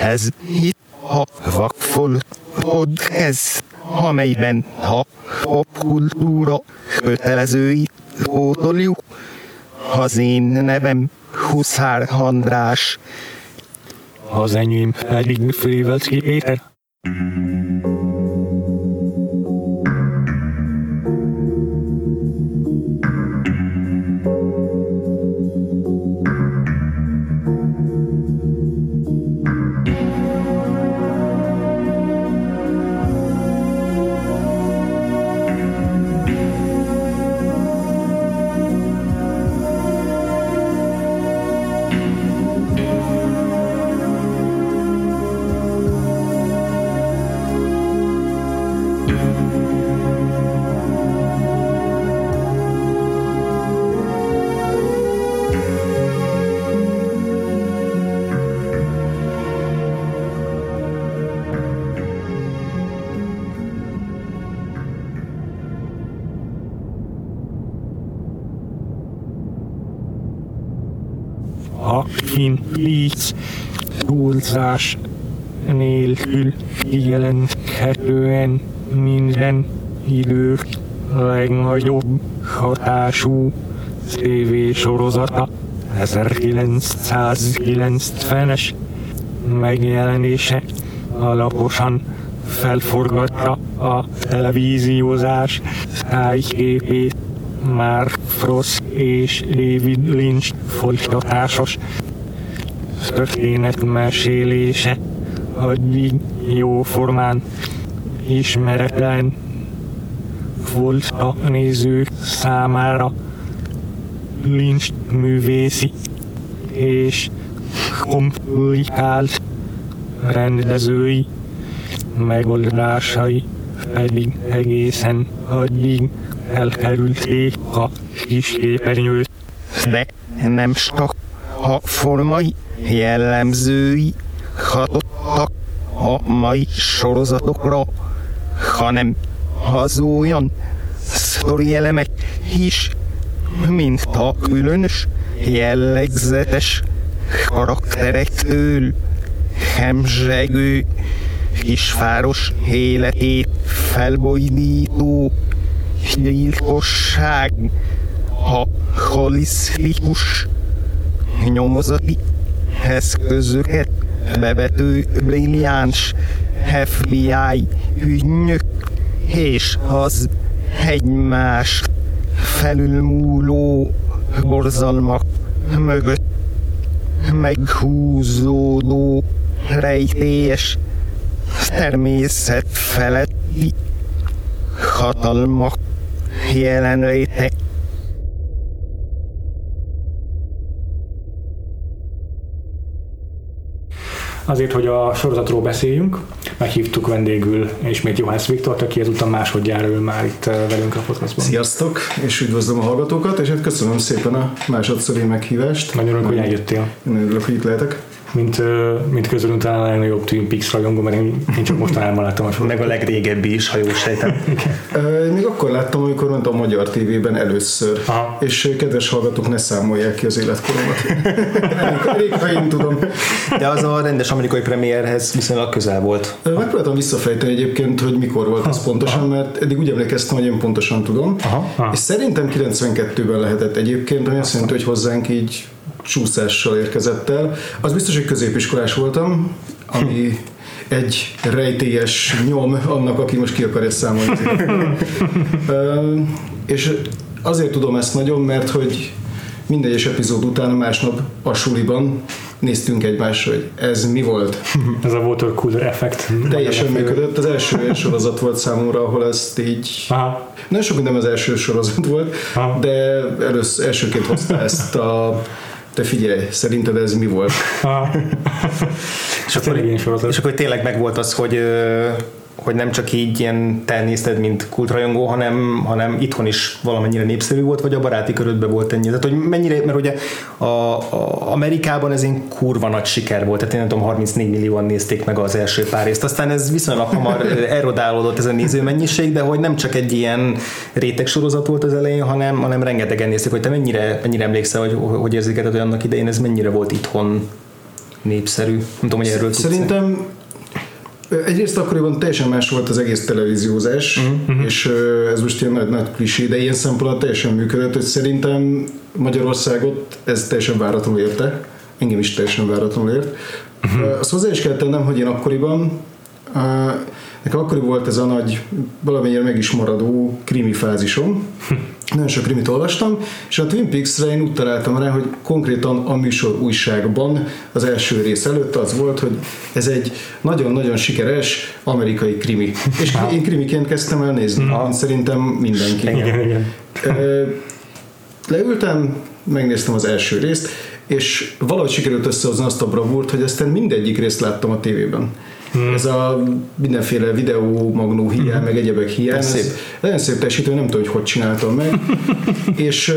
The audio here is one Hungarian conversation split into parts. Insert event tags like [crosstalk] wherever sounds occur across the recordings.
Ez itt a vakfolt podcast, amelyben a popkultúra kötelezőit pótoljuk. Az én nevem Huszár András. Az enyém pedig Frivelcki Péter. 1990-es megjelenése alaposan felforgatta a televíziózás tájképét Mark Frost és David Lynch folytatásos történetmesélése addig jóformán ismeretlen volt a nézők számára. Lynch művészi és komplikált rendezői megoldásai pedig egészen addig elkerülték a kis képernyőt. De nem csak a formai jellemzői hatottak a mai sorozatokra, hanem az olyan sztori elemek is, mint a különös, jellegzetes karakterektől hemzsegő kisváros életét felbojdító gyilkosság, a holisztikus nyomozati eszközöket bevető brilliáns FBI ügynök és az egymás felülmúló borzalmak mögött meghúzódó rejtélyes természet feletti hatalmak jelenléte. Azért, hogy a sorozatról beszéljünk, meghívtuk vendégül ismét Johannes Viktor, aki ezúttal másodjára ül már itt eh, velünk a podcastban. Sziasztok, és üdvözlöm a hallgatókat, és hát köszönöm szépen a másodszori meghívást. Nagyon örülök, hogy eljöttél. Én örülök, hogy itt lehetek. Mint, mint közülünk talán a legnagyobb Twin Peaks rajongó, mert én, én csak mostanában láttam a. [laughs] Meg a legrégebbi is, ha jól sejtem. [laughs] Még akkor láttam, amikor ment a magyar tévében először. Aha. És kedves hallgatók, ne számolják ki az életkoromat. elég, elég, ha én tudom. De az a rendes amerikai premierhez viszonylag közel volt. Megpróbáltam visszafejteni egyébként, hogy mikor volt az pontosan, mert eddig úgy emlékeztem, hogy én pontosan tudom. Aha, aha. És szerintem 92-ben lehetett egyébként, ami azt jelenti, hogy hozzánk így csúszással érkezett el. Az biztos, hogy középiskolás voltam, ami egy rejtélyes nyom annak, aki most ki akarja számolni. [laughs] És azért tudom ezt nagyon, mert hogy minden egyes epizód után másnap a suliban néztünk egymásra, hogy ez mi volt. [laughs] Ez a water cooler effekt. Teljesen működött. Az első olyan [laughs] sorozat volt számomra, ahol ezt így... Aha. Nagyon sok minden az első sorozat volt, Aha. de először, elsőként hozta ezt a te figyelj, szerinted ez mi volt? Aha. [laughs] és akkor igen sorozat. És akkor tényleg megvolt az, hogy hogy nem csak így ilyen te nézted, mint kultrajongó, hanem, hanem itthon is valamennyire népszerű volt, vagy a baráti körödben volt ennyi. Tehát, hogy mennyire, mert ugye a, a Amerikában ez egy kurva nagy siker volt, tehát én nem tudom, 34 millióan nézték meg az első pár részt, aztán ez viszonylag hamar [laughs] erodálódott ez a nézőmennyiség, de hogy nem csak egy ilyen réteg sorozat volt az elején, hanem, hanem rengetegen nézték, hogy te mennyire, mennyire emlékszel, hogy hogy érzékelted, hogy annak idején ez mennyire volt itthon népszerű. Nem tudom, hogy erről tudsz. Egyrészt akkoriban teljesen más volt az egész televíziózás, uh-huh. és ez most ilyen nagy, nagy klisé, de ilyen szempontból teljesen működött, hogy szerintem Magyarországot ez teljesen váratlanul érte, engem is teljesen váratlanul ért. Uh-huh. Azt hozzá is kell tennem, hogy én akkoriban nekem akkoriban volt ez a nagy, valamennyire meg is maradó krimi fázisom, [laughs] nagyon sok krimit olvastam, és a Twin Peaks-re én úgy találtam rá, hogy konkrétan a műsor újságban az első rész előtt az volt, hogy ez egy nagyon-nagyon sikeres amerikai krimi. [laughs] És én krimiként kezdtem el nézni, mint szerintem mindenki. Igen, igen. Leültem, megnéztem az első részt, és valahogy sikerült összehozni azt a bravúrt, hogy aztán mindegyik részt láttam a tévében. Hmm. Ez a mindenféle videó, magnó hiány, hmm. meg egyebek hiány. Ez szép. Nagyon szép teljesítő, nem tudom, hogy hogy csináltam meg. [laughs] és,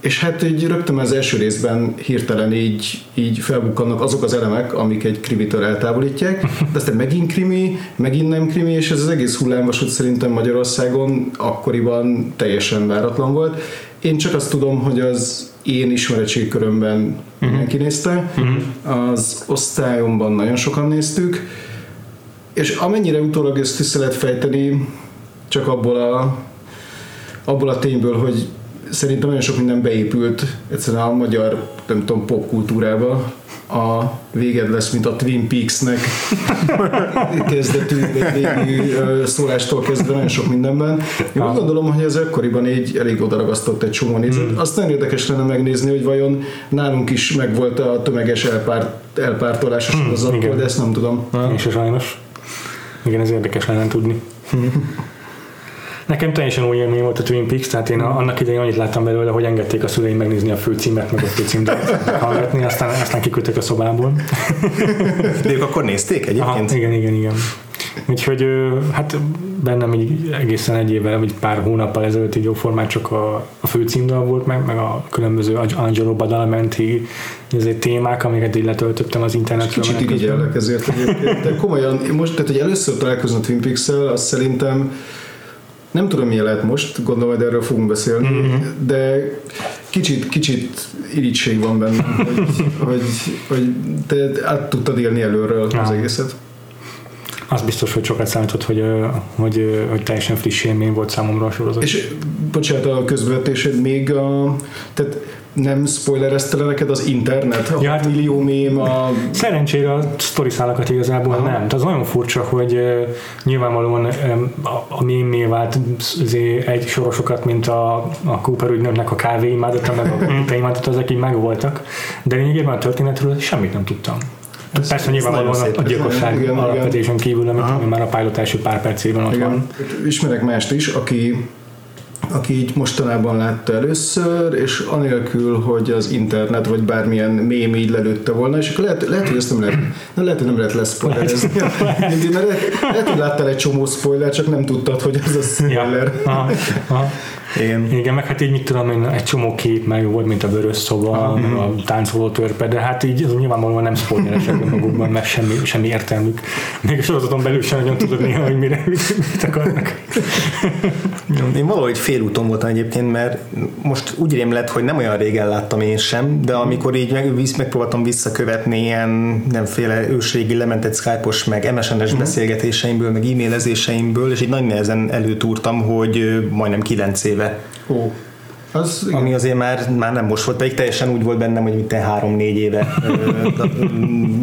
és hát így rögtön az első részben hirtelen így, így felbukkannak azok az elemek, amik egy krimitől eltávolítják, de aztán megint krimi, megint nem krimi, és ez az egész hullámvasút szerintem Magyarországon akkoriban teljesen váratlan volt. Én csak azt tudom, hogy az én ismeretségkörömben mindenki nézte, az osztályomban nagyon sokan néztük, és amennyire utólag ezt össze lehet fejteni, csak abból a, abból a tényből, hogy szerintem nagyon sok minden beépült egyszerűen a magyar, nem tudom, popkultúrába. A véged lesz, mint a Twin Peaks-nek [laughs] kezdetű, végű szólástól kezdve nagyon sok mindenben. Én úgy gondolom, hogy ez akkoriban így elég odaragasztott egy csomó nézőt. Azt nagyon érdekes lenne megnézni, hogy vajon nálunk is megvolt a tömeges elpárt, elpártolás a sorozattól, igen. de ezt nem tudom. Én se sajnos. Igen, ez érdekes lenne tudni. Nekem teljesen új élmény volt a Twin Peaks, tehát én annak idején annyit láttam belőle, hogy engedték a szüleim megnézni a főcímet, meg a főcímdalt hallgatni, aztán, aztán kiküldtek a szobából. [laughs] De ők akkor nézték Aha, egyébként? igen, igen, igen. Úgyhogy hát bennem így egészen egy évvel, vagy pár hónappal ezelőtt így jóformán csak a, a főcímdal volt meg, meg a különböző Angelo Badalamenti ezért témák, amiket így letöltöttem az internetről. Kicsit irigyellek ezért egyébként, de komolyan, most, tehát hogy először találkozni a Twin Peaks-el, azt szerintem nem tudom milyen lehet most, gondolom, hogy erről fogunk beszélni, mm-hmm. de kicsit, kicsit irigység van benne, hogy, hogy, hogy te át tudtad élni előről az egészet. Az biztos, hogy sokat számított, hogy, hogy, hogy teljesen friss élmény volt számomra a sorozat. És bocsánat, a közvetésed még a, tehát nem spoilerezte le neked az internet? A Ja, hát- millió mém, a Szerencsére a sztori szálakat igazából Aha. nem. Tehát az nagyon furcsa, hogy uh, nyilvánvalóan um, a, a mémé vált azért egy sorosokat, mint a, a Cooper ügynöknek a kávé imádata, meg a [laughs] te imádata, ezek így megvoltak. De lényegében a történetről semmit nem tudtam. Ez, Persze nyilvánvalóan nagyon a, szép. a gyilkosság alapvetésen kívül, amit ami már a pilot első pár percében ott van. Igen. Ismerek mást is, aki aki így mostanában látta először, és anélkül, hogy az internet vagy bármilyen mém így lelőtte volna, és akkor lehet, lehet hogy ezt nem lehet, nem lehet, hogy nem lehet leszpoilerezni. Mert lehet, lehet, hogy láttál egy csomó spoiler, csak nem tudtad, hogy az a spoiler. Ja. Aha, aha. Igen. Igen, meg hát így mit tudom én, egy csomó kép meg volt, mint a vörös szoba, meg a táncoló törpe, de hát így az nyilvánvalóan nem spoileresek [laughs] magukban, meg semmi, semmi értelmük. Még a sorozaton belül sem nagyon tudod néha, hogy mire mit akarnak. Én valahogy félúton voltam egyébként, mert most úgy rém lett, hogy nem olyan régen láttam én sem, de amikor így meg, visz, megpróbáltam visszakövetni ilyen nemféle ősrégi lementett Skype-os, meg MSN-es beszélgetéseimből, meg e-mailezéseimből, és így nagy nehezen előtúrtam, hogy majdnem 9 éve 咩？哦 az, igen. ami azért már, már nem most volt, pedig teljesen úgy volt bennem, hogy mint három-négy éve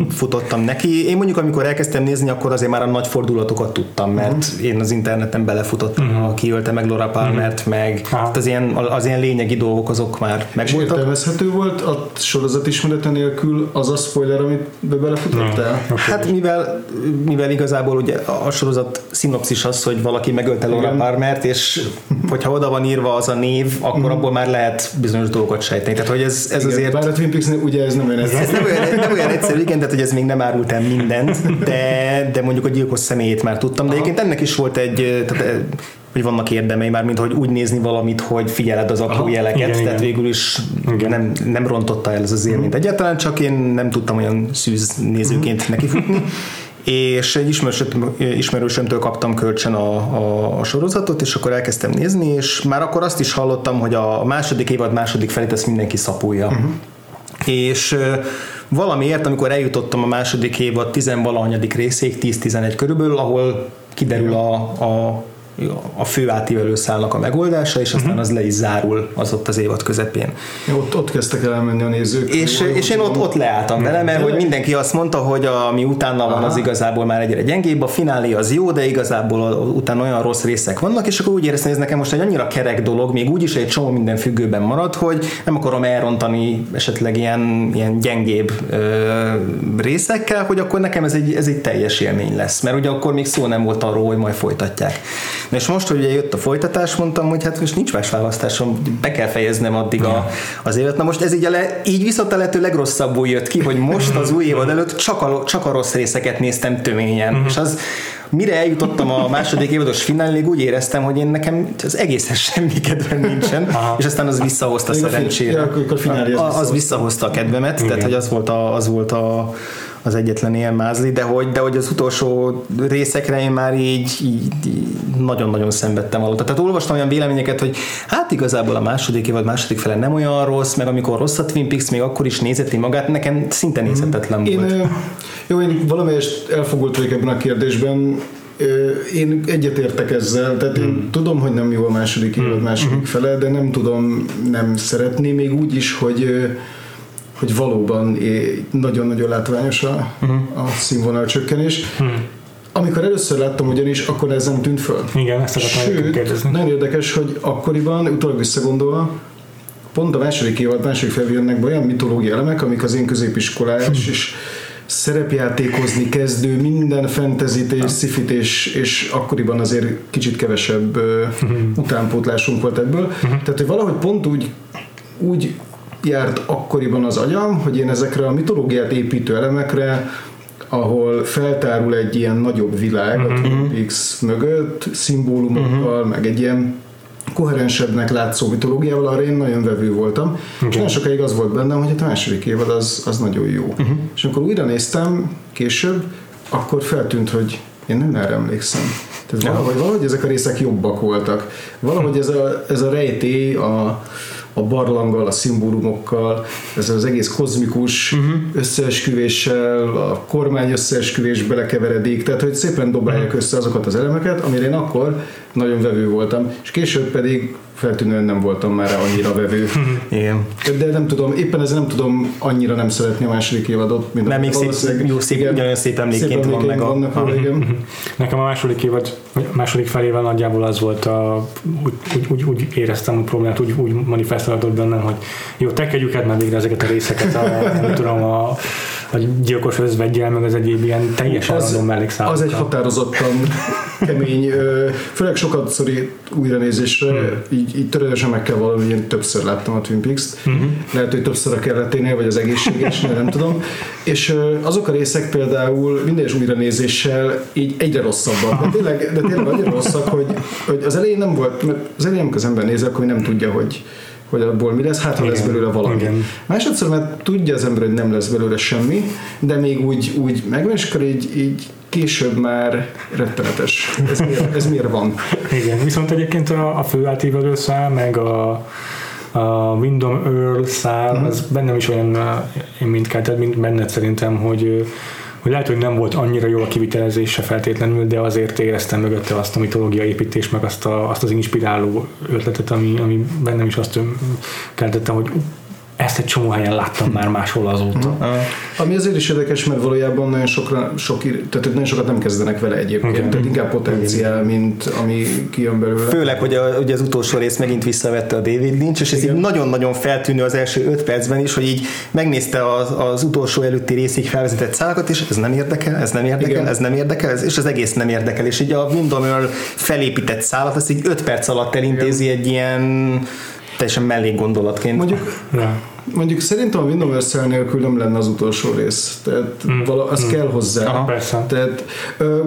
futottam neki. Én mondjuk, amikor elkezdtem nézni, akkor azért már a nagy fordulatokat tudtam, mert én az interneten belefutottam, uh-huh. ki ölte meg Laura Palmert, meg Aha. hát az, ilyen, az ilyen lényegi dolgok azok már és megvoltak. értelmezhető volt a sorozat ismerete nélkül az a spoiler, amit be belefutottál? Hát mivel, mivel igazából ugye a sorozat szinopszis az, hogy valaki megölte Laura. Palmert, és hogyha oda van írva az a név, akkor abból már lehet bizonyos dolgokat sejteni. Tehát, hogy ez, ez Igen, azért... Bár a Twin peaks ugye ez nem olyan Ez egyszerű. nem olyan, nem olyan egyszerű, igen, tehát hogy ez még nem árult el mindent, de, de mondjuk a gyilkos személyét már tudtam. De egyébként ennek is volt egy, tehát, eh, hogy vannak érdemei már, mint hogy úgy nézni valamit, hogy figyeled az apró Aha. jeleket, Igen, tehát igen. végül is Igen. nem, nem rontotta el ez az élményt. Egyáltalán csak én nem tudtam olyan szűz nézőként nekifutni. [laughs] És egy ismerősöm, ismerősömtől kaptam kölcsön a, a, a sorozatot, és akkor elkezdtem nézni, és már akkor azt is hallottam, hogy a második évad második felét ezt mindenki szapulja. Uh-huh. És valamiért, amikor eljutottam a második évad tizenvalahanyadik részéig, 10-11 körülbelül, ahol kiderül a, a a fő átívelő szálnak a megoldása, és aztán az le is zárul az ott az évad közepén. Ott, ott kezdtek el elmenni a nézők. És, Jól és én ott, ott leálltam vele, mert hogy mindenki azt mondta, hogy ami utána van, az igazából már egyre gyengébb, a finálé az jó, de igazából utána olyan rossz részek vannak, és akkor úgy éreztem, hogy ez nekem most egy annyira kerek dolog, még úgyis egy csomó minden függőben marad, hogy nem akarom elrontani esetleg ilyen, ilyen gyengébb ö, részekkel, hogy akkor nekem ez egy, ez egy teljes élmény lesz, mert ugye akkor még szó nem volt arról, hogy majd folytatják. Na és most, hogy ugye jött a folytatás, mondtam, hogy hát most nincs más választásom, be kell fejeznem addig a, az évet. Na most ez így, a le, így viszont a lehető legrosszabbul jött ki, hogy most az új évad előtt csak a, csak a rossz részeket néztem töményen. És az, mire eljutottam a második évados finálig, úgy éreztem, hogy én nekem az egészhez semmi kedvem nincsen, Aha. és aztán az visszahozta Még a fi- szerencsére. ja, akkor a az A- az visszahozta. a kedvemet, tehát hogy az volt, a, az volt a, az egyetlen ilyen mázli, de hogy, de hogy az utolsó részekre én már így, így, így nagyon-nagyon szenvedtem alatt. Tehát olvastam olyan véleményeket, hogy hát igazából a második évad második fele nem olyan rossz, meg amikor rossz a Twin Peaks, még akkor is nézeti magát, nekem szinte nézhetetlen Én, volt. ö, jó, én valamelyest elfogult vagyok ebben a kérdésben. Én egyetértek ezzel, tehát én tudom, hogy nem jó a második évad második fele, de nem tudom nem szeretni, még úgy is, hogy hogy valóban nagyon-nagyon látványos a, a színvonal csökkenés. Amikor először láttam ugyanis, akkor ez nem tűnt föl. Igen, ezt akartam kérdezni. nagyon érdekes, hogy akkoriban, utólag visszagondolva, pont a második évad, második be olyan mitológia elemek, amik az én középiskolás és szerepjátékozni kezdő, minden fentezit és szifit, és, és akkoriban azért kicsit kevesebb utánpótlásunk volt ebből. Tehát, hogy valahogy pont úgy, úgy járt akkoriban az agyam, hogy én ezekre a mitológiát építő elemekre ahol feltárul egy ilyen nagyobb világ a Twin Peaks mögött, szimbólumokkal, meg egy ilyen koherensebbnek látszó mitológiával, arra én nagyon vevő voltam. És nagyon sokáig az volt bennem, hogy a második évad az, az nagyon jó. És amikor újra néztem később, akkor feltűnt, hogy én nem erre emlékszem. Tehát valahogy, valahogy ezek a részek jobbak voltak. Valahogy ez a, ez a rejtély, a, a barlanggal, a szimbólumokkal, ez az egész kozmikus uh-huh. összeesküvéssel, a kormány összeesküvés belekeveredik, tehát hogy szépen dobálják össze azokat az elemeket, amire én akkor nagyon vevő voltam, és később pedig feltűnően nem voltam már annyira vevő. Igen. De nem tudom, éppen ezért nem tudom annyira nem szeretni a második évadot, mint Mert még szép- jó, szép- igen, ugyanolyan szép emlékként van meg a- vannak igen. Nekem a második évad, második felével nagyjából az volt a, úgy, úgy, úgy, úgy éreztem a problémát, úgy, úgy manifestálódott bennem, hogy jó, tekedjük át már végre ezeket a részeket, a, nem tudom, a, a gyilkos özvegyel, meg az egyéb ilyen teljesen Az- random mellékszámokkal. Az egy határozottan kemény, főleg sokat szori újranézésre, Hmm. így, így törődösen meg kell valami, én többször láttam a Twin Peaks-t, Hmm. lehet, hogy többször a kelleténél, vagy az egészségesnél, nem tudom, és azok a részek például minden újranézéssel így egyre rosszabbak, de tényleg, de tényleg annyira rosszak, hogy, hogy az elején nem volt, mert az elején amikor az ember néz, akkor nem tudja, hogy hogy abból mi lesz, hát ha lesz Igen. belőle valami. Igen. Másodszor, mert tudja az ember, hogy nem lesz belőle semmi, de még úgy, úgy megvan, és akkor így, így később már rettenetes. Ez miért, ez miért van? [laughs] Igen, viszont egyébként a, a fő átívelő szál, meg a, a Windom Earl szál, Mhm. az bennem is olyan, uh, én mint kelted, mint benned szerintem, hogy hogy lehet, hogy nem volt annyira jó a kivitelezése feltétlenül, de azért éreztem mögötte azt a mitológia építés, meg azt, a, azt az inspiráló ötletet, ami, ami bennem is azt öm, keltette, hogy ezt egy csomó helyen láttam már máshol azóta. Mhm. Ami azért is érdekes, mert valójában nagyon, sokra, sok, tehát nagyon sokat nem kezdenek vele egyébként, Igen. tehát inkább potenciál, mint ami kijön belőle. Főleg, hogy a, ugye az utolsó rész megint visszavette a David Lynch, és ez így nagyon-nagyon feltűnő az első öt percben is, hogy így megnézte az, az utolsó előtti részig felvezetett szálakat, és ez nem érdekel, ez nem érdekel, Igen. ez nem érdekel, ez, és az egész nem érdekel. És így a Windom Earl felépített szálat, ezt így öt perc alatt elintézi egy ilyen teljesen mellék gondolatként. Mondjuk Ja. Mondjuk szerintem a Windows nélkül nem lenne az utolsó rész. Tehát mm. vala, az mm. kell hozzá. Aha, persze. Tehát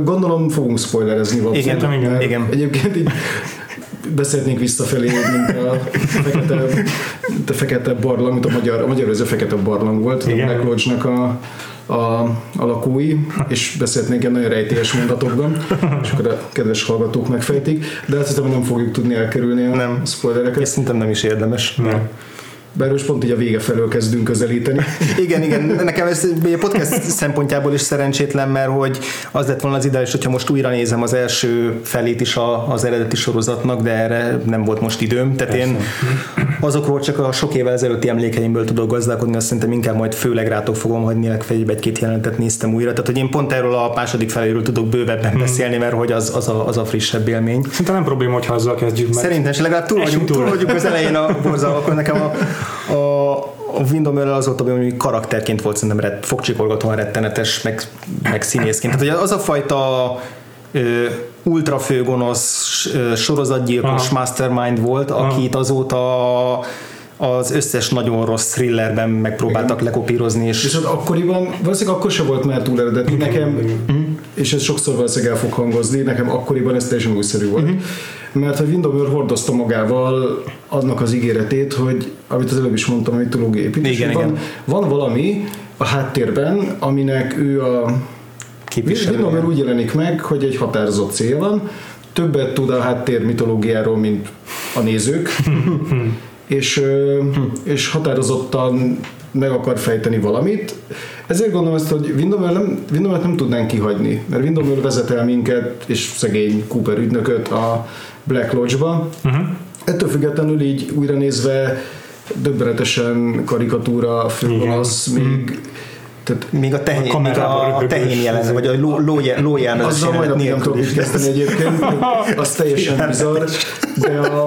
gondolom fogunk spoilerezni valószínűleg. Igen, igen, igen. Egyébként így beszélnénk visszafelé, mint a fekete, mint a fekete barlang, mint a magyar, a magyar ez a fekete barlang volt, Igen. a Black Lodge-nak a, a, a lakói, és beszélhetnénk ilyen nagyon rejtélyes mondatokban, és akkor a kedves hallgatók megfejtik, de azt hiszem, hogy nem fogjuk tudni elkerülni a Nem. spoilereket. És szerintem nem is érdemes. Nem. Bár most pont így a vége felől kezdünk közelíteni. [laughs] Igen, igen, nekem ez a podcast szempontjából is szerencsétlen, mert hogy az lett volna az ideális, hogyha most újra nézem az első felét is a, az eredeti sorozatnak, de erre nem volt most időm. Tehát Persze. én azokról csak a sok évvel ezelőtti emlékeimből tudok gazdálkodni, azt szerintem inkább majd főleg rátok fogom hagyni, legfeljebb egy-két jelentet néztem újra. Tehát, hogy én pont erről a második feléről tudok bővebben hmm. beszélni, mert hogy az, az, a, az a frissebb élmény. Szerintem nem probléma, hogyha azzal kezdjük meg. Szerintem, legalább túl vagyunk, túl vagyunk az elején a borzal, akkor nekem a, a, a Windows az volt, ami karakterként volt szerintem ret, fogcsikorgatóan rettenetes, meg, meg színészként. Tehát hogy az a fajta ö, ultra főgonosz sorozatgyilkos Aha. mastermind volt, Aha. akit azóta az összes nagyon rossz thrillerben megpróbáltak Igen. lekopírozni. És... Viszont akkoriban, valószínűleg akkor sem volt már túl eredeti. Nekem, Igen. és ez sokszor valószínűleg el fog hangozni, nekem akkoriban ez teljesen újszerű volt. Igen. Mert a Windows hordozta magával annak az ígéretét, hogy, amit az előbb is mondtam, a mitológiai építés, igen, van, igen. van valami a háttérben, aminek ő a Windows úgy jelenik meg, hogy egy határozott cél van, többet tud a háttér mitológiáról, mint a nézők, [laughs] és, és határozottan meg akar fejteni valamit. Ezért gondolom ezt, hogy Windows nem, Windows nem tudnánk kihagyni, mert Windows vezet el minket, és szegény Cooper ügynököt a Black Lodge-ba. Uh-huh. Ettől függetlenül így újra nézve döbbenetesen karikatúra, főgonosz, még uh-huh tehát még a tehén, a, még a, a tehén jelen, vagy a ló, ló, ló Azzal majd nem tudok is kezdeni egyébként, [laughs] az teljesen bizarr, de a,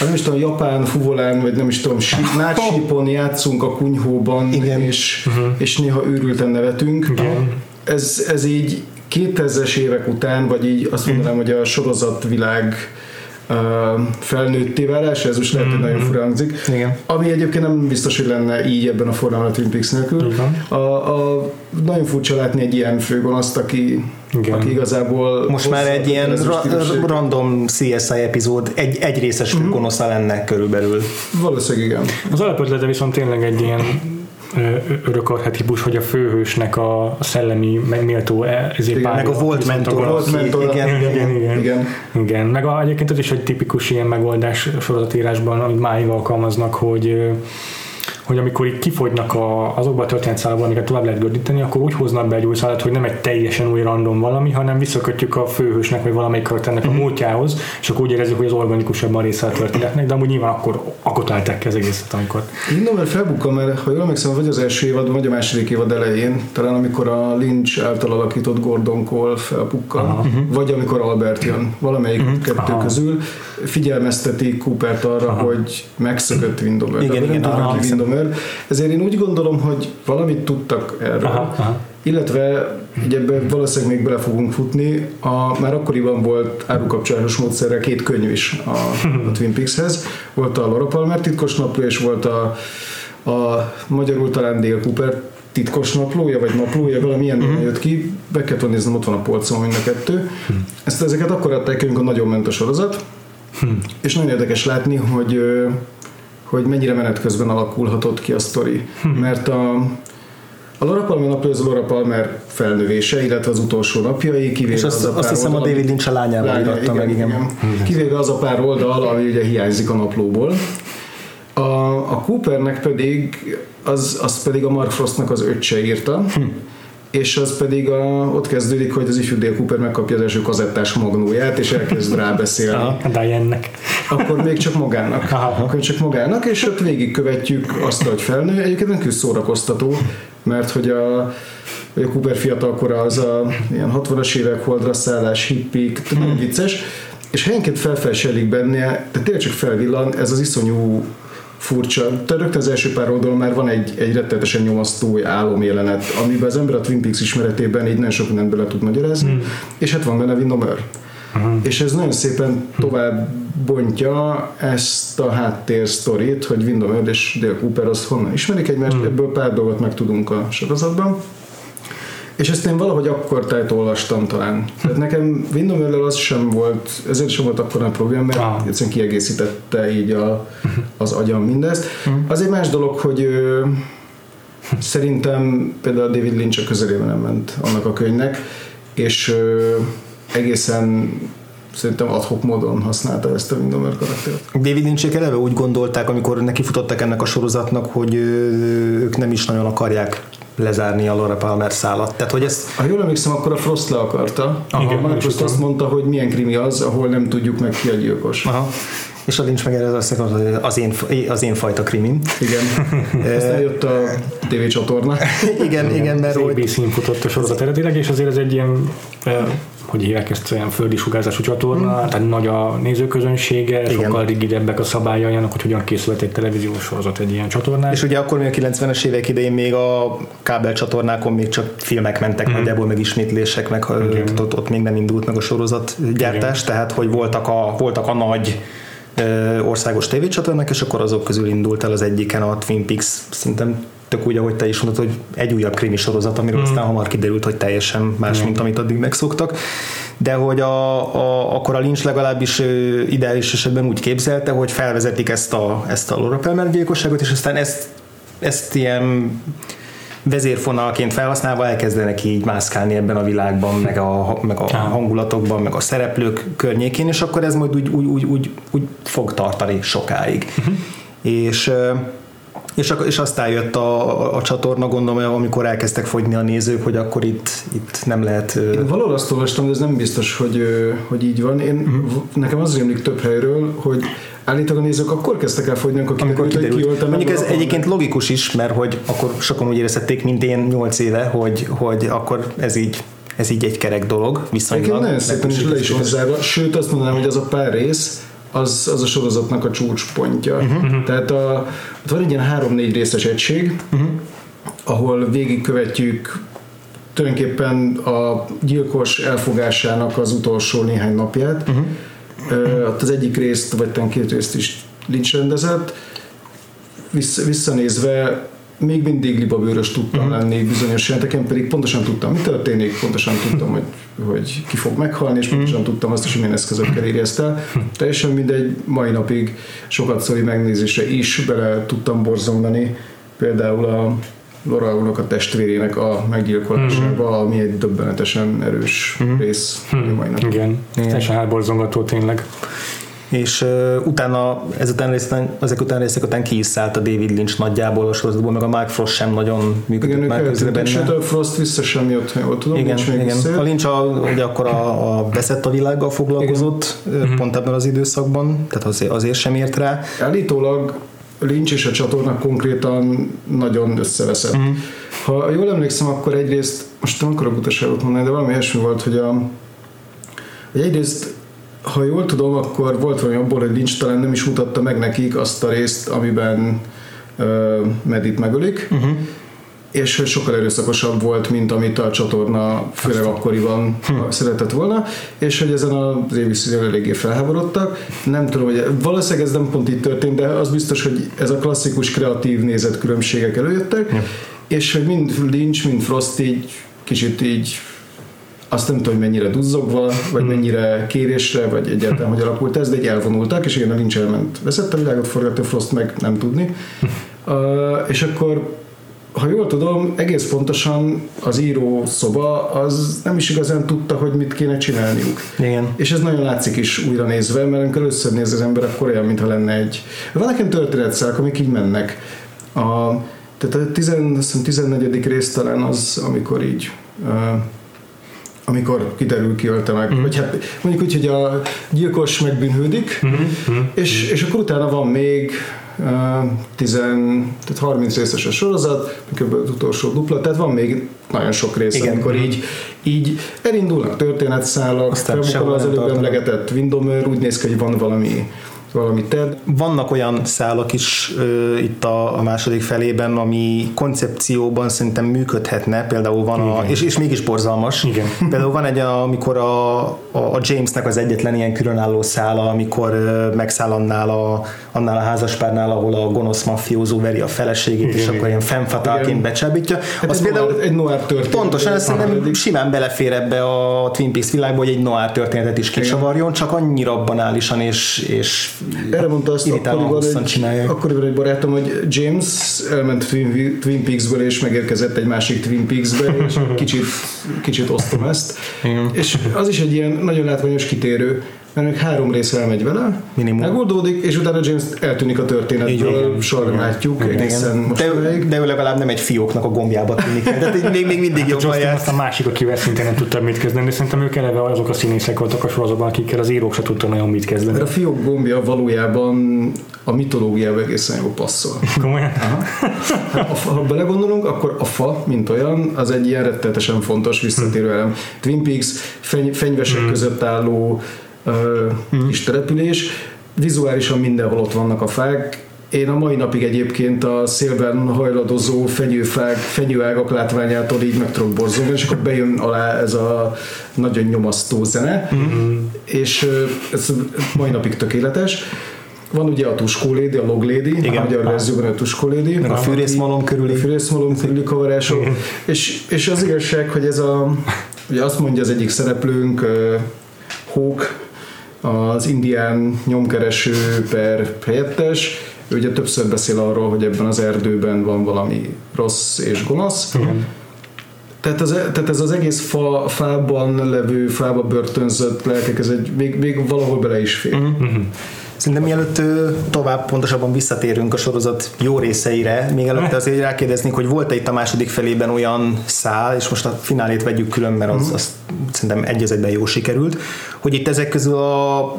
a nem is tudom, japán fuvolán, vagy nem is tudom, [laughs] nátsípon játszunk a kunyhóban, Igen. És, uh-huh. és néha őrülten nevetünk. Igen. Ez, ez így 2000-es évek után, vagy így azt mondanám, hogy a sorozatvilág felnőtté válása, ez most lehet, hogy nagyon mhm. fura hangzik. Igen. Ami egyébként nem biztos, hogy lenne így ebben a formában a Twin Peaks nélkül. A, a, nagyon furcsa látni egy ilyen főgonoszt, aki, Igen. aki igazából... Most már egy ilyen ra- random CSI epizód, egy, egy részes főgonosza lenne körülbelül. Valószínűleg igen. Az alapötlete viszont tényleg egy ilyen örök arhetipus, hogy a főhősnek a szellemi méltó e, ezért igen, meg a volt mentor, volt mentor igen, igen, igen, igen, igen, igen. meg a, egyébként ez is egy tipikus ilyen megoldás sorozatírásban, amit máig alkalmaznak, hogy hogy amikor itt kifogynak a, azokba a történetszálakban, amiket tovább lehet gördíteni, akkor úgy hoznak be egy új szállat, hogy nem egy teljesen új random valami, hanem visszakötjük a főhősnek, vagy valamelyik karakternek a mhm. múltjához, és akkor úgy érezzük, hogy az organikusabban része a történetnek, de amúgy nyilván akkor akotálták ki az egészet, amikor. Én mert felbukkan, mert ha jól emlékszem, vagy az első évad, vagy a második évad elején, talán amikor a Lynch által alakított Gordon Cole felbukkan, vagy amikor Albert jön, valamelyik uh-huh. kettő Aha. közül, figyelmezteti Coopert arra, Aha. hogy megszökött Windows. Igen, igen, igen, Hammer, ezért én úgy gondolom, hogy valamit tudtak erről. Aha, aha. Illetve így ebben valószínűleg még bele fogunk futni. A, már akkoriban volt árukapcsolásos módszerrel két könyv is a, a Twin Peakshez. Volt a Laura Palmer titkos napló, és volt a, a magyarul talán Dale Cooper titkos naplója, vagy naplója, valamilyen uh-huh. jött ki, be kellett néznem, ott van a polcon mind a kettő. Uh-huh. Ezt, ezeket akkor adták, amikor nagyon ment a sorozat, uh-huh. és nagyon érdekes látni, hogy hogy mennyire menet közben alakulhatott ki a sztori. Hm. Mert a, a Laura Palmer napló az Laura Palmer felnövése, illetve az utolsó napjai, kivéve És azt, az a pár azt hiszem oldal, a David Lynch a lányával lánya, iratta igen, meg, igen. igen. Kivéve az a pár oldal, ami ugye hiányzik a naplóból. A, a Coopernek pedig, az, az pedig a Mark Frostnak az öccse írta, hm és az pedig a, ott kezdődik, hogy az ifjú Dale Cooper megkapja az első kazettás magnóját, és elkezd rábeszélni. A Diane-nek. Akkor még csak magának. Aha. Akkor csak magának, és ott végigkövetjük azt, hogy felnő. Egyébként nem szórakoztató, mert hogy a hogy a Cooper fiatalkora az a ilyen 60-as évek holdra szállás, hippik, nagyon vicces, és helyenként felfelselik benne, tehát tényleg csak felvillan ez az iszonyú furcsa. Tehát rögtön az első pár oldalon már van egy, egy rettetesen nyomasztó álomjelenet, amiben az ember a Twin Peaks ismeretében így nagyon sok mindent bele tud magyarázni, hmm. és hát van benne Windomer. Uh-huh. És ez nagyon szépen tovább bontja ezt a háttér sztorit, hogy Windomer és Dale Cooper azt honnan ismerik egymást, uh-huh. ebből pár dolgot megtudunk a sorozatban. És ezt én valahogy akkor tájt olvastam talán. Tehát nekem Windows az sem volt, ezért sem volt akkor a probléma, mert ah. egyszerűen kiegészítette így a, az agyam mindezt. Mhm. Az egy más dolog, hogy ö, szerintem például David Lynch a közelében nem ment annak a könyvnek, és ö, egészen szerintem adhok módon használta ezt a Windomer karaktert. David Lynch eleve úgy gondolták, amikor nekifutottak ennek a sorozatnak, hogy ők nem is nagyon akarják lezárni a Laura Palmer szálat. Tehát, hogy ezt Ha jól emlékszem, akkor a Frost le akarta. Igen, Igen, utána- azt mondta, hogy milyen krimi az, ahol nem tudjuk meg ki a gyilkos. Aha. És a Lynch meg erre azt mondta, hogy az én, az én fajta krimim. Igen. [laughs] Aztán jött a TV csatorna. [laughs] igen, igen, mert Az ABC-n futott a sorozat eredetileg, és azért ez egy ilyen eh, hogy hívják ezt olyan földi sugárzású csatorna, mm. tehát nagy a nézőközönsége, Igen. sokkal rigidebbek a szabályai annak, hogy hogyan készült egy televíziós sorozat egy ilyen csatornán. És ugye akkor még a 90-es évek idején még a kábel csatornákon még csak filmek mentek, mm. nagyjából meg ismétlések, meg Igen. ott, ott még nem indult meg a sorozatgyártás, tehát hogy voltak a, voltak a nagy országos tévécsatornák, és akkor azok közül indult el az egyiken a Twin Peaks, szerintem tök úgy, ahogy te is mondod, hogy egy újabb krimi sorozat, amiről mm. aztán hamar kiderült, hogy teljesen más, mint amit addig megszoktak. De hogy a, a, akkor a Lynch legalábbis ideális esetben úgy képzelte, hogy felvezetik ezt a, ezt a Laura Palmer gyilkosságot, és aztán ezt, ezt ilyen vezérfonalként felhasználva elkezdenek így mászkálni ebben a világban, meg a, meg a hangulatokban, meg a szereplők környékén, és akkor ez majd úgy, úgy, úgy, úgy, úgy fog tartani sokáig. Uh-huh. És és, ak- és aztán jött a, a, a csatorna, gondolom, amikor elkezdtek fogyni a nézők, hogy akkor itt, itt nem lehet... Én valahol azt olvastam, de ez nem biztos, hogy, hogy így van. Én, uh-huh. Nekem az rémlik több helyről, hogy állítólag a nézők akkor kezdtek el fogyni, amikor amikor kiderült, hogy kiderült. meg Mondjuk ez a egyébként logikus is, mert hogy akkor sokan úgy érezhették, mint én 8 éve, hogy, hogy akkor ez így, ez így egy kerek dolog, viszonylag. Egyébként nagyon szépen is le is zárva, sőt azt mondanám, hogy az a pár rész, az, az a sorozatnak a csúcspontja. Uh-huh. Tehát a, ott van egy ilyen három-négy részes egység, uh-huh. ahol végigkövetjük tulajdonképpen a gyilkos elfogásának az utolsó néhány napját. Uh-huh. Uh, ott az egyik részt, vagy talán két részt is Lynch rendezett. Vissz, visszanézve még mindig libabőrös tudtam lenni bizonyos jelenteken, pedig pontosan tudtam, mi történik, pontosan tudtam, hogy, hogy ki fog meghalni, és pontosan tudtam azt is, hogy milyen eszközökkel érje ezt el. Teljesen mindegy, mai napig sokat szóli megnézésre is bele tudtam borzongani, például a Laura a testvérének a meggyilkolásába, ami egy döbbenetesen erős rész a mai napig. Igen, teljesen hátborzongató tényleg. És uh, utána, ezután részen, ezek után részek után ki is szállt a David Lynch nagyjából a sorozatból, meg a Mark Frost sem nagyon működött Igen, már közre benne. sőt a Frost vissza sem jött, ha jól tudom, Igen, igen. visszajött. A Lynch a, ugye akkor a, a beszett a világgal foglalkozott igen. pont ebben az időszakban, tehát azért, azért sem ért rá. Állítólag Lynch és a csatorna konkrétan nagyon összeveszett. Mhm. Uh-huh. Ha jól emlékszem, akkor egyrészt, most nem akarok utaságot mondani, de valami ilyesmi volt, hogy, a, hogy egyrészt ha jól tudom, akkor volt valami abból, hogy Lynch talán nem is mutatta meg nekik azt a részt, amiben uh, Medit megölik, uh-huh. és hogy sokkal erőszakosabb volt, mint amit a csatorna főleg akkoriban Hm. szeretett volna, és hogy ezen az abc eléggé felháborodtak. Nem tudom, hogy valószínűleg ez nem pont itt történt, de az biztos, hogy ez a klasszikus kreatív nézetkülönbségek előjöttek, Ja. és hogy mind Lynch, mind Frost így kicsit így azt nem tudom, hogy mennyire duzzogva, vagy mennyire kérésre, vagy egyáltalán hogy alakult ez, de egy elvonultak, és igen, a Lynch elment, veszett a világot, forgatta Frost meg nem tudni. [laughs] Uh, és akkor ha jól tudom, egész pontosan az író szoba az nem is igazán tudta, hogy mit kéne csinálniuk. Igen. És ez nagyon látszik is újra nézve, mert amikor először néz az ember, akkor olyan, mintha lenne egy... Vannak ilyen történetszálak, amik így mennek. A, tehát a tizen, azt hiszem 14. rész talán az, amikor így uh, amikor kiderül, ki ölte meg. Mm. Vagy hát mondjuk úgy, hogy a gyilkos megbűnhődik, mm-hmm. és, és akkor utána van még uh, 10, tehát 30 részes a sorozat, kb. az utolsó dupla, tehát van még nagyon sok rész, Igen. amikor így, így elindulnak történetszálak, sehol az előbb emlegetett Windomer, úgy néz ki, hogy van valami valami ted. Vannak olyan szálak is ö, itt a, a második felében, ami koncepcióban szerintem működhetne, például van a, és, és mégis borzalmas. Igen. [laughs] Például van egy, amikor a, a, Jamesnek az egyetlen ilyen különálló szála, amikor ö, megszáll annál a, annál a házaspárnál, ahol a gonosz mafiózó veri a feleségét, és Igen, akkor igen. ilyen femfatálként Igen. becsábítja. Hát Az egy, például noir, egy noir történet. Pontosan, ez szerintem simán belefér ebbe a Twin Peaks világba, hogy egy noir történetet is kicsavarjon, csak annyira banálisan és, és Erre mondta azt akkoriban egy, akkoriban egy barátom, hogy James elment Twin, Twin Peaksből és megérkezett egy másik Twin Peaksbe, és [laughs] kicsit, kicsit osztom ezt. Igen. És az is egy ilyen nagyon látványos kitérő, mert még három rész elmegy vele, Minimum. megoldódik, és utána James eltűnik a történetből, nem látjuk egészen Igen. De, mostanáig. de ő legalább nem egy fióknak a gombjába tűnik. Tehát így még, még mindig jobban Justin járt. azt a másik, akivel szintén nem tudtam mit kezdeni, de szerintem ők eleve azok a színészek voltak a sorozatban, akikkel az írók se tudtak nagyon mit kezdeni. Mert a fiók gombja valójában a mitológiába egészen jól passzol. [laughs] Komolyan? Hát, a fa- ha belegondolunk, akkor a fa, mint olyan, az egy ilyen rettenetesen fontos visszatérő elem. Twin Peaks feny- fenyvesek között álló uh, kis település, vizuálisan mindenhol ott vannak a fák, én a mai napig egyébként a szélben hajladozó fenyőfák, fenyőágak látványától így meg tudok borzolni, és akkor bejön alá ez a nagyon nyomasztó zene, és ö, ez mai napig tökéletes. Van ugye a Tuskó Lady, a Log Lady, Igen. a magyar verzióban a Tuskó Lady. Meg a fűrészmalom körüli. A fűrészmalom körüli kavarások. és, és az igazság, hogy ez a, ugye azt mondja az egyik szereplőnk, Hawk, az indián nyomkereső per helyettes, ő ugye többször beszél arról, hogy ebben az erdőben van valami rossz és gonosz. Tehát, az, tehát ez az egész fa, fában levő, fába börtönzött lelkek, ez egy, még, még valahol bele is fér. Szerintem mielőtt tovább pontosabban visszatérünk a sorozat jó részeire, még előtte azért rákérdeznék, hogy volt-e itt a második felében olyan szál, és most a finálét vegyük külön, mert az, az szerintem egy az egyben jó sikerült, hogy itt ezek közül a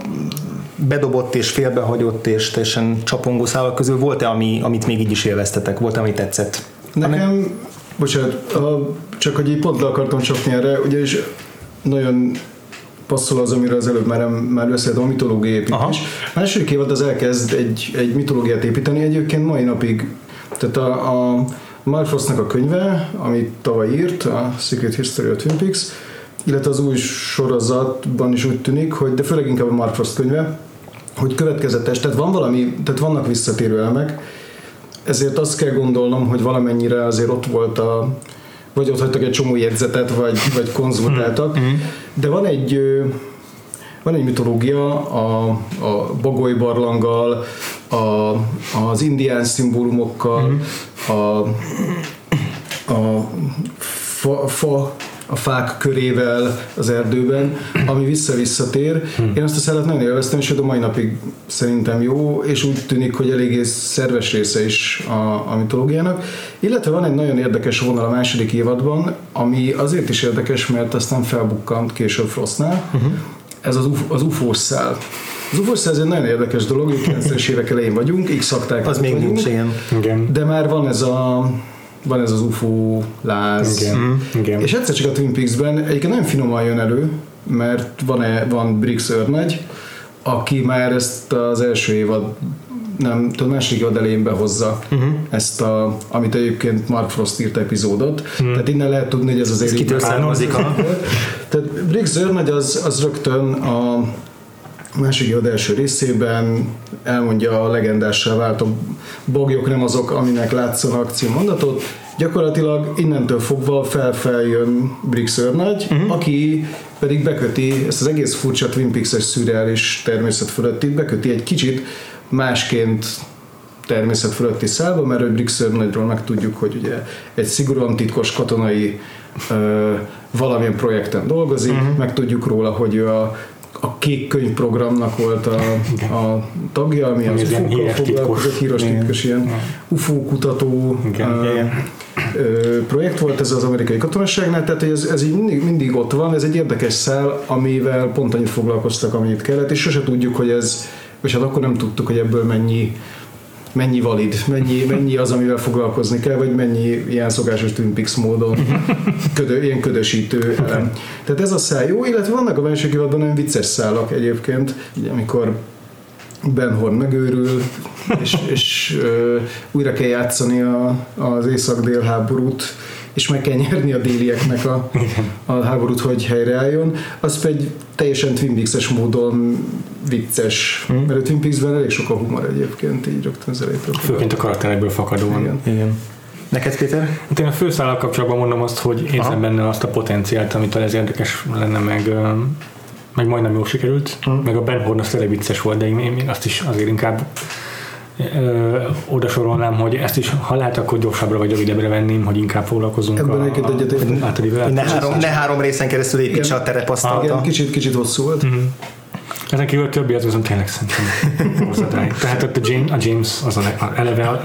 bedobott és félbehagyott és teljesen csapongó szálak közül volt-e, ami, amit még így is élveztetek? Volt-e, ami tetszett? Nekem, bocsánat, a, csak hogy így pont le akartam csapni erre, ugyanis nagyon passzol az, amiről az előbb már, már beszéltem, a mitológiai építés. Aha. Második évad az elkezd egy, egy mitológiát építeni, egyébként mai napig, tehát a, a Mark Frostnak a könyve, amit tavaly írt, a Secret History of Twin Peaks, illetve az új sorozatban is úgy tűnik, hogy, de főleg inkább a Mark Frost könyve, hogy következetes, tehát van valami, tehát vannak visszatérő elemek, ezért azt kell gondolnom, hogy valamennyire azért ott volt a vagy ott hagytak egy csomó jegyzetet, vagy, vagy konzultáltak, de van egy van egy mitológia a, a bagoly barlanggal, a, az indián szimbólumokkal, a, a fa, fa a fák körével az erdőben, ami vissza-visszatér. Én azt a szállat nagyon élveztem, és a mai napig szerintem jó, és úgy tűnik, hogy eléggé szerves része is a, a mitológiának. Illetve van egy nagyon érdekes vonal a második évadban, ami azért is érdekes, mert aztán felbukkant később Frostnál. Ez az, uf, az UFO-s szál. Az UFO-s ez egy nagyon érdekes dolog, 90-es évek elején vagyunk, x szakták Az még vagyunk, nincs, igen. Igen. de már van ez a van ez az UFO láz. Igen. Igen. És egyszer csak a Twin Peaks-ben egyébként nagyon finoman jön elő, mert van, -e, van Briggs őrnagy, aki már ezt az első évad nem, tudom, második évad elején behozza uh-huh. ezt a, amit egyébként Mark Frost írt epizódot. Uh-huh. Tehát innen lehet tudni, hogy ez az kitől származik? Tehát Briggs őrnagy az, az rögtön a második évad első részében elmondja a legendássá vált a bogyok nem azok, aminek látszanak címmondatot. Gyakorlatilag innentől fogva felfeljön Briggs őrnagy, uh-huh. aki pedig beköti ezt az egész furcsa Twin Peaks-es szürreális természet fölötti, beköti egy kicsit másként természet fölötti szálba, mert hogy Briggs őrnagyról megtudjuk, hogy ugye egy szigorúan titkos katonai ö, valamilyen projekten dolgozik, uh-huh. megtudjuk róla, hogy ő a a kék könyv programnak volt a, a tagja, ami az UFO-kkal foglalkozott, híres titkos ilyen UFO kutató Igen, igen. projekt volt ez az amerikai katonaságnál, tehát ez, ez így mindig, mindig ott van, ez egy érdekes szál, amivel pont annyit foglalkoztak, amennyit kellett, és sose tudjuk, hogy ez, és hát akkor nem tudtuk, hogy ebből mennyi mennyi valid, mennyi, mennyi az, amivel foglalkozni kell, vagy mennyi ilyen szokásos Twin Peaks módon ködö, ilyen ködösítő elem. Tehát ez a szál jó, illetve vannak a második évadban nagyon vicces szálak egyébként, amikor Ben Horn megőrül, és, és ö, újra kell játszani a, az észak-dél háborút, és meg kell nyerni a délieknek a, a háborút, hogy helyreálljon. Az pedig teljesen Twin Peaks-es módon vicces, Hmm. mert a Twin Peaks-ben elég sok a humor egyébként, így rögtön az elejétől. Főként a karakterekből fakadóan. Igen. Igen. Neked, Péter? Hát én a főszállal kapcsolatban mondom azt, hogy érzem Aha. benne azt a potenciált, amitől ez érdekes lenne, meg, meg majdnem jól sikerült. Mhm. Meg a Ben Horn az tényleg vicces volt, de én, én még azt is azért inkább ö, oda sorolnám, hogy ezt is, ha lehet, akkor gyorsabbra vagy rövidebbre venném, hogy inkább foglalkozunk Ebben egyébként egyetértek. Ne három, ne három részen keresztül építse a terepasztalta. Kicsit, kicsit hosszú volt. Mhm. Ezen kívül a többi az viszont tényleg szerintem borzadrány. Tehát ott a James, a James az a, leg, a eleve a, a,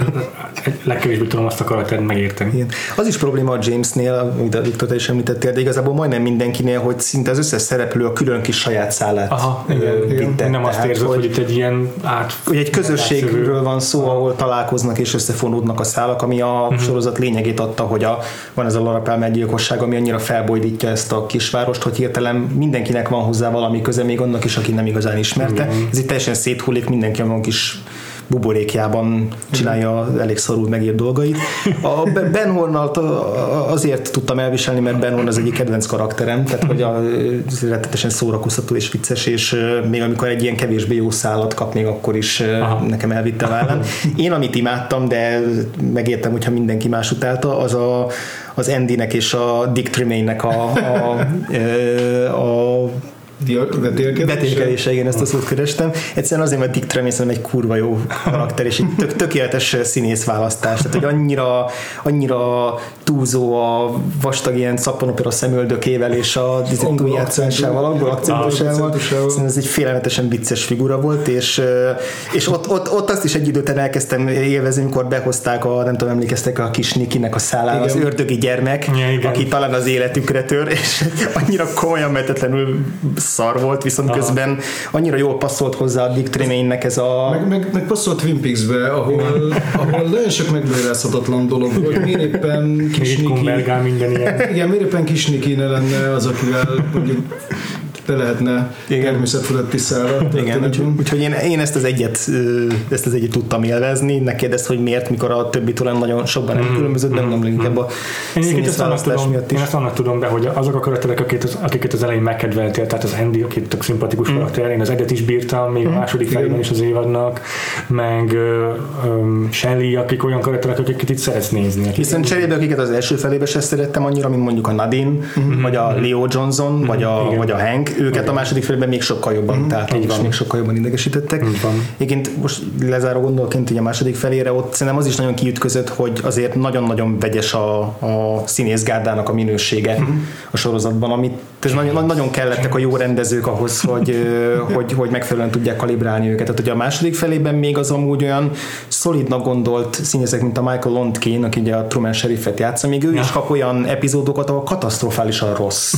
legkevésbé tudom azt a karaktert megérteni. Igen. Az is probléma a Jamesnél, amit a Viktor te is említettél, de igazából majdnem mindenkinél, hogy szinte az összes szereplő a külön kis saját szállát Aha, igen, igen. vitte. Nem azt érzed, hogy itt egy ilyen át... Ugye egy közösségről van szó, ahol találkoznak és összefonódnak a szálak, ami a uh-huh. sorozat lényegét adta, hogy a, van ez a Laura Palmer gyilkosság, ami annyira felbojdítja ezt a kisvárost, hogy hirtelen mindenkinek van hozzá valami köze, még annak is, aki nem igazán ismerte. Igen. Ez itt teljesen széthullik, mindenki a kis buborékjában csinálja elég szarul megírt dolgait. A Ben Hornalt azért tudtam elviselni, mert Ben Horn az egyik kedvenc karakterem, tehát hogy a, rettetesen szórakoztató és vicces, és még amikor egy ilyen kevésbé jó szállat kap, még akkor is Aha. nekem elvitte a vállán. Én amit imádtam, de megértem, hogyha mindenki más utálta, az a, az Andynek és a Dick Tremaine-nek a, a, ö, a Vetélkedés? Betélkedése, igen, ezt a szót kerestem. Egyszerűen azért, mert Dick szerintem egy kurva jó karakter, és egy tök, tökéletes színész választás. Tehát, hogy annyira, annyira túlzó a vastag ilyen szappanopera szemöldökével és a túljátszásával, angol akcentusával. Szerintem ez egy félelmetesen vicces figura volt, és, és ott, ott, ott azt is egy idő után elkezdtem élvezni, amikor behozták a, nem tudom, emlékeztek a kis Nikinek a szállára, az ördögi gyermek, Ja, igen. aki talán az életükre tör, és annyira komolyan metetlenül szar volt, viszont Aha. közben annyira jól passzolt hozzá a Dick Tremaine-nek ez a... Meg, meg, meg passzolt Twin Peaks-be, ahol, ahol nagyon sok megmagyarázhatatlan dolog volt. Miért éppen kis Niki... minden ilyen. Igen, miért éppen kis Niki ne lenne az, akivel mondjuk te lehetne Igen. természetfeletti szára. Igen, úgyhogy, úgyhogy én, én, ezt az egyet ezt az egyet tudtam élvezni, ne kérdezd, hogy miért, mikor a többi talán nagyon sokban nem különbözött, de nem inkább a Én színész ezt annak választás tudom, miatt is. én ezt annak tudom be, hogy azok a karakterek, akiket az, akiket az elején megkedveltél, tehát az Andy, aki tök szimpatikus Mm. karakter, én az Edet is bírtam, még a második felében is az évadnak, meg um, Shelly, akik olyan karakterek, akiket itt szeretsz nézni. Akik Hiszen cserébe, akiket az első felébe se szerettem annyira, mint mondjuk a Nadine, vagy a Leo Johnson, vagy a, Mhm. Igen. vagy a Hank, őket a második felében még sokkal jobban utáltam, Így és van. még sokkal jobban idegesítettek. Így. Egyébként most lezáró gondolként így a második felére, ott szerintem az is nagyon kiütközött, hogy azért nagyon-nagyon vegyes a, a színészgárdának a minősége Mhm. a sorozatban, amit ez nagyon, nagyon kellettek a jó rendezők ahhoz, hogy, [laughs] hogy, hogy megfelelően tudják kalibrálni őket. Tehát, hogy a második felében még az amúgy olyan szolidnak gondolt színészek, mint a Michael Lontkin, aki ugye a Truman Sheriffet játsza, még ő Ja. is kap olyan epizódokat, ahol katasztrofálisan rossz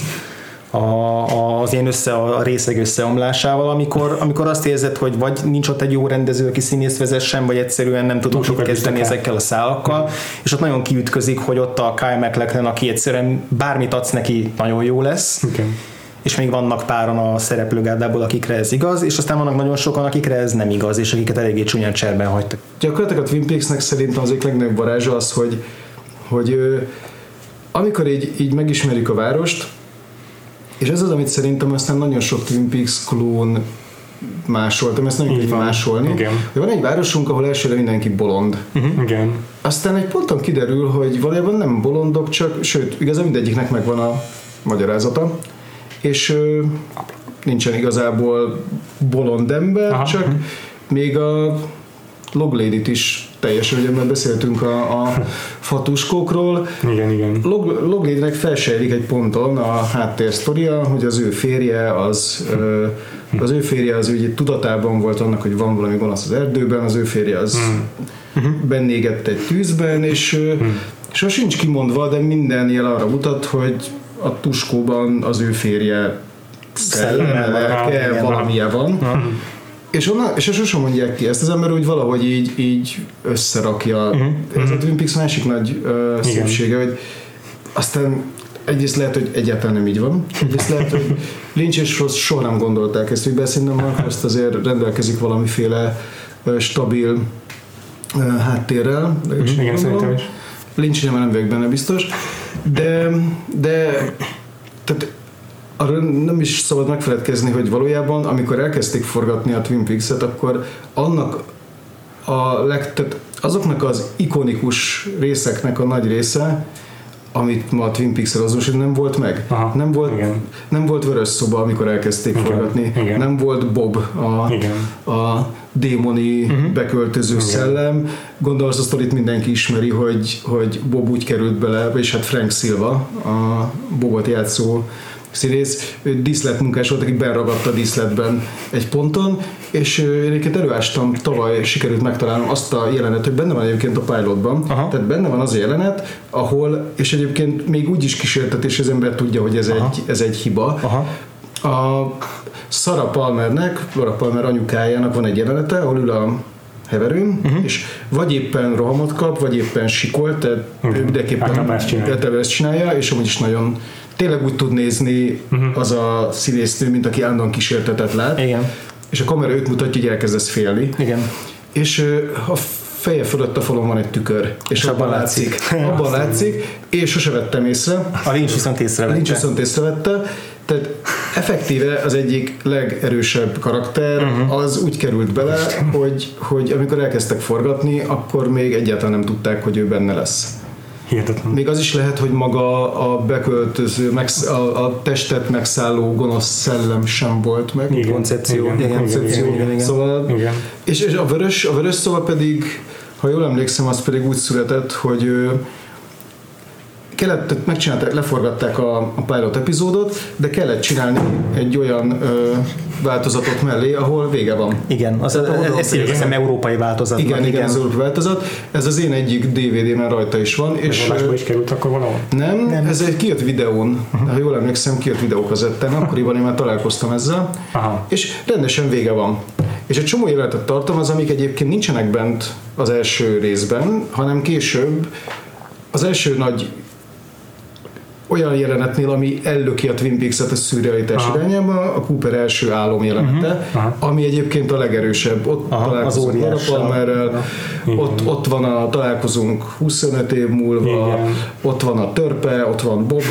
a, az ilyen össze, a részeg összeomlásával, amikor, amikor azt érzed, hogy vagy nincs ott egy jó rendező, aki színész vezessen, vagy egyszerűen nem tudok mit sokat kezdeni ezekkel a szálakkal, és ott nagyon kiütközik, hogy ott a Kyle MacLachlan, aki egyszerűen bármit adsz neki, nagyon jó lesz, Igen. és még vannak páran a szereplőgárdából, akikre ez igaz, és aztán vannak nagyon sokan, akikre ez nem igaz, és akiket eléggé csúnyán cserben hagytak. Gyakorlatilag a Twin Peaksnek szerintem az egyik legnagyobb varázsa az, hogy, hogy amikor így, így megismerjük a várost, és ez az, amit szerintem aztán nagyon sok Twin Peaks klón másoltam, ezt nagyon könnyű másolni. Igen. De van egy városunk, ahol elsőre mindenki bolond. Igen. Aztán egy ponton kiderül, hogy valójában nem bolondok, csak, sőt, igazán mindegyiknek megvan a magyarázata, és ö, nincsen igazából bolond ember, Aha. csak még a Loglady-t is teljesen, ugye mert beszéltünk a, a [laughs] fatuskókról, Igen, igen. Log, Loglady-nek felsejlik egy ponton a háttérsztoria, hogy az ő férje az ö, az ő férje az ugye tudatában volt annak, hogy van valami gonosz az erdőben, az ő férje az bennégett egy tűzben, és ö, és sincs kimondva, de minden jel arra mutat, hogy a tuskóban az ő férje szelleme, lelke, valamilyen van. És, onnan, és sosem mondják ki ezt, az ember úgy valahogy így, így összerakja. Ez a Twin Peaks másik nagy uh, szépsége, hogy aztán egyrészt lehet, hogy egyáltalán nem így van, egyrészt lehet, hogy Lynch és Ross soha nem gondolták ezt, hogy szerintem Mark Rost azért rendelkezik valamiféle uh, stabil uh, háttérrel. így Igen, gondolom. szerintem is. Lynch nem vagyok benne biztos, de, de tehát arra nem is szabad megfeledkezni, hogy valójában, amikor elkezdték forgatni a Twin Peaks-et, akkor annak a leg, tehát azoknak az ikonikus részeknek a nagy része, amit ma a Twin Peaks-el azonosít, nem volt meg. Aha, nem, volt, igen. nem volt vörös szoba, amikor elkezdték Igen, forgatni. igen. Nem volt Bob, a, Igen. a démoni uh-huh. beköltöző Igen. szellem. Gondolom azt a sztorit mindenki ismeri, hogy, hogy Bob úgy került bele, és hát Frank Silva, a Bobot játszó színész, ő díszletmunkás volt, aki beragadt a díszletben egy ponton, és én egyébként előástam, tavaly sikerült megtalálnom azt a jelenet, hogy benne van egyébként a pilotban, Aha. tehát benne van az a jelenet, ahol, és egyébként még úgy is kísértetés, az ember tudja, hogy ez, egy, ez egy hiba, Aha. a Sarah Palmernek, Laura Palmer anyukájának van egy jelenete, ahol ül a heverőn, Mhm. uh-huh. és vagy éppen rohamot kap, vagy éppen sikol, tehát Mhm. ő mindenképpen ezt csinálja, és amúgy is nagyon tényleg úgy tud nézni uh-huh. az a színésznő, mint aki állandóan kísértetet lát, Igen. és a kamera őt mutatja, hogy elkezdesz félni, Igen. és a feje fölött a falon van egy tükör, és abban látszik. Abban látszik, és sose vettem észre, A Lynch viszont észrevette. Nincs viszont észrevette, tehát effektíve az egyik legerősebb karakter uh-huh. az úgy került bele, hogy, hogy amikor elkezdtek forgatni, akkor még egyáltalán nem tudták, hogy ő benne lesz. Hihetetlen. Még az is lehet, hogy maga a beköltöző, megsz- a, a testet megszálló gonosz szellem sem volt meg. Igen, koncepció. Igen, Igen, koncepció. igen, igen, igen. Szóval, Igen. és, és a vörös, a vörös szóval pedig, ha jól emlékszem, az pedig úgy született, hogy ö, kellett, megcsinálták, leforgatták a, a pilot epizódot, de kellett csinálni egy olyan ö, változatot mellé, ahol vége van. Igen, az, Tehát oda- ez így hiszem európai változat. Igen, igen, igen, az európai változat. Ez az én egyik DVD-ben rajta is van, És ö, is került akkor valahol? nem, nem, ez egy kijött videón, ha jól emlékszem, kijött videókazettán, akkoriban én már találkoztam ezzel, Aha. és rendesen vége van. És egy csomó jelenetet tartalmaz, amik egyébként nincsenek bent az első részben, hanem később az első nagy olyan jelenetnél, ami ellöki a Twin Peaks-et a szürrealitás irányába, a Cooper első álom jelenete, Aha. ami egyébként a legerősebb. Ott Aha, találkozunk Laura. Palmerrel, ott, ott van a találkozunk 25 év múlva, Igen. ott van a törpe, ott van Bob.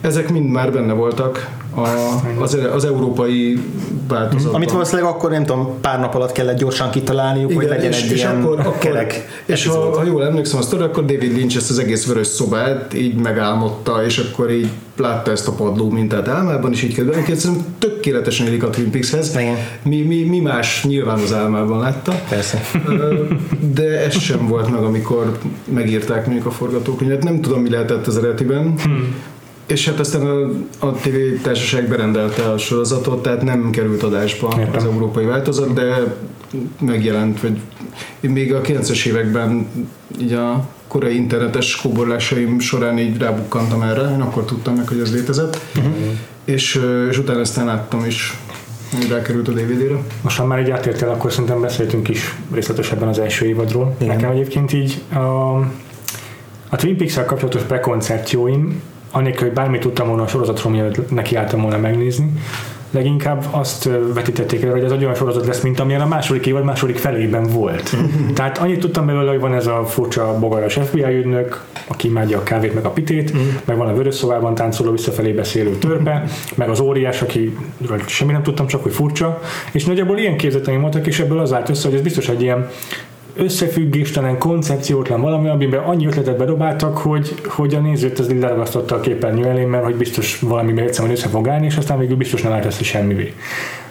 Ezek mind már benne voltak a, az, az európai változatban. Amit valószínűleg akkor nem tudom, pár nap alatt kellett gyorsan kitalálniuk, hogy legyen és, egy és ilyen akkor, akkor kerek és ha, ha, jól emlékszem azt akkor David Lynch ezt az egész vörös szobát így megálmodta, és akkor így látta ezt a padló mintát álmában, és így kezdve. Egyébként szerintem tökéletesen élik a Twin Peaks-hez. Igen. Mi, mi, mi más nyilván az álmában látta. Persze. De ez sem volt meg, amikor megírták mondjuk a forgatókönyvet. Nem tudom, mi lehetett az eredetiben. Hmm. És hát aztán a, a TV társaság berendelte a sorozatot, tehát nem került adásba Értem. az európai változat, de megjelent, vagy még a 90-es években így a korai internetes kóborlásaim során így rábukkantam erre, én akkor tudtam meg, hogy ez létezett, uh-huh. és, és utána aztán láttam is, hogy rákerült a DVD-re. Most ha már így átértél, akkor szerintem beszéltünk is részletesebben az első évadról. Igen. Nekem egyébként így a, a Twin Peaks-el kapcsolatos prekoncepcióim, anélkül, hogy bármit tudtam volna a sorozatról, mielőtt nekiálltam volna megnézni, leginkább azt vetítették el, hogy ez egy olyan sorozat lesz, mint amilyen a második évad második felében volt. [laughs] Tehát annyit tudtam belőle, hogy van ez a furcsa bogaras FBI ügynök, aki imádja a kávét meg a pitét, meg van a vörös szobában táncoló visszafelé beszélő törpe, meg az óriás, akiről semmi nem tudtam, csak hogy furcsa, és nagyjából ilyen képzeteim voltak, és ebből az állt össze, hogy ez biztos egy ilyen összefüggéstelen, koncepciótlan valami, amiben annyi ötletet bedobáltak, hogy, hogy a nézőt ez így leragasztotta a képernyő elé, mert hogy biztos valamiben egyszerűen össze fog állni, és aztán végül biztos nem áll semmivé.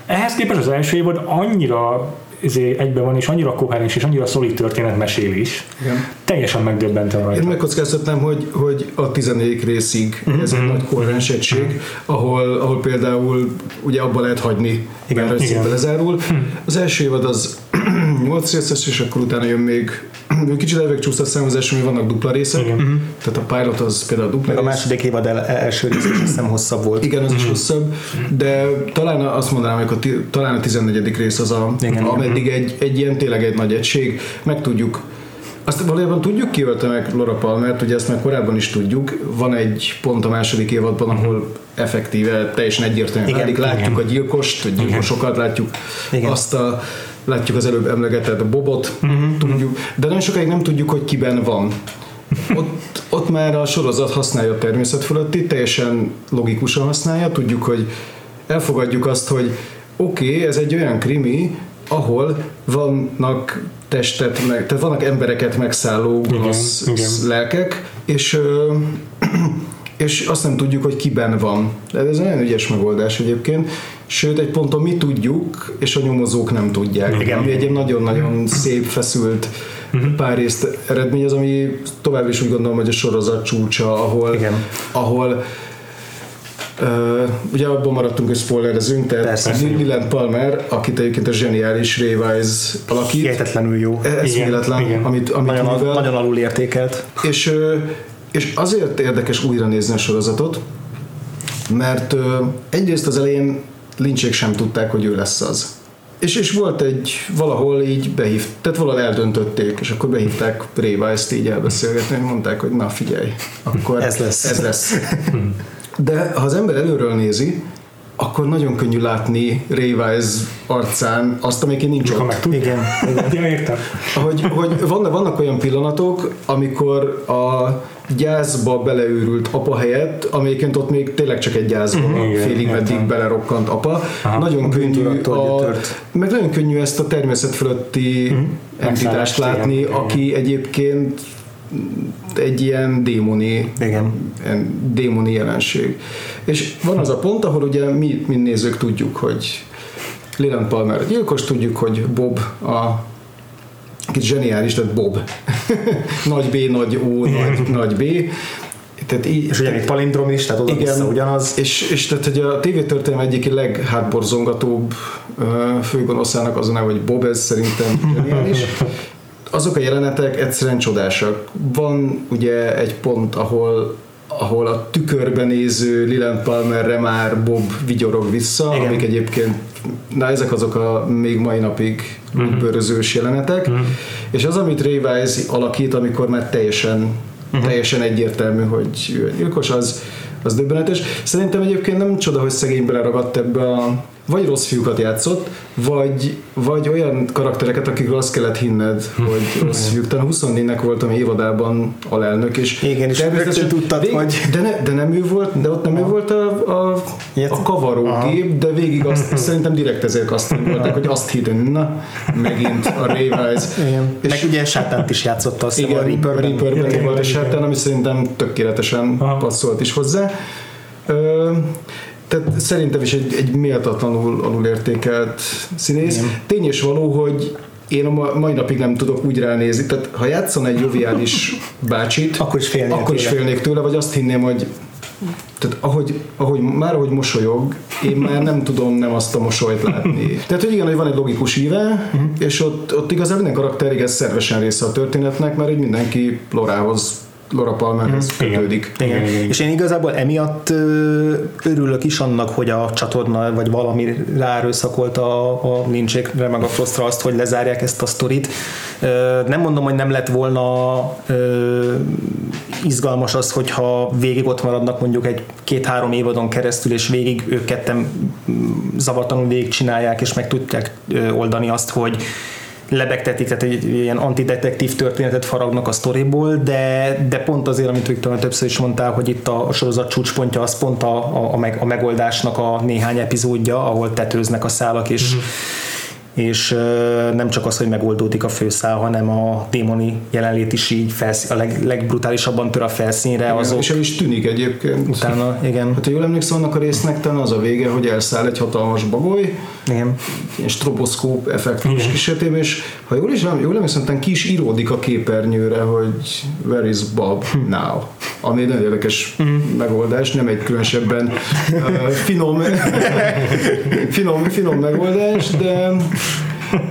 Ehhez képest az első évad annyira izé, egyben van, és annyira koherens, és annyira szolid történetmesélés. Igen. Teljesen megdöbbentem Én rajta. megkockáztatnám, hogy, hogy a 14. részig ez egy nagy koherens egység, ahol, ahol például ugye abba lehet hagyni, Igen, mert igen. lezárul. Az első évad az [clears throat] 8 részes, és akkor utána jön még [clears throat] kicsit elveg csúszott számozás, hogy vannak dupla részek, Igen. tehát a pilot az például dupla Meg a rész. második évad el, első rész is hiszem hosszabb volt. Igen, az is hosszabb, de talán azt mondanám, hogy a, ti- talán a 14. rész az, a, Igen, ameddig egy, egy ilyen tényleg egy nagy egység, meg tudjuk azt valójában tudjuk ki meg Laura Palmert, ugye ezt már korábban is tudjuk, van egy pont a második évadban, ahol effektíve teljesen egyértelműen Igen, válik, látjuk a gyilkost, a gyilkosokat, látjuk Igen. azt a látjuk az előbb emlegetett Bobot, tudjuk, de nagyon sokáig nem tudjuk, hogy kiben van. Ott, ott már a sorozat használja a természet fölötti, teljesen logikusan használja, tudjuk, hogy elfogadjuk azt, hogy oké, okay, ez egy olyan krimi, ahol vannak testet, meg, tehát vannak embereket megszálló gonosz lelkek, és ö, és azt nem tudjuk, hogy kiben van. De ez egy nagyon ügyes megoldás egyébként. Sőt, egy ponton mi tudjuk, és a nyomozók nem tudják. Igen. Ami egy nagyon-nagyon szép, feszült pár részt eredményez, ami tovább is úgy gondolom, hogy a sorozat csúcsa, ahol, Igen. ahol Ö, ugye abban maradtunk, hogy spoilerezünk, tehát Persze. Leland Palmer, akit egyébként a zseniális Ray Wise alakít, Hihetetlenül jó. eszméletlen, igen. amit, amit Nagyon, művel. nagyon alul értékelt. És, ö, és azért érdekes újra nézni a sorozatot, mert egyrészt az elején lincsék sem tudták, hogy ő lesz az. És, és volt egy, valahol így behív, tehát valahol eldöntötték, és akkor behívták Ray Wise-t így elbeszélgetni, hogy mondták, hogy na figyelj, akkor Ez lesz. Ez lesz. De ha az ember előről nézi, akkor nagyon könnyű látni Ray Wise arcán azt, amelyik nincs Ha ott. meg tudja. Igen. Ja, értem. Hogy, hogy vannak, vannak olyan pillanatok, amikor a gyászba beleőrült apa helyett, amelyiként ott még tényleg csak egy gyászba, Mhm, igen, félig meddig belerokkant apa, Aha. nagyon könnyű bűntudattól a, gyötört. meg nagyon könnyű ezt a természet fölötti entitást Megszállást, látni, igen, igen. aki egyébként egy ilyen démoni Igen. ilyen démoni jelenség. És van az a pont, ahol ugye mi, mi nézők tudjuk, hogy Leland Palmer gyilkos, tudjuk, hogy Bob a kicsit zseniális, tehát Bob. [laughs] nagy B, nagy O, nagy, nagy B. Tehát így, És ugyanitt palindrom is, tehát oda ugyanaz. és, és tehát, hogy a tévétörténelem egyik leghátborzongatóbb főgonoszának az a neve, hogy Bob, ez szerintem zseniális. [laughs] Azok a jelenetek egyszerűen csodásak. Van ugye egy pont, ahol ahol a tükörben néző Leland Palmerre már Bob vigyorog vissza, Igen. amik egyébként, na ezek azok a még mai napig uh-huh. bőrözős jelenetek, uh-huh. és az, amit Ray Wise alakít, amikor már teljesen, uh-huh. teljesen egyértelmű, hogy gyilkos, az, az döbbenetes. Szerintem egyébként nem csoda, hogy szegény beleragadt ebbe a vagy rossz fiúkat játszott, vagy, vagy olyan karaktereket, akikről azt kellett hinned, hogy rossz fiúk. Talán 24-nek voltam évadában alelnök, és Igen, és természetesen tudtad, hogy- de, ne, de nem ő volt, de ott nem ő volt a, a, a kavarógép, de végig azt [laughs] szerintem direkt ezért castingolták, hogy azt hittem, na, megint a Ray Wise. Igen. És Meg ugye sátánt is játszott azt igen, a Reaperben. Reaperben Igen, volt a sátán, ami szerintem tökéletesen Aha. passzolt is hozzá. Ö, tehát szerintem is egy, egy méltatlanul alulértékelt színész. Igen. Tény és való, hogy én a ma- mai napig nem tudok úgy ránézni, tehát ha játszana egy joviális [laughs] bácsit, Akkor is félnél akkor is félnék tőle, vagy azt hinném, hogy tehát ahogy, ahogy, már ahogy mosolyog, én már nem tudom nem azt a mosolyt látni. [laughs] Tehát, hogy igen, hogy van egy logikus íve, uh-huh. és ott, ott igazából minden karakter igen szervesen része a történetnek, mert hogy mindenki Lorához, Laura Palmerhez Igen. kötődik. Igen. Igen, igen. És én igazából emiatt örülök is annak, hogy a csatorna vagy valami ráerőszakolta a, a lincsékre meg a Frostra azt, hogy lezárják ezt a sztorit. Nem mondom, hogy nem lett volna izgalmas az, hogyha végig ott maradnak mondjuk egy két-három évadon keresztül, és végig ők ketten mm, zavartanul végig csinálják, és meg tudják oldani azt, hogy lebegtetik, tehát egy ilyen antidetektív történetet faragnak a sztoriból, de, de pont azért, amit Viktor többször is mondtál, hogy itt a, a sorozat csúcspontja az pont a, a, a, meg, a megoldásnak a néhány epizódja, ahol tetőznek a szálak, és, mm-hmm. És nem csak az, hogy megoldódik a főszál, hanem a démoni jelenlét is így felszín, a leg, legbrutálisabban tör a felszínre, azok És el is tűnik egyébként. utána, igen, Hát, ha jól emlékszem, annak a résznek talán az a vége, hogy elszáll egy hatalmas bagoly, igen. ilyen stroboszkóp effektus Igen. kísérletében, és ha jól is jól emlékszem, ki is íródik a képernyőre, hogy where is Bob now? Ami egy nagyon érdekes megoldás, nem egy különösebben uh, finom, [laughs] finom, finom megoldás, de,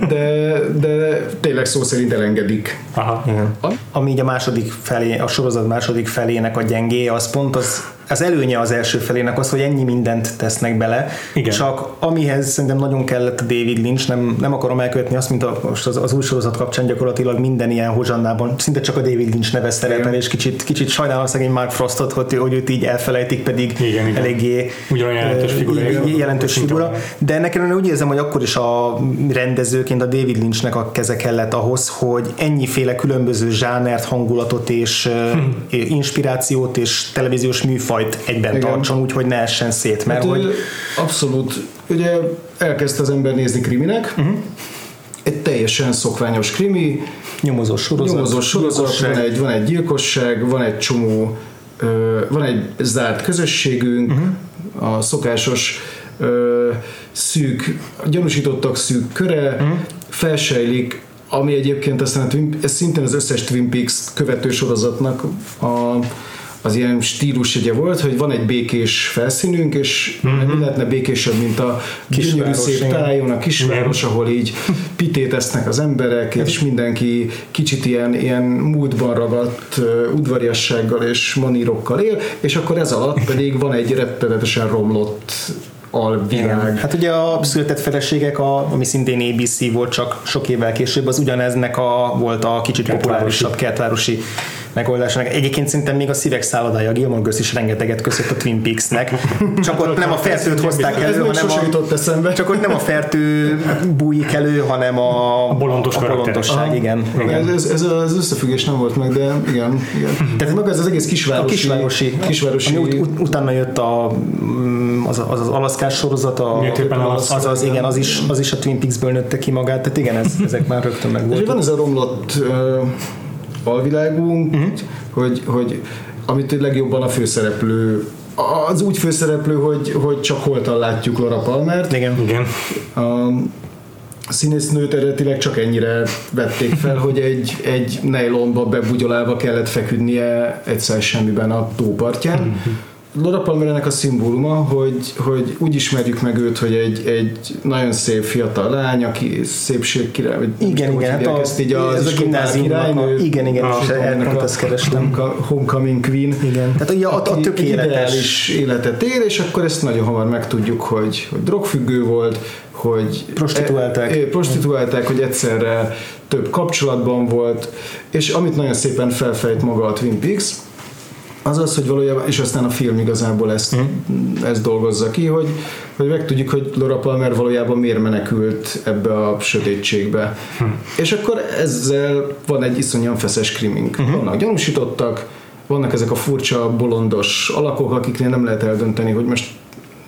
de, de tényleg szó szerint elengedik. Aha. Igen. Ami így a második felé, a sorozat második felének a gyengé, az pont az, az előnye az első felének az, hogy ennyi mindent tesznek bele, Igen. csak amihez szerintem nagyon kellett a David Lynch, nem, nem akarom elkövetni azt, mint a, most az, az új sorozat kapcsán gyakorlatilag minden ilyen hozsannában, szinte csak a David Lynch neve szerepel, és kicsit, kicsit sajnálom szegény Mark Frostot, hogy, hogy őt így elfelejtik, pedig Igen, igen. eléggé Ugyanolyan jelentős figura, jelentős de ellenére úgy érzem, hogy akkor is a rendezőként a David Lynchnek a keze kellett ahhoz, hogy ennyiféle különböző zsánert, hangulatot és Hm. inspirációt és televíziós műfajt egyben Igen. tartson, úgyhogy ne essen szét, mert Hát, hogy. Abszolút. Ugye elkezdte az ember nézni kriminek, uh-huh. egy teljesen szokványos krimi, nyomozós sorozat, nyomozós sorozat, gyilkosság. van egy, van egy gyilkosság, van egy csomó, van egy zárt közösségünk, uh-huh. a szokásos ö, szűk, gyanúsítottak szűk köre, uh-huh. felsejlik, ami egyébként aztán a Twin, ez szintén az összes Twin Peaks követő sorozatnak a, az ilyen stílusjegye volt, hogy van egy békés felszínünk, és mm-hmm. mi lehetne békésebb, mint a gyönyörű Kisváros, szép igen. tájon, a kisváros, ahol így pitét esznek az emberek, és mindenki kicsit ilyen, ilyen múltban ragadt udvariassággal és manírokkal él, és akkor ez alatt pedig van egy rettenetesen romlott alvilág. Hát ugye a született feleségek, a, ami szintén ABC volt, csak sok évvel később, az ugyaneznek a, volt a kicsit populárisabb kertvárosi megoldásának. Egyébként szerintem még a szívek szállodája, a Gilmore Girls is rengeteget köszött a Twin Peaksnek. Csak ott nem a fertőt hozták elő, hanem a, eszembe. csak ott nem a fertő bújik elő, hanem a, A bolondos a bolondosság, igen. igen. Ez, ez, ez az összefüggés nem volt meg, de igen. igen. Tehát maga ez az egész A kisvárosi, kisvárosi, kisvárosi ami ut- ut- utána jött a, mm, az, az, az alaszkás sorozat, a, az, az, az, igen, az is, az is a Twin Peaksből nőtte ki magát, tehát igen, ez, ezek már rögtön meg És voltak. van ez a romlott uh, alvilágunk, uh-huh. hogy, hogy amit legjobban a főszereplő az úgy főszereplő, hogy, hogy csak holtan látjuk Laura Palmert. Igen. Igen. A színésznőt eredetileg csak ennyire vették fel, hogy egy, egy nejlonba bebugyolálva kellett feküdnie egyszer semmiben a tópartján. Laura Palmer ennek a szimbóluma, hogy, hogy úgy ismerjük meg őt, hogy egy, egy nagyon szép fiatal lány, aki szépség király, vagy Igen, igen, hát a, ezt így az ez a gimnáziumnak, a, igen, igen, Ah, és ennek pont a azt kerestem. homecom- Homecoming Queen. Igen. Tehát ugye a, a tökéletes. életet él, és akkor ezt nagyon hamar megtudjuk, hogy, hogy drogfüggő volt, hogy Prostituálták. E, prostituálták, hogy egyszerre több kapcsolatban volt, és amit nagyon szépen felfejt maga a Twin Peaks, az az, hogy valójában, és aztán a film igazából ezt, Hm. ezt dolgozza ki, hogy, hogy megtudjuk, hogy Laura Palmer valójában miért menekült ebbe a sötétségbe. Hm. És akkor ezzel van egy iszonyan feszes krimink. Hm. Vannak gyanúsítottak, vannak ezek a furcsa, bolondos alakok, akiknél nem lehet eldönteni, hogy most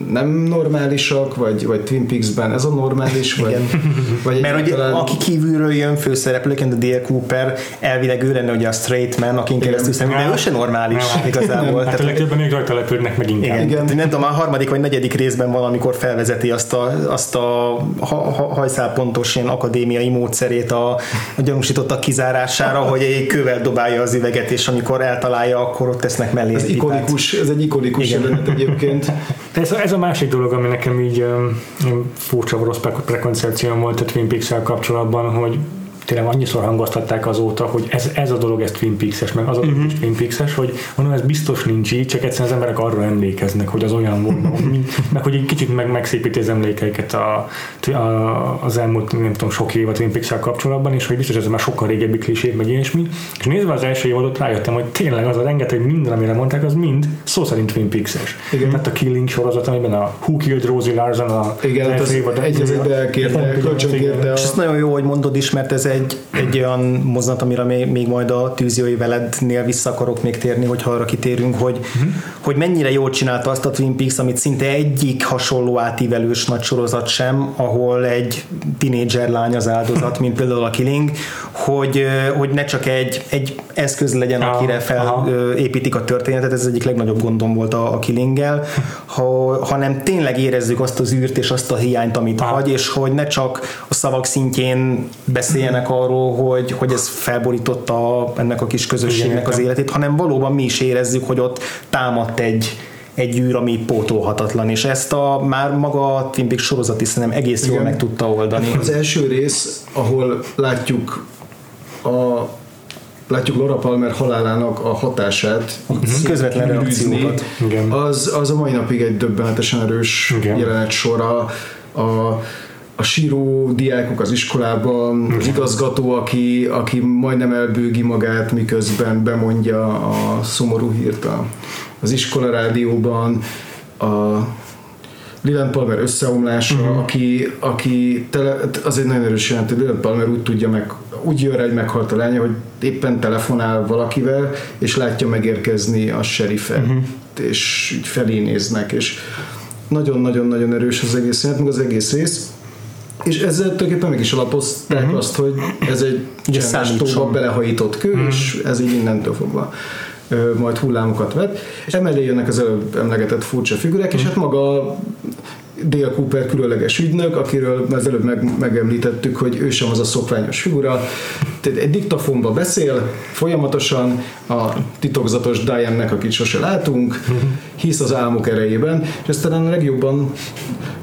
nem normálisak, vagy, vagy Twin Peaks-ben ez a normális, vagy, vagy Mert ugye, egyáltalán- aki kívülről jön főszereplőként, a Dale Cooper, elvileg ő lenne ugye a straight man, akin keresztül szerintem, de ő se normális igazából. Hát a legtöbben még rajta lepődnek meg inkább. Igen, Igen. igen. nem tudom, a harmadik vagy negyedik részben valamikor felvezeti azt a, azt a ha, ha, hajszálpontos ilyen akadémiai módszerét a, a gyanúsítottak kizárására, hogy egy kővel dobálja az üveget, és amikor eltalálja, akkor ott tesznek mellé ez ikonikus, ez egy ikonikus Igen. jelenet egyébként. Ez, ez a másik dolog, ami nekem így um, furcsa rossz pre- prekoncepcióm volt a Twin peaks kapcsolatban, hogy tényleg annyiszor hangoztatták azóta, hogy ez, ez a dolog, ez Twin Peaks-es, meg az a dolog is Twin Peaks-es, hogy mondom, ez biztos nincs így, csak egyszerűen az emberek arra emlékeznek, hogy az olyan volt, [laughs] mint- meg hogy egy kicsit meg, megszépíti az emlékeiket a, a, az elmúlt, nem tudom, sok év a Twin peaks kapcsolatban, és hogy biztos ez már sokkal régebbi klisét, meg ilyesmi. És nézve az első évadot rájöttem, hogy tényleg az a rengeteg minden, amire mondták, az mind szó szerint Twin Peaks-es. Igen. Tehát a Killing sorozat, amiben a Who Killed Rosie Larson a Igen, hát az első évad- egy az egybe elkérte, kölcsönkérte És a ezt nagyon jó, hogy mondod is, mert ez egy, egy olyan mozzanat, amire még, még majd a tűzjói velednél vissza akarok még térni, hogy arra kitérünk, hogy, uh-huh. hogy mennyire jól csinálta azt a Twin Peaks, amit szinte egyik hasonló átívelős nagy sorozat sem, ahol egy tinédzser lány az áldozat, mint például a Killing, hogy, hogy ne csak egy, egy eszköz legyen, Aha, akire felépítik a történetet, ez az egyik legnagyobb gondom volt a, a Killinggel, ha, hanem tényleg érezzük azt az űrt és azt a hiányt, amit Aha. hagy, és hogy ne csak a szavak szintjén beszéljenek arról, hogy, hogy ez felborította ennek a kis közösségnek Igen, az életét, hanem valóban mi is érezzük, hogy ott támadt egy, egy űr, ami pótolhatatlan, és ezt a már maga a Twin Peaks sorozat is szerintem egész jól Igen. meg tudta oldani. Az első rész, ahol látjuk a látjuk Laura Palmer halálának a hatását Mhm. Közvetlen reakciókat. Az, az a mai napig egy döbbenetesen erős Igen. jelenet sora. A, a síró diákok az iskolában, az igazgató, aki, aki majdnem elbőgi magát, miközben bemondja a szomorú hírt az iskola rádióban, a Leland Palmer összeomlása, uh-huh. aki, aki tele, az egy nagyon erős jelent, hogy Leland Palmer úgy tudja meg, úgy jön rá, hogy meghalt a lánya, hogy éppen telefonál valakivel, és látja megérkezni a serifet, uh-huh. és így felé néznek, és nagyon-nagyon-nagyon erős az egész jelent, meg az egész rész. És ezzel tulajdonképpen meg is alapozták uh-huh. azt, hogy ez egy csendes tóba belehajított kő, uh-huh. és ez így innentől fogva ö, majd hullámokat vet. És emellé jönnek az előbb emlegetett furcsa figurák, és hát maga Dale Cooper különleges ügynök, akiről az előbb meg, megemlítettük, hogy ő sem az a szokványos figura, tehát egy diktafonba beszél folyamatosan a titokzatos Diane-nek, akit sose látunk, hisz az álmok erejében, és ez talán a legjobban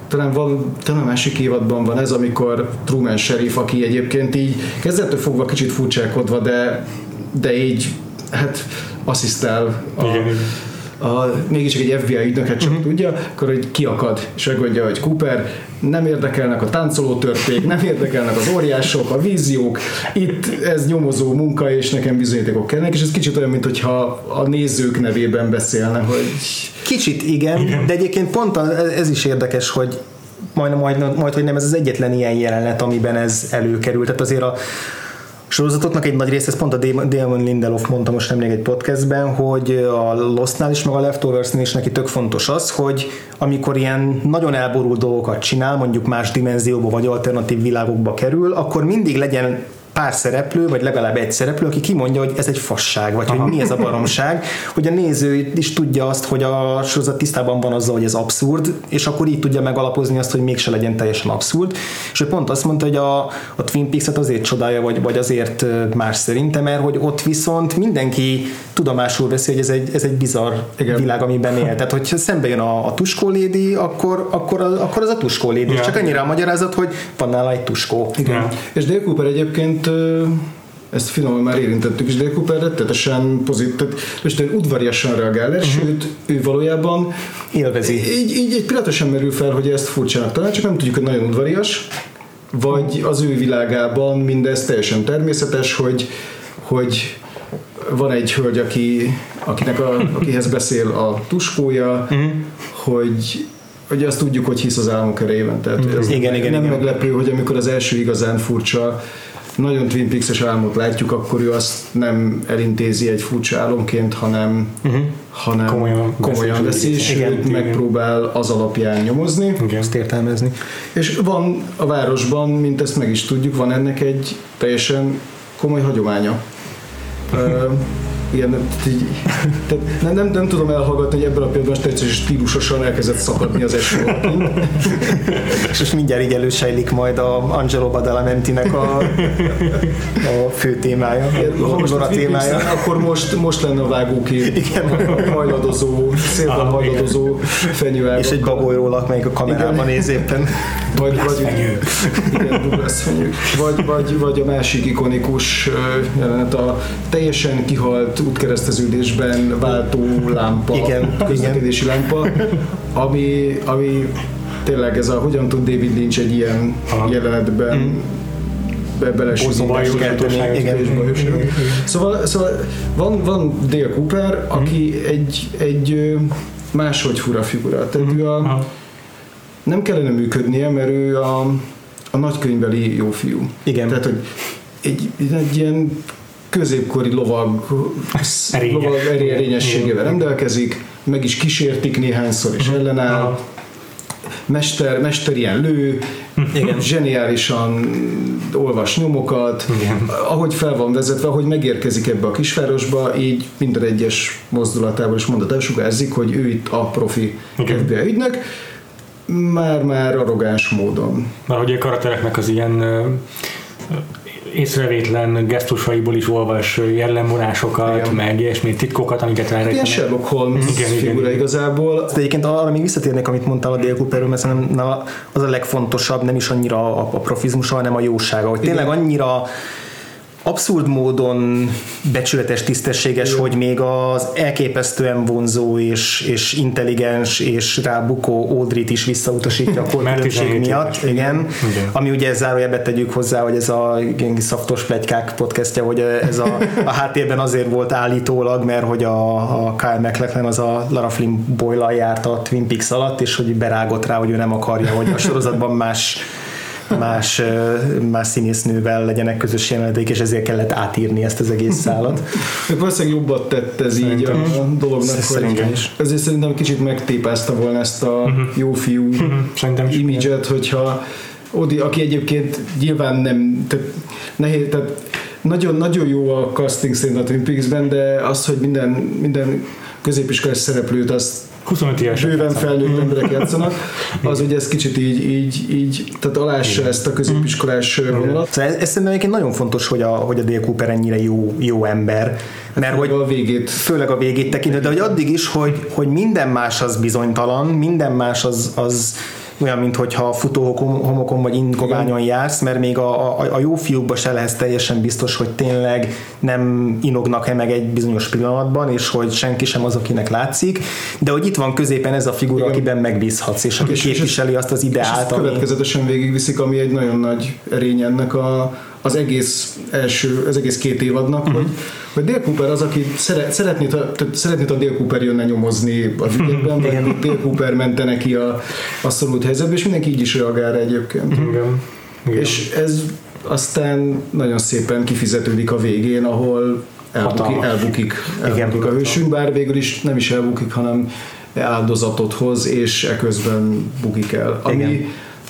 talán, van, talán a másik évadban van ez, amikor Truman Sheriff, aki egyébként így kezdettől fogva kicsit furcsákodva, de, de így hát asszisztál a, Igen, igen. a, mégiscsak egy FBI ügynöket csak uh-huh. tudja, akkor hogy kiakad, és megmondja, hogy Cooper, nem érdekelnek a táncoló törpék, nem érdekelnek az óriások, a víziók, itt ez nyomozó munka, és nekem bizonyítékok kellnek, és ez kicsit olyan, mintha a nézők nevében beszélne, hogy Kicsit igen, igen. de egyébként pont ez is érdekes, hogy majd, majd, majd, hogy nem ez az egyetlen ilyen jelenet, amiben ez előkerült. Tehát azért a sorozatoknak egy nagy része, ez pont a Damon- Lindelof mondta most nemrég egy podcastben, hogy a Lostnál is, meg a Leftoversnél is neki tök fontos az, hogy amikor ilyen nagyon elborult dolgokat csinál, mondjuk más dimenzióba vagy alternatív világokba kerül, akkor mindig legyen pár szereplő, vagy legalább egy szereplő, aki kimondja, hogy ez egy fasság, vagy Aha. hogy mi ez a baromság, hogy a néző is tudja azt, hogy a sorozat tisztában van azzal, hogy ez abszurd, és akkor így tudja megalapozni azt, hogy mégse legyen teljesen abszurd. És ő pont azt mondta, hogy a, a Twin Peaks-et azért csodálja, vagy, vagy azért más szerintem, mert hogy ott viszont mindenki tudomásul veszi, hogy ez egy, ez egy bizarr Igen. világ, amiben él. Tehát, hogyha szembe jön a, a tuskólédi, akkor, akkor, az, akkor az a tuskólédi. Ja. Csak annyira a magyarázat, hogy van nála egy tuskó. Igen. Ja. És Dale Cooper egyébként ö, ezt finoman már érintettük is, Dale Cooper rettetesen pozitív, most egy udvariasan reagál Mhm. sőt, ő valójában Élvezi. így, így egy pillanatra sem merül fel, hogy ezt furcsának talán, csak nem tudjuk, hogy nagyon udvarias, vagy az ő világában mindez teljesen természetes, hogy, hogy van egy hölgy, aki, akinek a, akihez beszél a tuskója, hogy hogy azt tudjuk, hogy hisz az álmok erejében. Tehát ez Igen, igen, nem igen. meglepő, hogy amikor az első igazán furcsa, nagyon Twin Peaks-es álmot látjuk, akkor ő azt nem elintézi egy furcsa álomként, hanem, hanem Komolyan komolyan veszi. Igen, igen. megpróbál az alapján nyomozni. Igen. Ezt értelmezni. És van a városban, mint ezt meg is tudjuk, van ennek egy teljesen komoly hagyománya. Tehát így- [laughs] tehát nem, nem, nem, tudom elhallgatni, hogy ebből a pillanatban teljesen stílusosan elkezdett szakadni az eső. [laughs] És most mindjárt így elősejlik majd a Angelo Badalamentinek a, a fő témája, Ha a most Nora a témája. Peaks-en, akkor most, most lenne a vágókép. Igen. Hajladozó, szélben Ah, hajladozó fenyőágak. És egy bagolyról, melyik a kamerában néz éppen. vagy, vagy, fenyő. Igen, Douglas fenyő. Vagy, vagy, vagy a másik ikonikus jelenet, a teljesen kihalt útkereszteződésben váltó lámpa, Igen, közlekedési lámpa, ami, ami tényleg ez a, hogyan tud David Lynch egy ilyen Aha. jelenetben be, igen. és bajosságot. Szóval, szóval van, van Dale Cooper, aki egy, egy ö, máshogy fura figura. Tehát ő a, Aha. nem kellene működnie, mert ő a, a nagykönyvbeli jó fiú. Igen. Tehát, hogy egy, egy ilyen középkori lovag, Erényes. lovag eré- erényességével rendelkezik, meg is kísértik néhányszor, és ellenáll. Aha. Mester, mester ilyen lő, Igen. zseniálisan olvas nyomokat, Igen. ahogy fel van vezetve, ahogy megérkezik ebbe a kisvárosba, így minden egyes mozdulatával és mondat elsugárzik, hogy ő itt a profi Igen. FBI ügynök, már-már arrogáns módon. Mert hogy a karaktereknek az ilyen észrevétlen gesztusaiból is olvas jellemvonásokat, Igen. meg ilyesmi titkokat, amiket Ilyen elrejtenek. Sherlock Holmes Igen, figura igen. igazából. De egyébként arra még visszatérnék, amit mondtál a Dale Cooperről, mert szerintem az a legfontosabb, nem is annyira a, a profizmusa, hanem a jósága. Hogy tényleg Igen. annyira abszurd módon becsületes, tisztességes, Igen. hogy még az elképesztően vonzó és, és intelligens és rábukó Audrey-t is visszautasítja a [laughs] korkülönbség 17 miatt. éves. Igen. Igen. Ami ugye zárójelbe tegyük hozzá, hogy ez a szaftos plegykák podcastja, hogy ez a, a háttérben azért volt állítólag, mert hogy a, a Kyle MacLachlan az a Lara Flynn boyle járt a Twin Peaks alatt, és hogy berágott rá, hogy ő nem akarja, hogy a sorozatban más más, más színésznővel legyenek közös jelenetek, és ezért kellett átírni ezt az egész szálat. Meg valószínűleg jobbat tett ez így a dolognak, hogy Szerintem is. ezért szerintem kicsit megtépázta volna ezt a jó fiú Szerintem is. imidzset, hogyha Odi, aki egyébként nyilván nem, tehát nehéz, tehát nagyon, nagyon jó a casting szerintem a Twin Peaks-ben, de az, hogy minden, minden középiskolás szereplőt azt 25 évesek bőven felnőtt emberek játszanak, az ugye ez kicsit így, így, így tehát alássa ezt a középiskolás vonalat. Szóval ez, ez szerintem egyébként nagyon fontos, hogy a, hogy a Dale Cooper ennyire jó, jó ember, mert hogy a végét. főleg a végét tekintve, de hogy addig is, hogy, hogy minden más az bizonytalan, minden más az, az olyan, mintha futóhomokon vagy ingoványon jársz, mert még a, a, a jó fiúkba se lehetsz teljesen biztos, hogy tényleg nem inognak-e meg egy bizonyos pillanatban, és hogy senki sem az, akinek látszik, de hogy itt van középen ez a figura, Igen. akiben megbízhatsz, és aki És- és- képviseli azt az és ideált, ezt ami... következetesen végigviszik, ami egy nagyon nagy erény ennek a, az egész első, az egész két évadnak, Mhm. hogy, hogy Dale Cooper az, aki szeret, szeretné, szeretné, ha Dale Cooper jönne nyomozni az ügyekben, vagy Igen. Dale Cooper mente neki a, a szorult helyzetbe, és mindenki így is reagál rá egyébként. Igen. Igen. És ez aztán nagyon szépen kifizetődik a végén, ahol elbukik, elbukik, elbukik a hősünk, bár végül is nem is elbukik, hanem áldozatot hoz, és eközben bukik el. Ami Igen.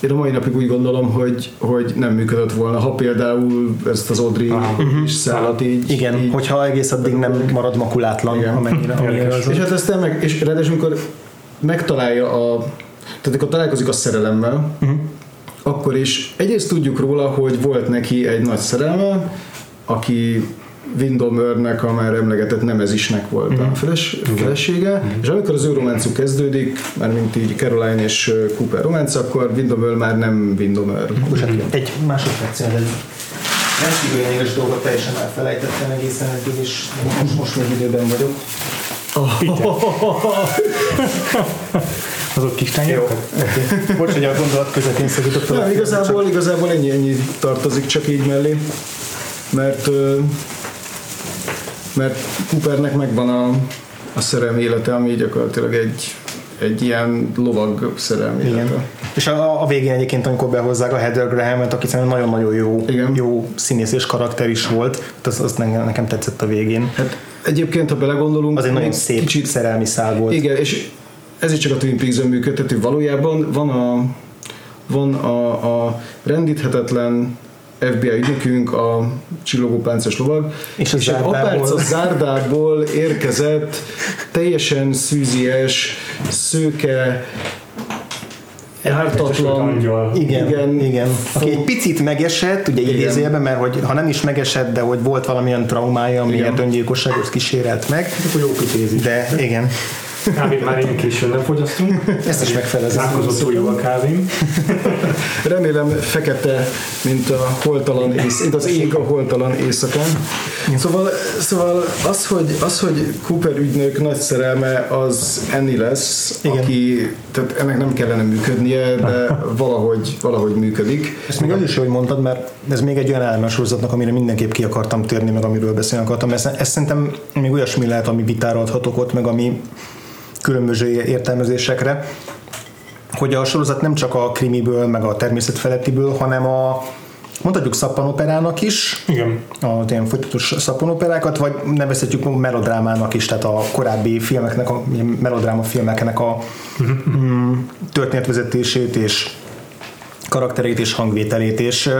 Én a mai napig úgy gondolom, hogy, hogy nem működött volna, ha például ezt az Audrey és szállat így, Igen, így hogyha egész addig nem marad makulátlan, Igen. amennyire, amennyire az. és hát aztán meg, és ráadásul amikor megtalálja a, tehát amikor találkozik a szerelemmel, uh-huh. akkor is egyrészt tudjuk róla, hogy volt neki egy nagy szerelme, aki Windomernek a már emlegetett nemezisnek volt uh-huh. a feles, felesége, uh-huh. és amikor az ő románcuk kezdődik, már mint így Caroline és Cooper románc, akkor Windomer már nem Windomer. Bocsánat, egy másodperc, rendkívül lényeges dolgot teljesen elfelejtettem egészen eddig, és most, most még időben vagyok. Azok kis tányérokat? Okay. Bocs, hogy a gondolat közepén szakítottam. Nem, igazából, igazából ennyi, ennyi tartozik csak így mellé, mert mert Coopernek megvan a, a szerelmi élete, ami gyakorlatilag egy, egy ilyen lovag szerelmi Igen. élete. És a, a végén egyébként, amikor behozzák a Heather Graham-et, aki szerintem nagyon-nagyon jó, Igen. jó színész és karakter is volt, az, az nekem, nekem tetszett a végén. Hát egyébként, ha belegondolunk, Az egy nagyon szép kicsit, szerelmi szál volt. igen, és ez is csak a Twin Peaks-en működtető. Valójában van a, van a, a rendíthetetlen FBI ügynökünk, a csillogó páncos lovag, És a és egy zárdából. apárca zárdából érkezett, teljesen szűzies, szőke, ártatlan. Igen, igen, Igen. Aki egy picit megesett, ugye idézőjelben, mert hogy ha nem is megesett, de hogy volt valamilyen traumája, miért Igen. öngyilkosságot kísérelt meg. akkor jó kitézis. De igen, Kávét már ilyen későn nem fogyasztunk. ezt is megfelezem. Zárkozott túl jó a kávém. [laughs] Remélem fekete, mint a holtalan ész, mint az ég a holtalan éjszakán. Szóval, szóval az, hogy, az, hogy Cooper ügynök nagy szerelme az Annie lesz, Igen. aki, tehát ennek nem kellene működnie, de [laughs] valahogy, valahogy működik. Ezt még az is, hogy mondtad, mert ez még egy olyan eleme a sorozatnak, amire mindenképp ki akartam térni, meg amiről beszélni akartam. Ez, ez szerintem még olyasmi lehet, ami vitára adhatok ott, meg ami különböző értelmezésekre, hogy a sorozat nem csak a krimiből, meg a természetfelettiből, hanem a mondhatjuk szappanoperának is, Igen. a ilyen folyamatos szappanoperákat, vagy nevezhetjük melodrámának is, tehát a korábbi filmeknek, a melodráma filmeknek a mm, történetvezetését és karakterét és hangvételét, és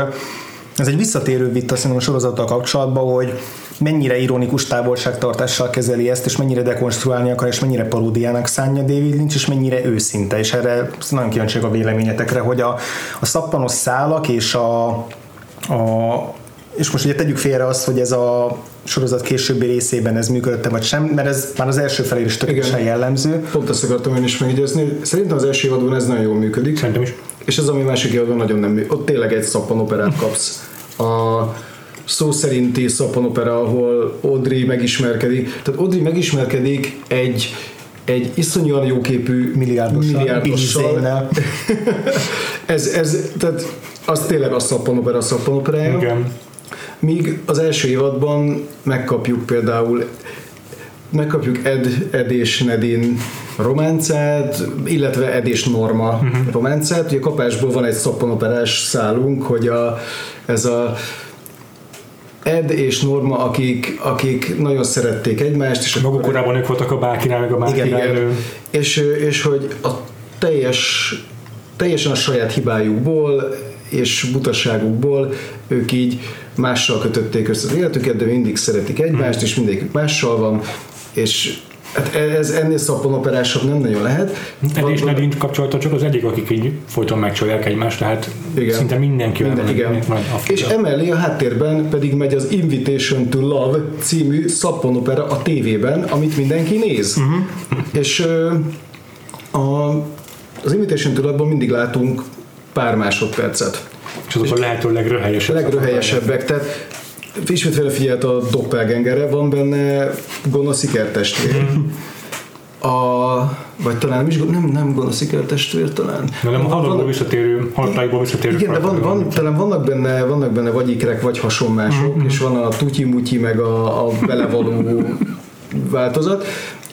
ez egy visszatérő vita szerintem a sorozattal kapcsolatban, hogy mennyire ironikus távolságtartással kezeli ezt, és mennyire dekonstruálni akar, és mennyire paródiának szánja David Lynch, és mennyire őszinte, és erre nagyon kíváncsiak a véleményetekre, hogy a, a szappanos szálak és a, a és most ugye tegyük félre azt, hogy ez a sorozat későbbi részében ez működött vagy sem, mert ez már az első felé is tökéletesen jellemző. Pont ezt akartam én is megjegyezni. Szerintem az első évadban ez nagyon jól működik. Szerintem is. És az, ami másik évadban nagyon nem működik. Ott tényleg egy szappanoperát kapsz. A szó szerinti szappanopera, ahol Audrey megismerkedik. Tehát Audrey megismerkedik egy egy iszonyúan jóképű Milliárdossal, milliárdossal. [laughs] Ez, ez, tehát az tényleg a szappanopera szappanoperája. Igen. Míg az első évadban megkapjuk például megkapjuk Ed, Ed és Nedin románcát, illetve Ed és Norma uh-huh. románcát. Ugye kapásból van egy szappanoperás szálunk, hogy a, ez a Ed és Norma, akik, akik nagyon szerették egymást, és Maguk akkor korábban ők voltak a bákinál, meg a bákinál. igen, és, és hogy a teljes, teljesen a saját hibájukból és butaságukból ők így mással kötötték össze az életüket, de mindig szeretik egymást, és mindegyikük mással van, és Hát ez ennél szappanoperásabb nem nagyon lehet. Ed és Nadine kapcsolata csak az egyik, akik így folyton megcsolják egymást, tehát Igen. szinte mindenki Minden, igen. És emellé a háttérben pedig megy az Invitation to Love című szappanopera a tévében, amit mindenki néz. Uh-huh. És a, az Invitation to Love-ban mindig látunk pár másodpercet. és azok a lehető A legröhelyesebb. legröhelyesebbek, tehát ismét figyelt a Doppelgangerre, van benne gonosz ikertestvér. Mhm. A, vagy talán nem is, nem, nem gonosz ikertestvér talán. Na, nem a halálból visszatérő, halálból visszatérő. igen, de van, van, talán vannak benne, vannak benne vagy ikrek, vagy hasonmások, Mhm. és van a tutyi-mutyi, meg a, a belevaló változat,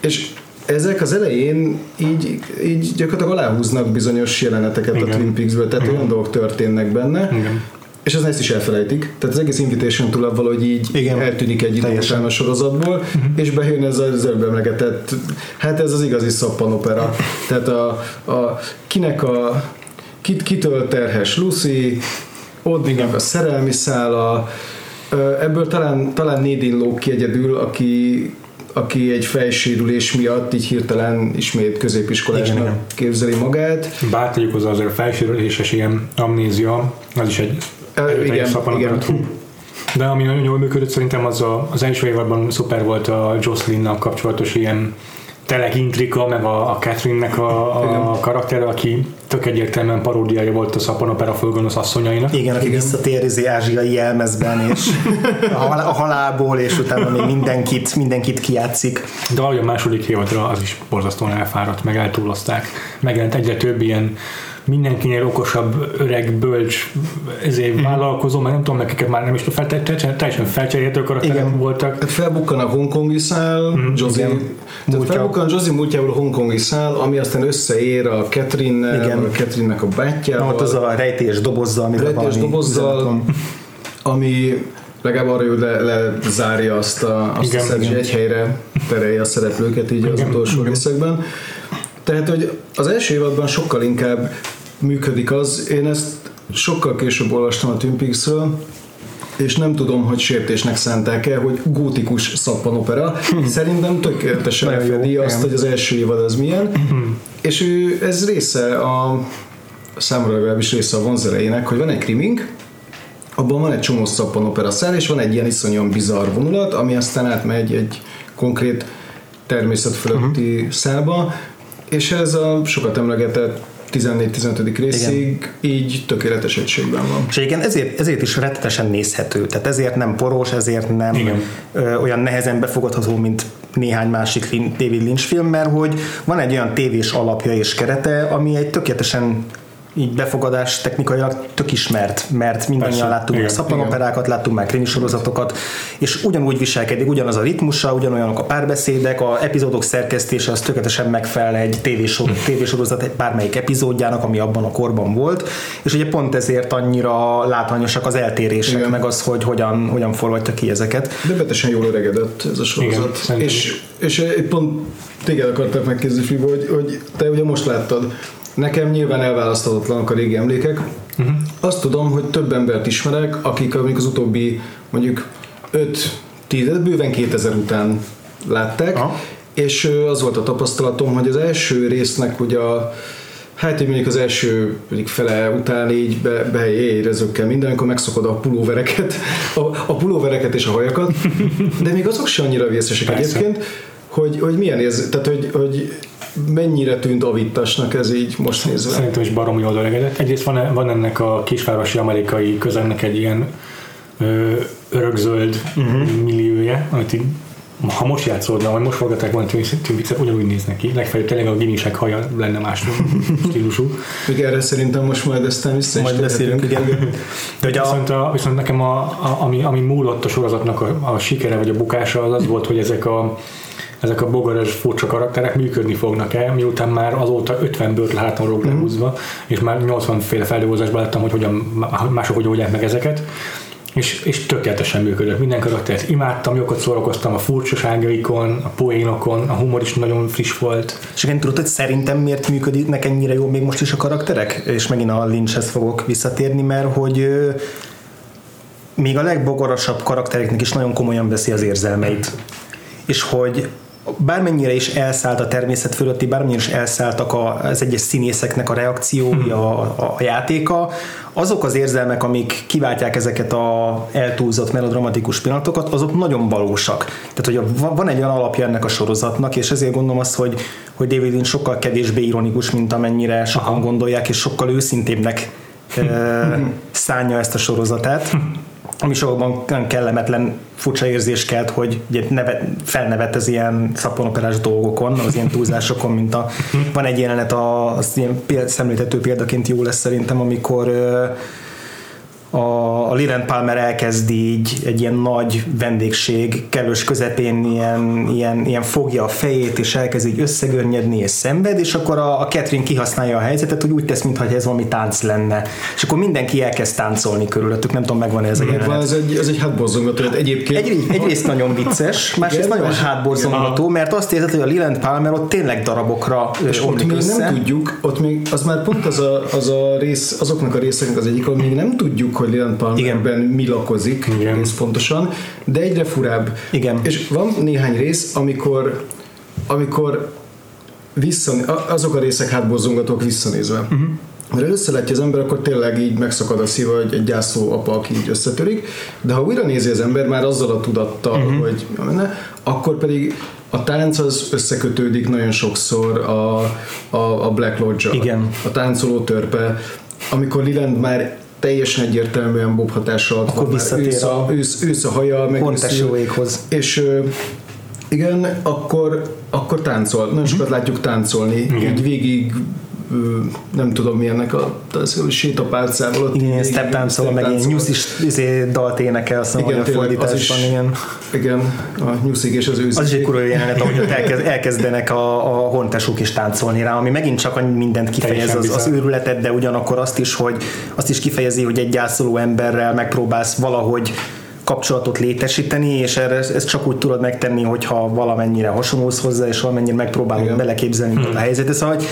és ezek az elején így, így gyakorlatilag aláhúznak bizonyos jeleneteket Igen. a Twin Peaks-ből, tehát olyan dolgok történnek benne, Igen. És az ezt is elfelejtik. Tehát az egész Invitation to Love valahogy így Igen. Eltűnik egy idő után a sorozatból, uh-huh. és bejön ez az előbb emlegetett, hát ez az igazi szappanopera. Tehát a, a kinek a kit, kitől terhes Lucy, ott Igen. a szerelmi szála, ebből talán, talán Nadine lóg ki egyedül, aki aki egy fejsérülés miatt így hirtelen ismét középiskolásnak igen. képzeli magát. Bár tegyük hozzá azért a felsérüléses ilyen amnézia, az is egy igen, igen. De ami nagyon jól működött, szerintem az a, az első évadban szuper volt a Jocelyn-nal kapcsolatos ilyen telek intrika, meg a, a Catherine-nek a, a karaktere, aki tök egyértelműen paródiája volt a szappanopera fölgonosz asszonyainak. Igen, aki visszatér izé ázsiai jelmezben, és a, hal- a halálból, és utána még mindenkit, mindenkit kijátszik. De ahogy a második évadra az is borzasztóan elfáradt, meg eltúlozták. Megjelent egyre több ilyen mindenkinél okosabb, öreg, bölcs ezért Mhm. vállalkozó, mert nem tudom, nekiket már nem is fel, te- te- teljesen felcserélhető karakterek Igen. voltak. Hát felbukkan a hongkongi szál, mm, Josie, tehát Múltja. felbukkan Josie múltjából a hongkongi szál, ami aztán összeér a Catherine-nel, Igen. a Catherine-nek a bátyjával, Ott az a rejtélyes dobozzal, amiben rejtés dobozzal, ami legalább arra, hogy le, lezárja azt a, azt Igen, a igen. egy helyre terelje a szereplőket így az Igen, utolsó igen. részekben. Tehát, hogy az első évadban sokkal inkább működik az, én ezt sokkal később olvastam a Twin Peaks-ről, és nem tudom, hogy sértésnek szánták-e, hogy gótikus szappanopera. Szerintem tökéletesen lefedi azt, hogy az első évad az milyen. és ő, ez része a számomra legalábbis része a vonzerejének, hogy van egy krimink, abban van egy csomó szappanopera szál, és van egy ilyen iszonyan bizarr vonulat, ami aztán átmegy egy konkrét természet fölötti uh-huh. szálba, és ez a sokat emlegetett 14-15. részig így tökéletes egységben van. És egyébként ezért, ezért is rettetesen nézhető. Tehát ezért nem poros, ezért nem Igen. ö, olyan nehezen befogadható, mint néhány másik David Lynch film, mert hogy van egy olyan tévés alapja és kerete, ami egy tökéletesen így befogadás technikailag tök ismert, mert mindannyian Persze, láttuk igen, szappanoperákat, láttuk már krimi sorozatokat, és ugyanúgy viselkedik, ugyanaz a ritmusa, ugyanolyanok a párbeszédek, a epizódok szerkesztése az tökéletesen megfelel egy tévésor, tévésorozat egy bármelyik epizódjának, ami abban a korban volt, és ugye pont ezért annyira látványosak az eltérések, Igen. meg az, hogy hogyan, hogyan forgatja ki ezeket. Döbbenetesen jól öregedett ez a sorozat. szerintem és, és egy pont téged akartak megkérdezni, hogy, hogy te ugye most láttad. Nekem nyilván elválaszthatatlanak a régi emlékek. Uh-huh. Azt tudom, hogy több embert ismerek, akik amik az utóbbi mondjuk 5 10 bőven 2000 után látták, Aha. és az volt a tapasztalatom, hogy az első résznek ugye a Hát, hogy mondjuk az első mondjuk fele után így be, beérezőkkel minden, amikor megszokod a pulóvereket, a, a pulóvereket és a hajakat, [laughs] de még azok se annyira vészesek Persze. egyébként, hogy, hogy milyen érz, tehát hogy, hogy mennyire tűnt avittasnak ez így most nézve. Szerintem is baromi jól öregedett. Egyrészt van, van ennek a kisvárosi amerikai közegnek egy ilyen ö, örökzöld uh-huh. milliója, amit így, ha most játszódna, vagy most forgatták volna Twin Peaks-et, ugyanúgy néznek ki. Legfeljebb tényleg a gimisek haja lenne más [laughs] stílusú. Még erre szerintem most majd aztán vissza is Majd beszélünk, igen. De a, Viszont, a, viszont nekem, a, a, ami, ami múlott a sorozatnak a, a sikere vagy a bukása, az az volt, hogy ezek a ezek a bogaras furcsa karakterek működni fognak el, miután már azóta 50 bőrt látom Mhm. lehúzva, és már 80 féle feldolgozásban láttam, hogy hogyan, mások hogy oldják meg ezeket, és, és tökéletesen működött. Minden karaktert imádtam, jókat szórakoztam a furcsaságaikon, a poénokon, a humor is nagyon friss volt. És igen, tudod, hogy szerintem miért működnek ennyire jól még most is a karakterek? És megint a Lynchhez fogok visszatérni, mert hogy még a legbogorosabb karaktereknek is nagyon komolyan veszi az érzelmeit. És hogy bármennyire is elszállt a természet fölötti, bármennyire is elszálltak az egyes színészeknek a reakciói, a, a, a játéka, azok az érzelmek, amik kiváltják ezeket a eltúlzott melodramatikus pillanatokat, azok nagyon valósak. Tehát, hogy van egy olyan alapja ennek a sorozatnak, és ezért gondolom azt, hogy, hogy David Lynch sokkal kevésbé ironikus, mint amennyire sokan Aha. gondolják, és sokkal őszintébbnek [laughs] szánja ezt a sorozatát [laughs] ami sokban kellemetlen furcsa érzés kelt, hogy ugye neve, felnevet ilyen szapponoperás dolgokon, az ilyen túlzásokon, mint a, van egy jelenet, a, az ilyen szemléltető példaként jó lesz szerintem, amikor a, a Liren Palmer elkezd így egy ilyen nagy vendégség kellős közepén ilyen, ilyen, ilyen fogja a fejét, és elkezd így összegörnyedni, és szenved, és akkor a, a Catherine kihasználja a helyzetet, hogy úgy tesz, mintha ez valami tánc lenne. És akkor mindenki elkezd táncolni körülöttük, nem tudom, megvan ez a jelenet. Ez egy, ez egy hátborzongató, egyébként. Egy, egyrészt nagyon vicces, [laughs] másrészt nagyon hátborzongató, mert azt érzed, hogy a Liren Palmer ott tényleg darabokra és ott még össze. nem tudjuk, ott még az már pont az a, az a rész, azoknak a részeknek az egyik, ahol még nem tudjuk, hogy Lilan Palmerben mi lakozik, Igen. egész pontosan, de egyre furább. Igen. És van néhány rész, amikor amikor vissza, azok a részek hátborzongatók visszanézve. Uh-huh. Mert először látja az ember, akkor tényleg így megszakad a szíva, hogy egy gyászló apa, aki így összetörik, de ha újra nézi az ember már azzal a tudattal, uh-huh. hogy menne, akkor pedig a tánc az összekötődik nagyon sokszor a, a, a Black lodge Igen. a táncoló törpe, amikor Liland már teljesen egyértelműen Bob hatással Akkor visszatér ősz a, ősz, ősz a haja, meg És igen, akkor, akkor táncol. Nagyon sokat látjuk táncolni. Igen. Így végig nem tudom milyennek a, a sétapálcával. Igen, ilyen step dance meg ilyen nyusz is izé, dalt énekel, azt mondom, igen, a fordításban, igen. Igen, a nyuszig és az ősz. Az is egy kurva jelenet, ahogy ott elkezd, elkezdenek a, a hontesuk is táncolni rá, ami megint csak mindent kifejez az, az őrületet, de ugyanakkor azt is, hogy azt is kifejezi, hogy egy gyászoló emberrel megpróbálsz valahogy kapcsolatot létesíteni, és erre ezt csak úgy tudod megtenni, hogyha valamennyire hasonlulsz hozzá, és valamennyire megpróbálod Igen. beleképzelni hmm. a helyzetet. Szóval hogy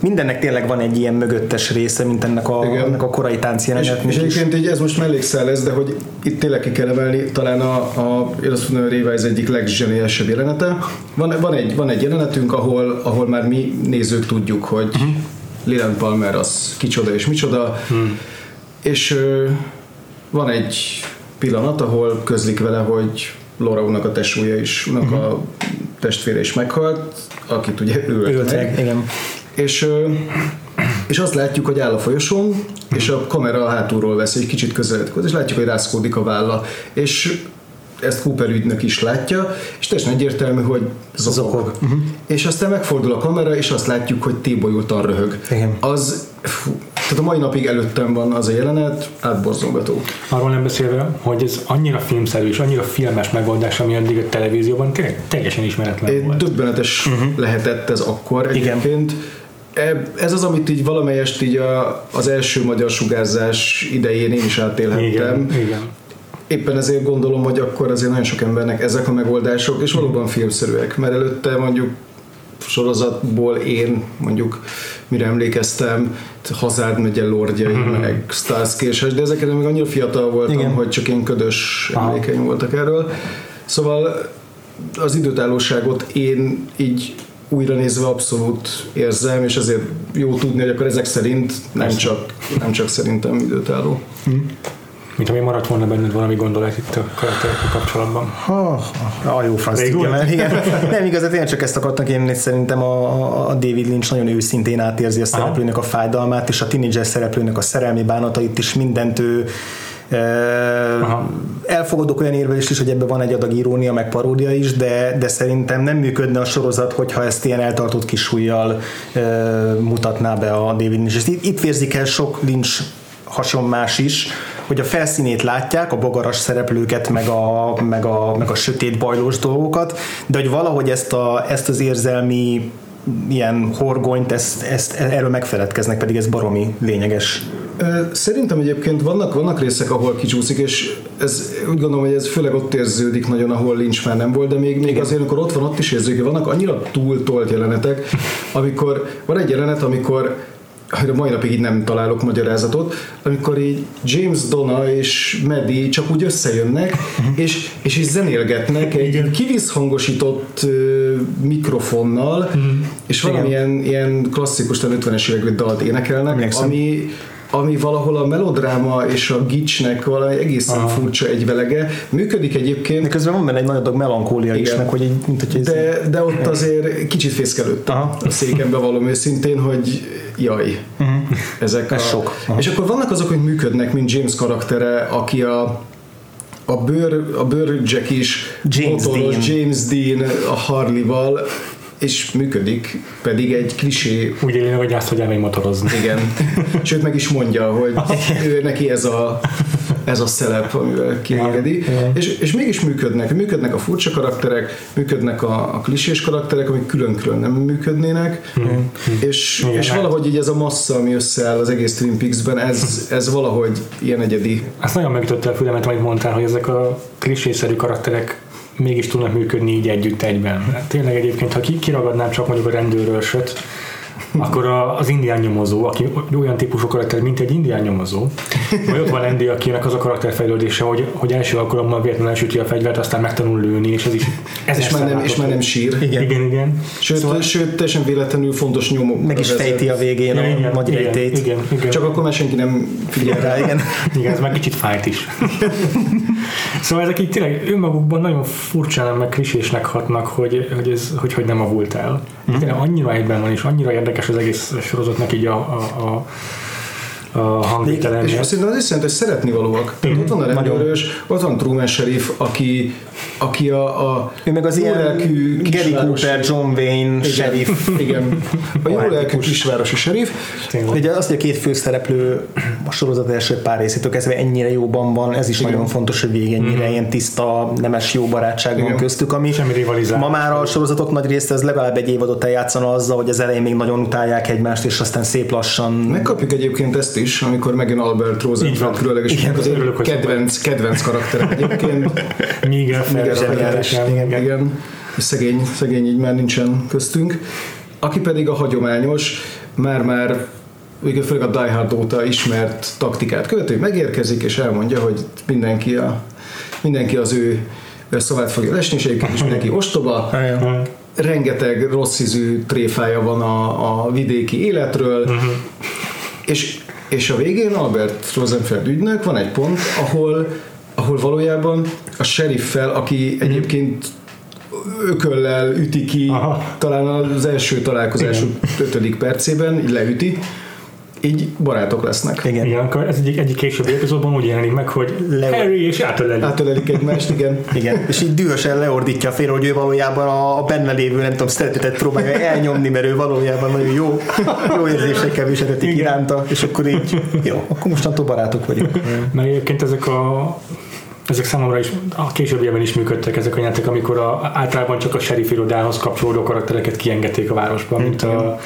mindennek tényleg van egy ilyen mögöttes része, mint ennek a, ennek a korai tánc jelenetnek És, és egyébként így ez most mellékszál lesz, de hogy itt tényleg ki kell emelni, talán a, a én azt mondom, hogy ez egyik legzseniálisabb jelenete. Van, van, egy, van egy jelenetünk, ahol, ahol már mi nézők tudjuk, hogy uh-huh. Palmer az kicsoda és micsoda, hmm. és ö, van egy pillanat, ahol közlik vele, hogy Laura unak a tesója is, unak uh-huh. a testvére is meghalt, akit ugye ölt meg. Igen. És, és azt látjuk, hogy áll a folyosón, és a kamera hátulról vesz, egy kicsit közeledkoz, és látjuk, hogy rászkódik a válla. És ezt Cooper ügynök is látja, és teljesen egyértelmű, hogy zokog. zokog. Uh-huh. És aztán megfordul a kamera, és azt látjuk, hogy tébolyultan röhög. Igen. Az, fú, tehát a mai napig előttem van az a jelenet, átborzongató. Arról nem beszélve, hogy ez annyira filmszerű és annyira filmes megoldás, ami eddig a televízióban tényleg teljesen ismeretlen é, volt. Döbbenetes uh-huh. lehetett ez akkor egyébként. Igen. Ez az, amit így valamelyest így a, az első magyar sugárzás idején én is átélhettem. Igen, igen éppen ezért gondolom, hogy akkor azért nagyon sok embernek ezek a megoldások, és valóban filmszerűek, mert előtte mondjuk sorozatból én mondjuk mire emlékeztem, Hazárd megye lordjai, uh-huh. meg Starsky és de ezeket még annyira fiatal voltam, Igen. hogy csak én ködös emlékeim voltak erről. Szóval az időtállóságot én így újra nézve abszolút érzem, és ezért jó tudni, hogy akkor ezek szerint nem csak, nem csak szerintem időtálló. Uh-huh. Mint ami maradt volna benned valami gondolat itt a karakterekkel kapcsolatban. Ha, a jó franc igen, igen. Nem igaz, én csak ezt akartam kérni, szerintem a, a David Lynch nagyon őszintén átérzi a szereplőnek a fájdalmát, és a teenager szereplőnek a szerelmi bánatait is mindent ő Aha. Elfogadok olyan érvelést is, hogy ebben van egy adag irónia, meg paródia is, de, de szerintem nem működne a sorozat, hogyha ezt ilyen eltartott kisújjal e, mutatná be a David Lynch. Itt, itt vérzik el sok Lynch hasonmás is, hogy a felszínét látják, a bogaras szereplőket, meg a, meg a, meg a sötét bajlós dolgokat, de hogy valahogy ezt, a, ezt az érzelmi ilyen horgonyt, ezt, ezt, erről megfeledkeznek, pedig ez baromi lényeges. Szerintem egyébként vannak, vannak részek, ahol kicsúszik, és ez, úgy gondolom, hogy ez főleg ott érződik nagyon, ahol Lynch már nem volt, de még, még azért, amikor ott van, ott is érződik, vannak annyira túltolt jelenetek, amikor van egy jelenet, amikor a mai napig így nem találok magyarázatot, amikor így James Donna és Maddie csak úgy összejönnek, és, és is zenélgetnek egy kivisszhangosított ö, mikrofonnal, és valamilyen ilyen klasszikus, talán 50-es évekbeli dalt énekelnek, Emlékszem. ami ami valahol a melodráma és a gicsnek valami egészen Aha. furcsa egyvelege. Működik egyébként, De közben van benne egy nagy adag melankólia is, Igen. meg hogy így, mint hogy ez de, de ott azért kicsit fészkelődtem Aha. a székembe valóm őszintén, hogy jaj, ezek Ez a... sok. Aha. És akkor vannak azok, hogy működnek, mint James karaktere, aki a a bőr, a bőr Jack is James Dean. James Dean a Harley-val, és működik, pedig egy klisé Úgy éli, hogy azt, hogy elmegy motorozni. igen. Sőt, meg is mondja, hogy [laughs] ő neki ez a, ez a szelep, amivel kiengedi. És, és mégis működnek. Működnek a furcsa karakterek, működnek a, a klisés karakterek, amik külön-külön nem működnének. És, Igen, és hát- valahogy így ez a massza, ami összeáll az egész Twin Peaks-ben, ez, ez valahogy ilyen egyedi. Azt nagyon megütötte a fülemet, amit mondtál, hogy ezek a klisészerű karakterek mégis tudnak működni így együtt egyben. Tényleg egyébként, ha ki- kiragadnám csak mondjuk a rendőrösöt, akkor a, az indián nyomozó, aki olyan típusú karakter, mint egy indián nyomozó, vagy ott van Andy, akinek az a karakterfejlődése, hogy, hogy első alkalommal véletlenül elsüti a fegyvert, aztán megtanul lőni, és ez is ez És már nem, és már nem sír. Igen. Igen, igen. Sőt, szóval, sőt, teljesen véletlenül fontos nyomok. meg is fejti a végén Ja, a igen, nagy igen, rejtét. igen, igen. Csak akkor már senki nem figyel rá. Rá, igen. Igen, ez már kicsit fájt is. szóval ezek így tényleg önmagukban nagyon furcsán meg klisésnek hatnak, hogy, hogy ez hogy, hogy nem avult el. Mm. Tényleg annyira egyben van, és annyira érdekes az egész sorozatnak így a, a, a, a És hangvételemje. szerintem az is jelenti, hogy szeretni valóak. Tehát ott van a rendőrös, ott van Truman Sheriff, aki, aki a, a Ő meg az ilyen lelkű Gary Cooper, John Wayne, Igen, sheriff. [laughs] Igen. A jó lelkű kisvárosi sheriff, Tényleg. Ugye az, hogy a két főszereplő a sorozat első pár részétől kezdve ennyire jóban van, ez is Igen. nagyon fontos, hogy végig ennyire ilyen tiszta, nemes jó barátság van köztük, ami Semmi rivalizálás. ma már a sorozatok nagy részt ez legalább egy évadot eljátszana azzal, hogy az elején még nagyon utálják egymást, és aztán szép lassan Megkapjuk egyébként ezt is, amikor megjön Albert Rosenfeld különleges Igen, az örülök, hogy kedvenc, kedvenc karakterem egyébként. [laughs] Miguel Ferrer, igen, igen, szegény, szegény így már nincsen köztünk. Aki pedig a hagyományos, már-már főleg a Die Hard óta ismert taktikát követő, megérkezik és elmondja, hogy mindenki, a, mindenki az ő szavát fogja lesni, és egyébként is mindenki ostoba, [laughs] rengeteg rossz ízű tréfája van a, a vidéki életről, uh-huh. és, és a végén Albert Rosenfeld ügynök van egy pont, ahol, ahol valójában a sheriffel, aki egyébként ököllel üti ki, Aha. talán az első találkozás ötödik percében, leüti, így barátok lesznek. igen. Igen, akkor ez egyik, egyik későbbi epizódban úgy jelenik meg, hogy Le- Harry és átölelik. Átölelik egymást, igen. [laughs] Igen, és így dühösen leordítja a fél, hogy ő valójában a, a benne lévő, nem tudom, szeretetet próbálja elnyomni, mert ő valójában nagyon jó, jó érzésekkel viseltetik iránta, és akkor így, jó, akkor mostantól barátok vagyunk. Mert egyébként ezek a ezek számomra is a későbbiekben is működtek ezek a játék, amikor a, általában csak a sheriff irodához kapcsolódó karaktereket kiengedték a városba, mint a,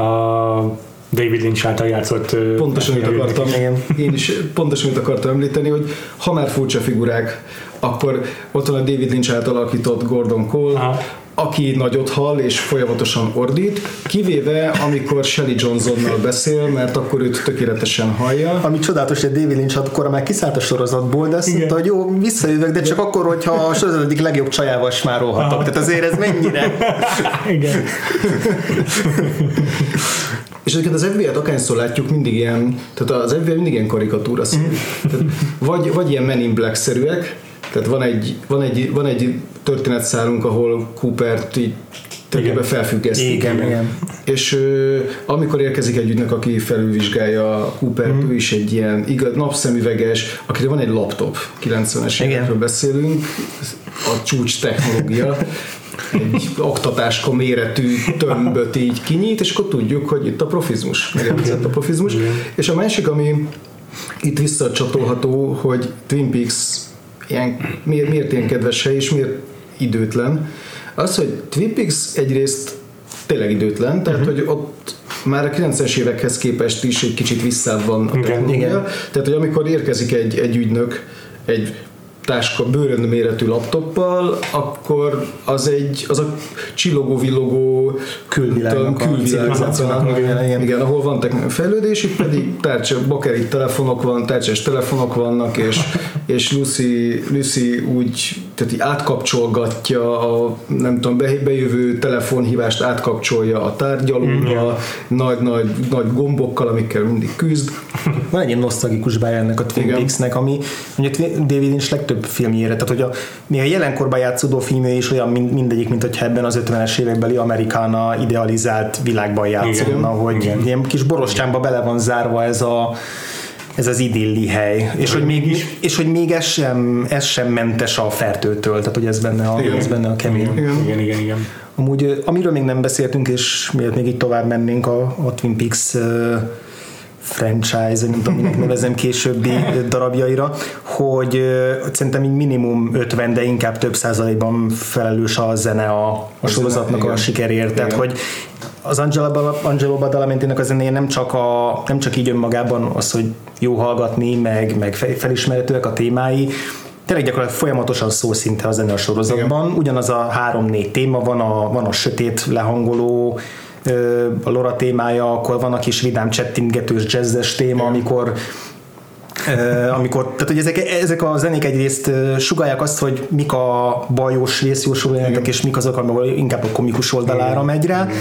a David Lynch által játszott Pontosan mit Harrynek akartam, is. Igen. én is pontosan mit akartam említeni, hogy ha már furcsa figurák, akkor ott van a David Lynch által alakított Gordon Cole, Aha. aki nagyot hall és folyamatosan ordít, kivéve amikor Shelley Johnsonnal beszél, mert akkor őt tökéletesen hallja. Ami csodálatos, hogy David Lynch akkor már kiszállt a sorozatból, de azt Igen. mondta, hogy jó, visszajövök, de csak akkor, hogyha a sorozat egyik legjobb csajával smárolhatok. Aha. Tehát azért ez mennyire... Igen. [laughs] És egyébként az FBI-t akárszor látjuk, mindig ilyen, tehát az FBI mindig ilyen karikatúra tehát vagy, vagy ilyen Men in Black-szerűek, tehát van egy, van egy, van egy történetszálunk, ahol Coopert így tulajdonképpen felfüggesztik. Igen, igen. És ö, amikor érkezik egy ügynök, aki felülvizsgálja Cooper, mm. ő is egy ilyen igaz, napszemüveges, akire van egy laptop, 90-es Igen. évekről beszélünk, a csúcs technológia, egy oktatáska méretű tömböt így kinyit, és akkor tudjuk, hogy itt a profizmus, megérkezett a profizmus. És a másik, ami itt visszacsatolható, hogy Twin Peaks ilyen, miért, miért ilyen kedves hely, és miért időtlen, az, hogy Twin Peaks egyrészt tényleg időtlen, tehát uh-huh. hogy ott már a 90-es évekhez képest is egy kicsit visszább van a Igen, technológia. igen. Tehát, hogy amikor érkezik egy, egy ügynök egy táska, bőrön méretű laptoppal, akkor az egy, az a csillogó-villogó Külvilágnak külvilágnak igen, igen. ahol van fejlődés, itt pedig tárcsa, bakerit telefonok van, tárcsás telefonok vannak, és, és Lucy, Lucy úgy tehát így átkapcsolgatja a nem tudom, be- bejövő telefonhívást átkapcsolja a tárgyalóba, nagy, nagy, nagy gombokkal, amikkel mindig küzd. [laughs] Van egy ilyen nosztalgikus bája ennek a Twin. Peaks-nek, ami ugye David Lynch legtöbb filmjére, tehát hogy a, még a jelenkorban játszódó filmje is olyan mind, mindegyik, mint hogyha ebben az 50-es évekbeli amerikána idealizált világban játszódna, hogy Igen. ilyen kis borostyánba bele van zárva ez a ez az idilli hely, és hogy, még, és hogy még ez sem, ez sem mentes a fertőtől, tehát hogy ez benne a, Igen. ez benne a kemény. Igen. Igen, igen, igen. Amúgy, amiről még nem beszéltünk, és miért még így tovább mennénk a, a Twin Peaks ö, franchise, nem tudom, minek nevezem későbbi darabjaira, hogy szerintem így minimum 50, de inkább több százalékban felelős a zene a, a zene, sorozatnak a sikerért. Tehát, hogy az Angelo, Angelo Badalamentinek a zenéje nem csak, a, nem csak így önmagában az, hogy jó hallgatni, meg, meg fe- felismerhetőek a témái, tényleg gyakorlatilag folyamatosan szó szinte a zene a sorozatban. Ugyanaz a három-négy téma van, a, van a sötét lehangoló, a Lora témája, akkor van a kis vidám csettingetős jazzes téma, amikor Ö, amikor, tehát hogy ezek, ezek a zenék egyrészt sugálják azt, hogy mik a bajos, jelenetek, és mik azok, ahol inkább a komikus oldalára megy rá. Ö,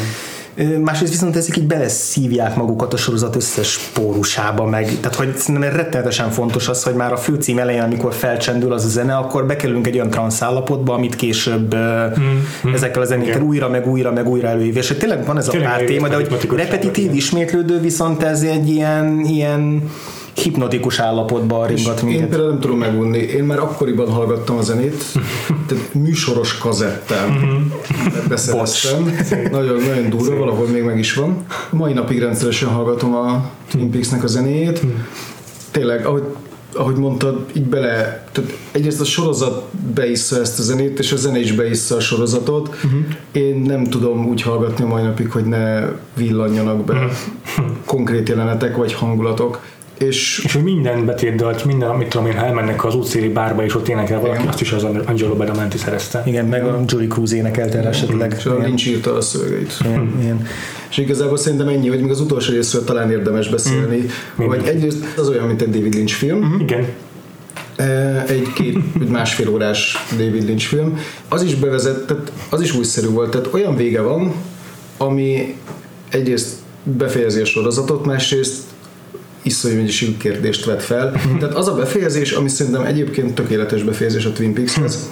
Másrészt viszont ezek így beleszívják magukat a sorozat összes pórusába meg. Tehát, hogy szerintem rettenetesen fontos az, hogy már a főcím elején, amikor felcsendül az a zene, akkor bekerülünk egy olyan transz állapotba, amit később mm, ezekkel a zenékkel igen. újra, meg újra, meg újra előhívja. És hogy tényleg van ez a pár téma, de hogy repetitív, ismétlődő, viszont ez egy ilyen, ilyen hipnotikus állapotban ringat Én minket. például nem tudom megunni. Én már akkoriban hallgattam a zenét, [laughs] tehát műsoros kazettán beszereztem. Nagyon, nagyon durva, valahol még meg is van. Mai napig rendszeresen hallgatom a Twin Peaks-nek a zenéjét. Tényleg, ahogy ahogy mondtad, így bele, tehát egyrészt a sorozat beissza ezt a zenét, és a zene is beissza a sorozatot. Uh-huh. Én nem tudom úgy hallgatni a mai napig, hogy ne villanjanak be uh-huh. konkrét jelenetek vagy hangulatok. És És hogy minden betétdalt, minden, amit tudom én, ha elmennek az útszéli bárba és ott énekel valaki, Igen. azt is az Angelo Badalamenti szerezte. Igen, meg a Julie Cruz énekelte el esetleg. és a. Lynch írta a szövegeit. Igen, igen. És igazából szerintem ennyi, hogy még az utolsó részről talán érdemes beszélni, mm. hogy egyrészt az olyan, mint egy David Lynch film, mm. Igen. egy két, egy másfél órás David Lynch film, az is bevezet, tehát az is újszerű volt, tehát olyan vége van, ami egyrészt befejezi a sorozatot, másrészt iszonyú mennyiségű kérdést vet fel. Tehát az a befejezés, ami szerintem egyébként tökéletes befejezés a Twin Peaks-hez.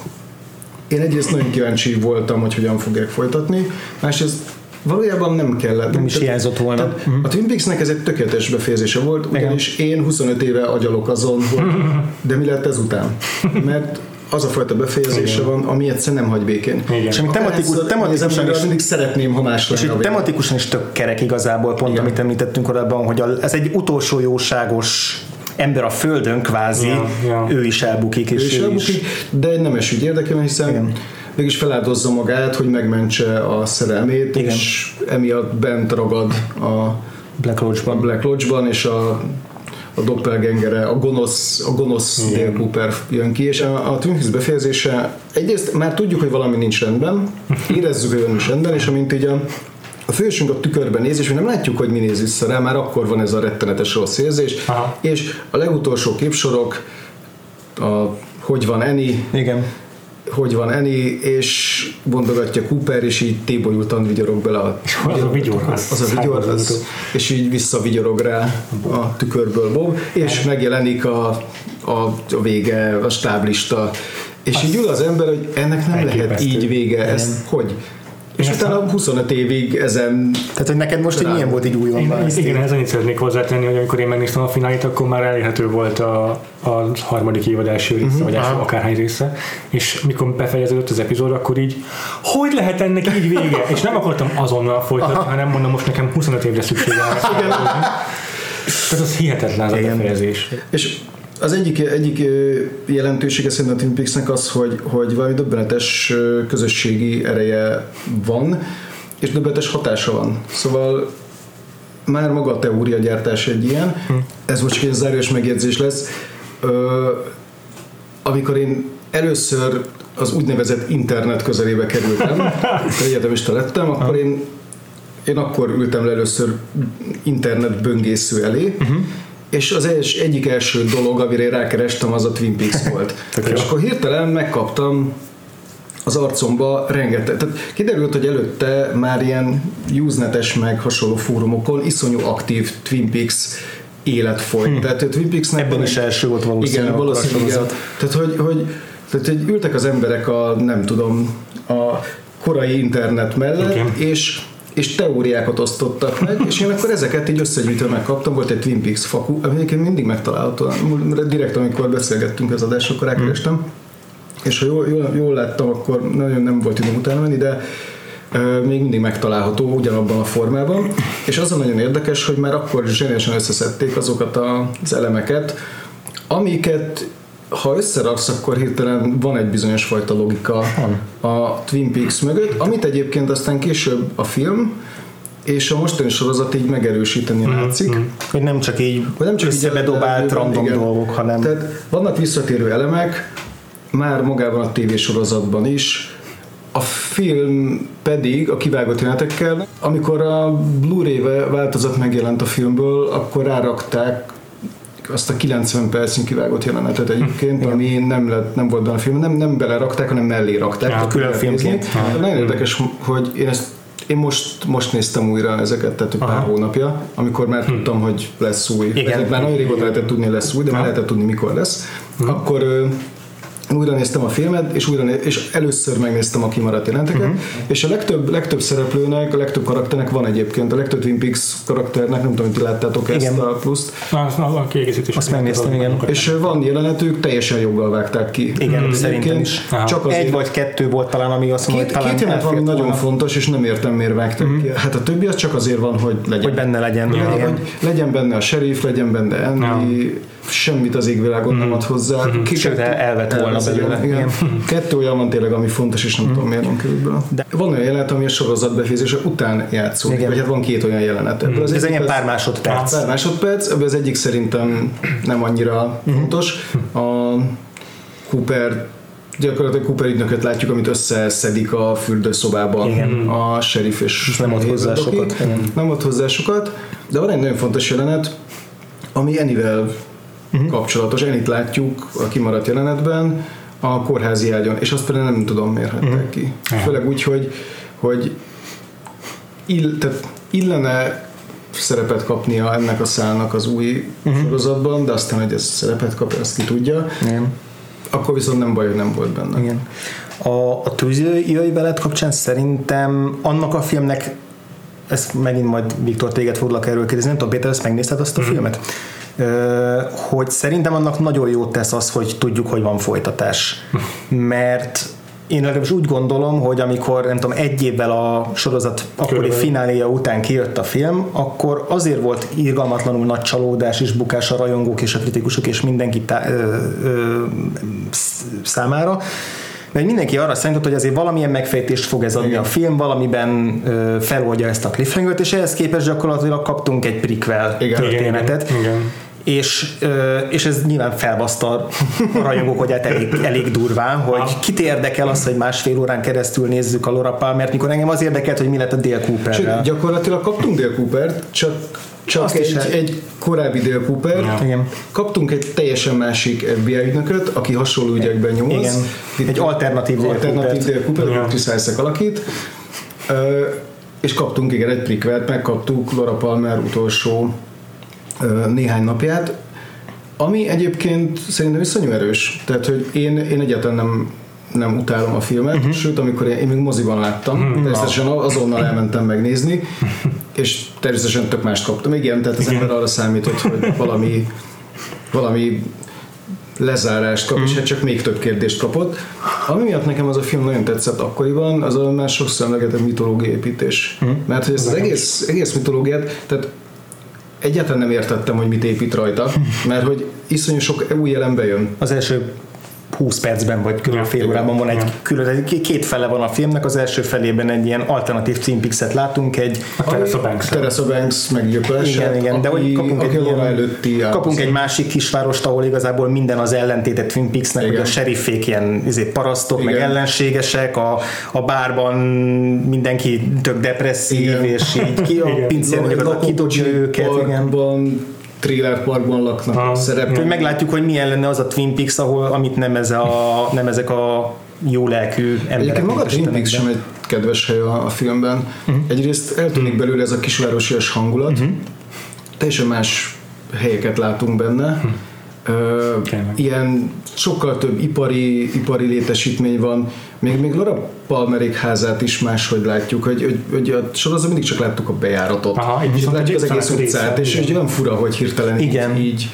Én egyrészt nagyon kíváncsi voltam, hogy hogyan fogják folytatni, másrészt valójában nem kellett. Nem is Tehát- hiányzott volna. tehát a Twin Peaksnek ez egy tökéletes befejezése volt, ugyanis én 25 éve agyalok azon, hogy [laughs] de mi lett ezután? Mert az a fajta befejezése van, ami egyszer nem hagy békén. Igen. És ami tematikus, tematikusan is, mindig szeretném, ha más és vége. tematikusan is tök kerek igazából, pont Igen. amit említettünk korábban, hogy a, ez egy utolsó jóságos ember a földön kvázi, Ja, ja. ő is elbukik, és ő is elbukik, de egy nemes ügy érdekel, hiszen Igen. mégis feláldozza magát, hogy megmentse a szerelmét, Igen. és emiatt bent ragad a, Black a Lodge-ban. Black Lodge-ban, és a a doppelgengere, a gonosz, a gonosz Dale Cooper jön ki, és a, a Twin Peaks befejezése egyrészt már tudjuk, hogy valami nincs rendben, [laughs] érezzük, hogy nincs rendben, és amint így a, a fősünk a tükörben néz, és mi nem látjuk, hogy mi néz vissza rá, már akkor van ez a rettenetes rossz érzés, Aha. és a legutolsó képsorok, a hogy van Eni, Igen. Hogy van Eni, és bondogatja Cooper, és így tébolyultan vigyorog bele a, Az a vigyor, az, az a vigyor, az, és így visszavigyorog rá a tükörből Bob, és megjelenik a, a, a vége, a stáblista, és így ül az ember, hogy ennek nem lehet így vége, ez hogy? És Én utána 25 évig ezen Tehát, hogy neked most így milyen volt így újonnan Igen, ezt igen, ez annyit szeretnék hozzátenni, hogy amikor én megnéztem a finálit, akkor már elérhető volt a, a harmadik évad első része, Mhm. vagy első akárhány része, és mikor befejeződött az epizód, akkor így, hogy lehet ennek így vége? És nem akartam azonnal folytatni, Aha. hanem mondom, most nekem 25 évre szükségem. Tehát az hihetetlen az a befejezés. És az egyik, egyik jelentősége szerintem a Twin Peaksnek az, hogy, hogy valami döbbenetes közösségi ereje van, és döbbenetes hatása van. Szóval már maga a teóriagyártás egy ilyen, ez most csak egy záros megjegyzés lesz, ö, amikor én először az úgynevezett internet közelébe kerültem, [laughs] egyetemista lettem, akkor én én akkor ültem le először internet böngésző elé, uh-huh. És az els, egyik első dolog, amire én rákerestem, az a Twin Peaks [laughs] volt. és akkor hirtelen megkaptam az arcomba rengeteg. Tehát kiderült, hogy előtte már ilyen Usenetes meg hasonló fórumokon iszonyú aktív Twin Peaks élet folyt. Hmm. Tehát a Twin peaks Ebben is első volt valószínűleg. Igen, valószínűleg. Igen. Tehát, hogy, hogy, tehát, hogy ültek az emberek a, nem tudom, a korai internet mellett, okay. és és teóriákat osztottak meg, és én akkor ezeket így összegyűjtve megkaptam, volt egy Twin Peaks faku, amit mindig megtaláltam, direkt amikor beszélgettünk az adásokkal, rákerestem, és ha jól, jól, jól láttam, akkor nagyon nem volt időm utána menni, de még mindig megtalálható ugyanabban a formában, és az a nagyon érdekes, hogy már akkor zseniálisan összeszedték azokat az elemeket, amiket ha összeraksz, akkor hirtelen van egy bizonyos fajta logika a Twin Peaks mögött, amit egyébként aztán később a film és a mostani sorozat így megerősíteni mm-hmm. látszik. Mm. Hogy nem csak így hogy nem csak összebedobált random igen. dolgok, hanem... Tehát vannak visszatérő elemek, már magában a tévésorozatban is, a film pedig a kivágott jelenetekkel, amikor a Blu-ray változat megjelent a filmből, akkor rárakták azt a 90 percig kivágott jelenetet egyébként, ami nem, lett, nem volt benne a film, nem, nem belerakták, hanem mellé rakták. Ja, külön filmként. Nagyon érdekes, hogy én ezt én most, most néztem újra ezeket, tehát Aha. pár hónapja, amikor már hm. tudtam, hogy lesz új. Igen. Ezek már nagyon régóta lehetett tudni, lesz új, de már lehetett tudni, mikor lesz. Hm. Akkor újra néztem a filmet, és, újra néz, és először megnéztem a kimaradt jelenteket, uh-huh. és a legtöbb, legtöbb szereplőnek, a legtöbb karakternek van egyébként, a legtöbb Twin Peaks karakternek, nem tudom, hogy ti láttátok igen. ezt a pluszt. Az, az a kiegészítés. Azt megnéztem, igen. És van jelenetük, teljesen joggal vágták ki. Igen, szerintem is. Csak azért, Egy vagy kettő volt talán, ami azt mondja, hogy talán Két jelent van, nagyon fontos, és nem értem, miért vágták uh-huh. ki. Hát a többi az csak azért van, hogy legyen. Hogy benne legyen. Ja. Hogy legyen benne a sheriff, legyen benne Andy, ja semmit az égvilágon nem mhm. ad hozzá. Mm-hmm. Sőt, elvett volna belőle. Igen. [laughs] Kettő olyan van tényleg, ami fontos, és nem mm-hmm. tudom miért van körülbelül. De van olyan jelenet, ami a sorozat befejezése után játszódik, Igen. vagy hát van két olyan jelenet. Mm-hmm. Ez egy pár másodperc. Pár másodperc, ebből az egyik szerintem nem annyira mm-hmm. fontos. A Cooper gyakorlatilag Cooper ügynököt látjuk, amit összeszedik a fürdőszobában Igen. a sheriff és nem ad hozzá sokat. Nem ad hozzá sokat, de van egy nagyon fontos jelenet, ami Enivel uh-huh. kapcsolatos. Ennyit látjuk a kimaradt jelenetben a kórházi ágyon, és azt pedig nem tudom miért hagyták uh-huh. ki. Főleg úgy, hogy, hogy ill, tehát illene szerepet kapnia ennek a szálnak az új uh-huh. sorozatban, de aztán, hogy ez szerepet kap, ezt ki tudja. Igen. Akkor viszont nem baj, hogy nem volt benne. Igen. A, a tűzjöjj veled kapcsán szerintem annak a filmnek ezt megint majd Viktor téged foglak erről kérdezni, nem tudom, Péter, ezt megnézted azt a uh-huh. filmet? Hogy szerintem annak nagyon jót tesz az, hogy tudjuk, hogy van folytatás. [laughs] Mert én legalábbis úgy gondolom, hogy amikor nem tudom, egy évvel a sorozat akkori fináléja után kijött a film, akkor azért volt irgalmatlanul nagy csalódás és bukás a rajongók és a kritikusok és mindenki tá- ö, ö, számára, mert mindenki arra számított, hogy azért valamilyen megfejtést fog ez adni Igen. a film, valamiben ö, feloldja ezt a cliffhanger és ehhez képest gyakorlatilag kaptunk egy prequel Igen. történetet. Igen. Igen és, és ez nyilván felbaszta a rajongók hát elég, elég durván, hogy kit érdekel az, hogy másfél órán keresztül nézzük a Laura Palmert, mikor engem az érdekelt, hogy mi lett a Dale cooper Sőt, gyakorlatilag kaptunk Dale Coopert, csak csak egy, egy korábbi Dale Cooper. Ja. Igen. Kaptunk egy teljesen másik FBI ügynököt, aki hasonló ügyekben nyomoz. Igen. Egy alternatív Dale alternatív Dale Cooper, ja. Chris alakít. Uh, és kaptunk igen egy prikvelt, megkaptuk Laura Palmer utolsó néhány napját, ami egyébként szerintem iszonyú erős. Tehát, hogy én, én egyáltalán nem nem utálom a filmet, uh-huh. sőt, amikor én, én még moziban láttam, uh-huh. természetesen azonnal elmentem megnézni, és természetesen tök mást kaptam. Igen, tehát az Igen. ember arra számított, hogy valami, valami lezárást kap, uh-huh. és hát csak még több kérdést kapott. Ami miatt nekem az a film nagyon tetszett akkoriban, az a már sokszor emlegetett mitológia építés. Uh-huh. Mert hogy ezt az egész, egész mitológiát, tehát egyáltalán nem értettem, hogy mit épít rajta, mert hogy iszonyú sok új jelen bejön. Az első 20 percben vagy kb. Ja, fél órában van egy Ja. külön, két fele van a filmnek, az első felében egy ilyen alternatív Peaks-et látunk, egy A Teresa Banks. Teresa Banks igen, igen, de hogy kapunk egy, ilyen, előtti kapunk egy másik kisvárost, ahol igazából minden az ellentétet Twin Peaksnek, hogy a sheriffék ilyen izé, parasztok, meg Igen. ellenségesek, a, a bárban mindenki tök depresszív, Igen. és így ki a pincérnek az a kidobja őket, igen. Thriller parkban laknak Aha. a szereplők. Hogy meglátjuk, hogy milyen lenne az a Twin Peaks, ahol, amit nem, ez a, nem ezek a jó lelkű emberek. Egyébként maga a Twin Peaks sem egy kedves hely a, a filmben. Uh-huh. Egyrészt eltűnik belőle ez a kisvárosias hangulat, uh-huh. teljesen más helyeket látunk benne. Mhm. Tényleg. ilyen sokkal több ipari, ipari létesítmény van, még, még Laura Palmerék házát is máshogy látjuk, hogy, hogy, hogy a sorozatban mindig csak láttuk a bejáratot. Aha, és látjuk az egész utcát, része, és, és olyan fura, hogy hirtelen Igen. így, így,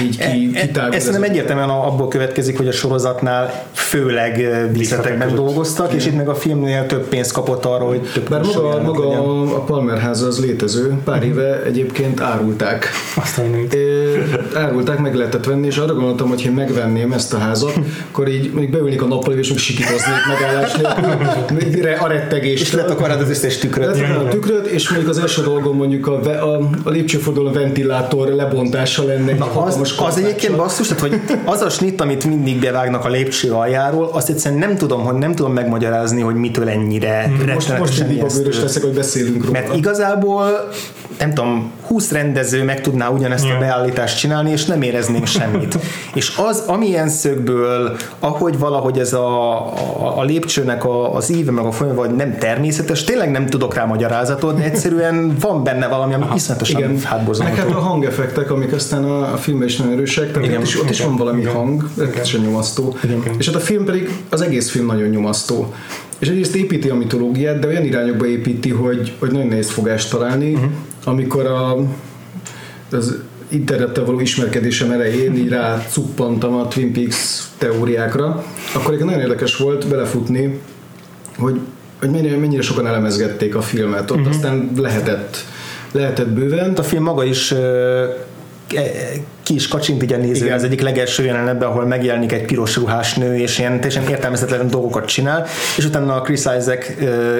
így ki, E- e- kitárgul Ez nem egyértelműen abból következik, hogy a sorozatnál főleg díszletekben között. dolgoztak, és itt meg a filmnél több pénzt kapott arra, hogy több Bár maga, maga legyen. a, Palmer háza az létező, pár éve egyébként árulták. Azt. Ö, árulták, meg lehetett venni, és arra gondoltam, hogy ha megvenném ezt a házat, akkor így még beülnék a nappal, és még sikítoznék megállás nélkül, a rettegést. És letakarnád az összes tükröt. Letakarnád a tükröt, és még az első dolgom mondjuk a, a, a lépcsőforduló ventilátor lebontása lenne. Na, az, az egyébként basszus, tehát hogy az a snit, amit mindig bevágnak a lépcső aljáról, azt egyszerűen nem tudom, hogy nem tudom megmagyarázni, hogy mitől ennyire Most, most rettenetesen mindig a bőrös leszek, hogy beszélünk róla. Mert igazából nem tudom, 20 rendező meg tudná ugyanezt a Ja. beállítást csinálni, és nem éreznénk semmit. [laughs] és az, amilyen szögből, ahogy valahogy ez a, a, a lépcsőnek a, az íve, meg a folyamat, vagy nem természetes, tényleg nem tudok rá magyarázatot, de egyszerűen van benne valami, ami iszonyatosan Igen, meg hát a hangeffektek, amik aztán a, a filmben is nagyon erősek, tehát Igen. ott is, ott is van valami hang, rettenetesen nyomasztó. És hát a film pedig, az egész film nagyon nyomasztó. És egyrészt építi a mitológiát, de olyan irányokba építi, hogy, hogy nagyon nehéz fogást találni, uh-huh. Amikor a, az internettel való ismerkedésem elején így rá cuppantam a Twin Peaks teóriákra, akkor egyébként nagyon érdekes volt belefutni, hogy, hogy mennyire, mennyire sokan elemezgették a filmet. Ott uh-huh. aztán lehetett, lehetett bőven. a film maga is e- ki is kacsint így a néző Igen. az egyik legelső jelenetben, ahol megjelenik egy piros ruhás nő, és ilyen teljesen értelmezhetetlen dolgokat csinál, és utána a Chris Isaac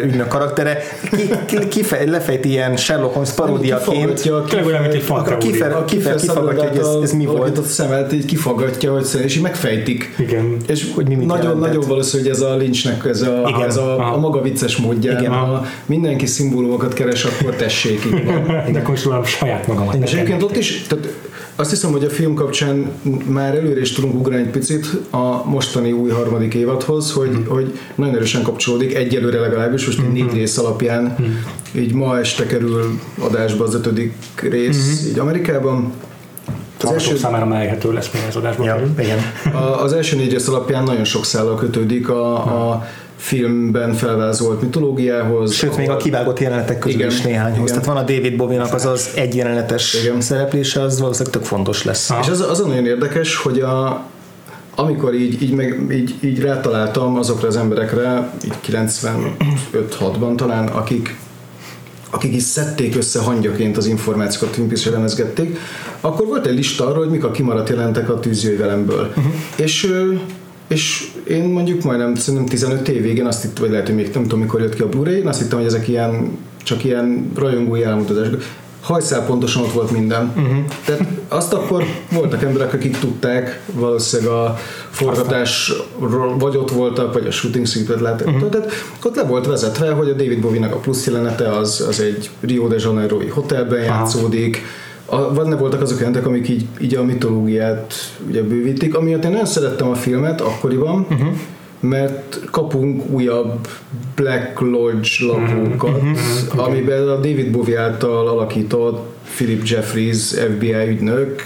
ügynök karaktere ki, ki, kifej, lefejti ilyen Sherlock Holmes paródiaként, Kifogatja, Tényleg olyan, mint egy a kifer, kifaggatja, hogy ez, ez mi volt. A szemet így kifaggatja, hogy szerint, és így megfejtik. Igen. És Hogy mi mit nagyon, jelentett. nagyon valószínű, hogy ez a Lynchnek ez a, Igen. ez a, Aha. a maga vicces módján, Igen. ha mindenki szimbólumokat keres, akkor tessék. Van. [laughs] De akkor is rólam saját magamat. És egyébként ott is, tehát azt hiszem, hogy a film kapcsán már előre is tudunk ugrani egy picit a mostani új harmadik évadhoz, hogy, Mhm. hogy nagyon erősen kapcsolódik, egyelőre legalábbis, most egy négy rész alapján, Mhm. így ma este kerül adásba az ötödik rész, így Amerikában. Az első számára mellékhető lesz még az adásban. Ja, igen. a, az első négy rész alapján nagyon sok szállal kötődik a, a filmben felvázolt mitológiához. Sőt, még a kivágott jelenetek közül Igen. is néhányhoz. Igen. Tehát van a David Bowie-nak az az egy jelenetes Igen. szereplése, az valószínűleg tök fontos lesz. És az, az a nagyon érdekes, hogy a, amikor így, így, meg, így, így rátaláltam azokra az emberekre, így 95-6-ban talán, akik akik is szedték össze hangyaként az információkat, Twin Peaks elemezgették, akkor volt egy lista arról, hogy mik a kimaradt jelentek a tűzjöjvelemből. Uh-huh. És, ö, és én mondjuk majdnem szerintem 15 évig, én azt hittem, vagy lehet, hogy még nem tudom, mikor jött ki a Blu-ray, én azt hittem, hogy ezek ilyen, csak ilyen rajongói elmutatások. Hajszál pontosan ott volt minden. Uh-huh. Tehát azt akkor voltak emberek, akik tudták, valószínűleg a forgatásról vagy ott voltak, vagy a shooting secret láttak. Uh-huh. Tehát ott le volt vezetve, hogy a David Bowie-nak a plusz jelenete az, az egy Rio de Janeiro-i hotelben játszódik, a, benne voltak azok jelentek, amik így, így a mitológiát ugye bővítik, amiatt én nagyon szerettem a filmet akkoriban, uh-huh. mert kapunk újabb Black Lodge lapókat, uh-huh. amiben a David Bowie által alakított Philip Jeffries FBI ügynök,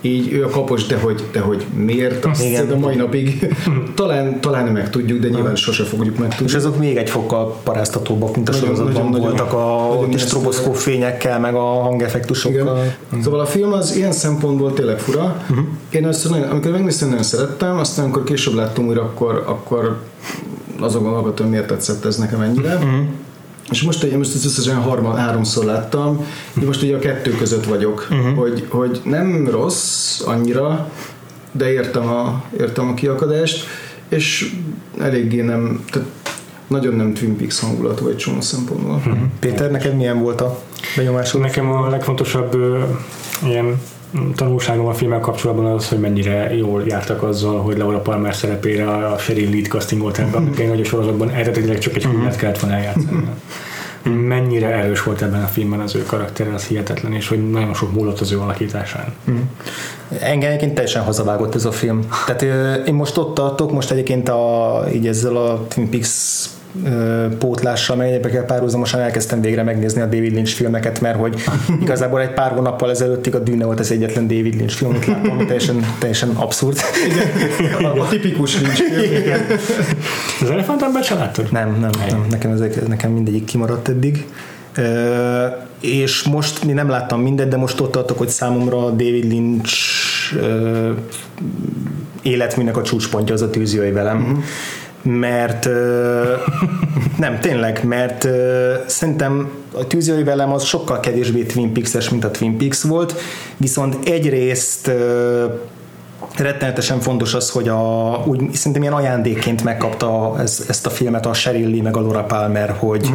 így ő a kapos, de hogy, de hogy miért, azt Igen. a mai napig [laughs] talán, talán nem megtudjuk, de nyilván sose fogjuk megtudni. És azok még egy fokkal paráztatóbbak, mint a Nagyon- sorozatban nagyon- voltak a nagyon is ijesztő. stroboszkóp fényekkel, meg a hangeffektusokkal. Igen. Szóval a film az ilyen szempontból tényleg fura. Uh-huh. Én ezt nagyon, amikor megnéztem, nagyon szerettem, aztán amikor később láttam újra, akkor, akkor azon gondolkodtam, miért tetszett ez nekem ennyire. Uh-huh. És most, én most ezt összesen harma, háromszor láttam, én most ugye a kettő között vagyok, uh-huh. hogy, hogy nem rossz annyira, de értem a, értem a kiakadást, és eléggé nem, tehát nagyon nem Twin Peaks hangulatú egy csomó szempontból. Mhm. Péter, neked milyen volt a benyomásod? Nekem a legfontosabb ö, ilyen tanulságom a filmmel kapcsolatban az, hogy mennyire jól jártak azzal, hogy Laura Palmer szerepére a Sheryl lead castingolt ebben, tényleg hogy a sorozatban eredetileg csak egy filmet kellett volna eljátszani. Mennyire erős volt ebben a filmben az ő karaktere, az hihetetlen, és hogy nagyon sok múlott az ő alakításán. Engem egyébként teljesen hazavágott ez a film. Tehát én most ott tartok, most egyébként a, így ezzel a Twin Peaks pótlással, meg egyébként párhuzamosan elkezdtem végre megnézni a David Lynch filmeket, mert hogy igazából egy pár hónappal ezelőttig a Dűne volt az egyetlen David Lynch film, amit láttam, ami teljesen, teljesen abszurd. A, a tipikus nincs film. Az elefántembert se láttad? Nem, nem, nem. Nekem, ezek, nekem mindegyik kimaradt eddig. Ö, és most mi nem láttam mindet, de most ott tartok, hogy számomra a David Lynch ö, életműnek a csúcspontja az a tűzjöjj velem. Uh-huh. Mert [laughs] nem, tényleg, mert szerintem a tűzjöjj velem az sokkal kevésbé Twin Peaks-es, mint a Twin Peaks volt, viszont egyrészt rettenetesen fontos az, hogy a, úgy szerintem ilyen ajándékként megkapta ez, ezt a filmet a Sheryl Lee meg a Laura Palmer, hogy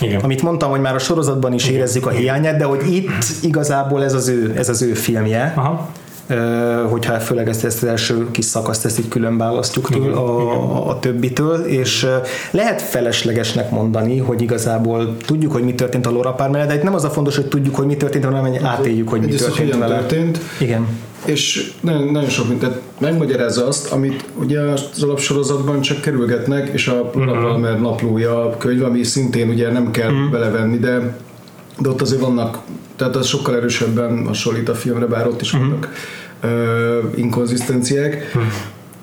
Igen. amit mondtam, hogy már a sorozatban is érezzük a hiányát, de hogy itt igazából ez az ő, ez az ő filmje. Aha. Hogyha főleg ezt, ezt az első kis szakaszt ezt így külön választjuk től, a, a, a többitől, és lehet feleslegesnek mondani, hogy igazából tudjuk, hogy mi történt a Laura Palmer, de itt nem az a fontos, hogy tudjuk, hogy mi történt, hanem hogy átéljük, hogy mi Egyrészt, történt vele. történt, Igen. és nagyon, nagyon sok mindent megmagyarázza azt, amit ugye az alapsorozatban csak kerülgetnek, és a Laura Mhm. Palmer naplója a könyv, ami szintén ugye nem kell belevenni, de, de ott azért vannak, tehát az sokkal erősebben hasonlít a filmre, bár ott is vannak ö, inkonzisztenciák.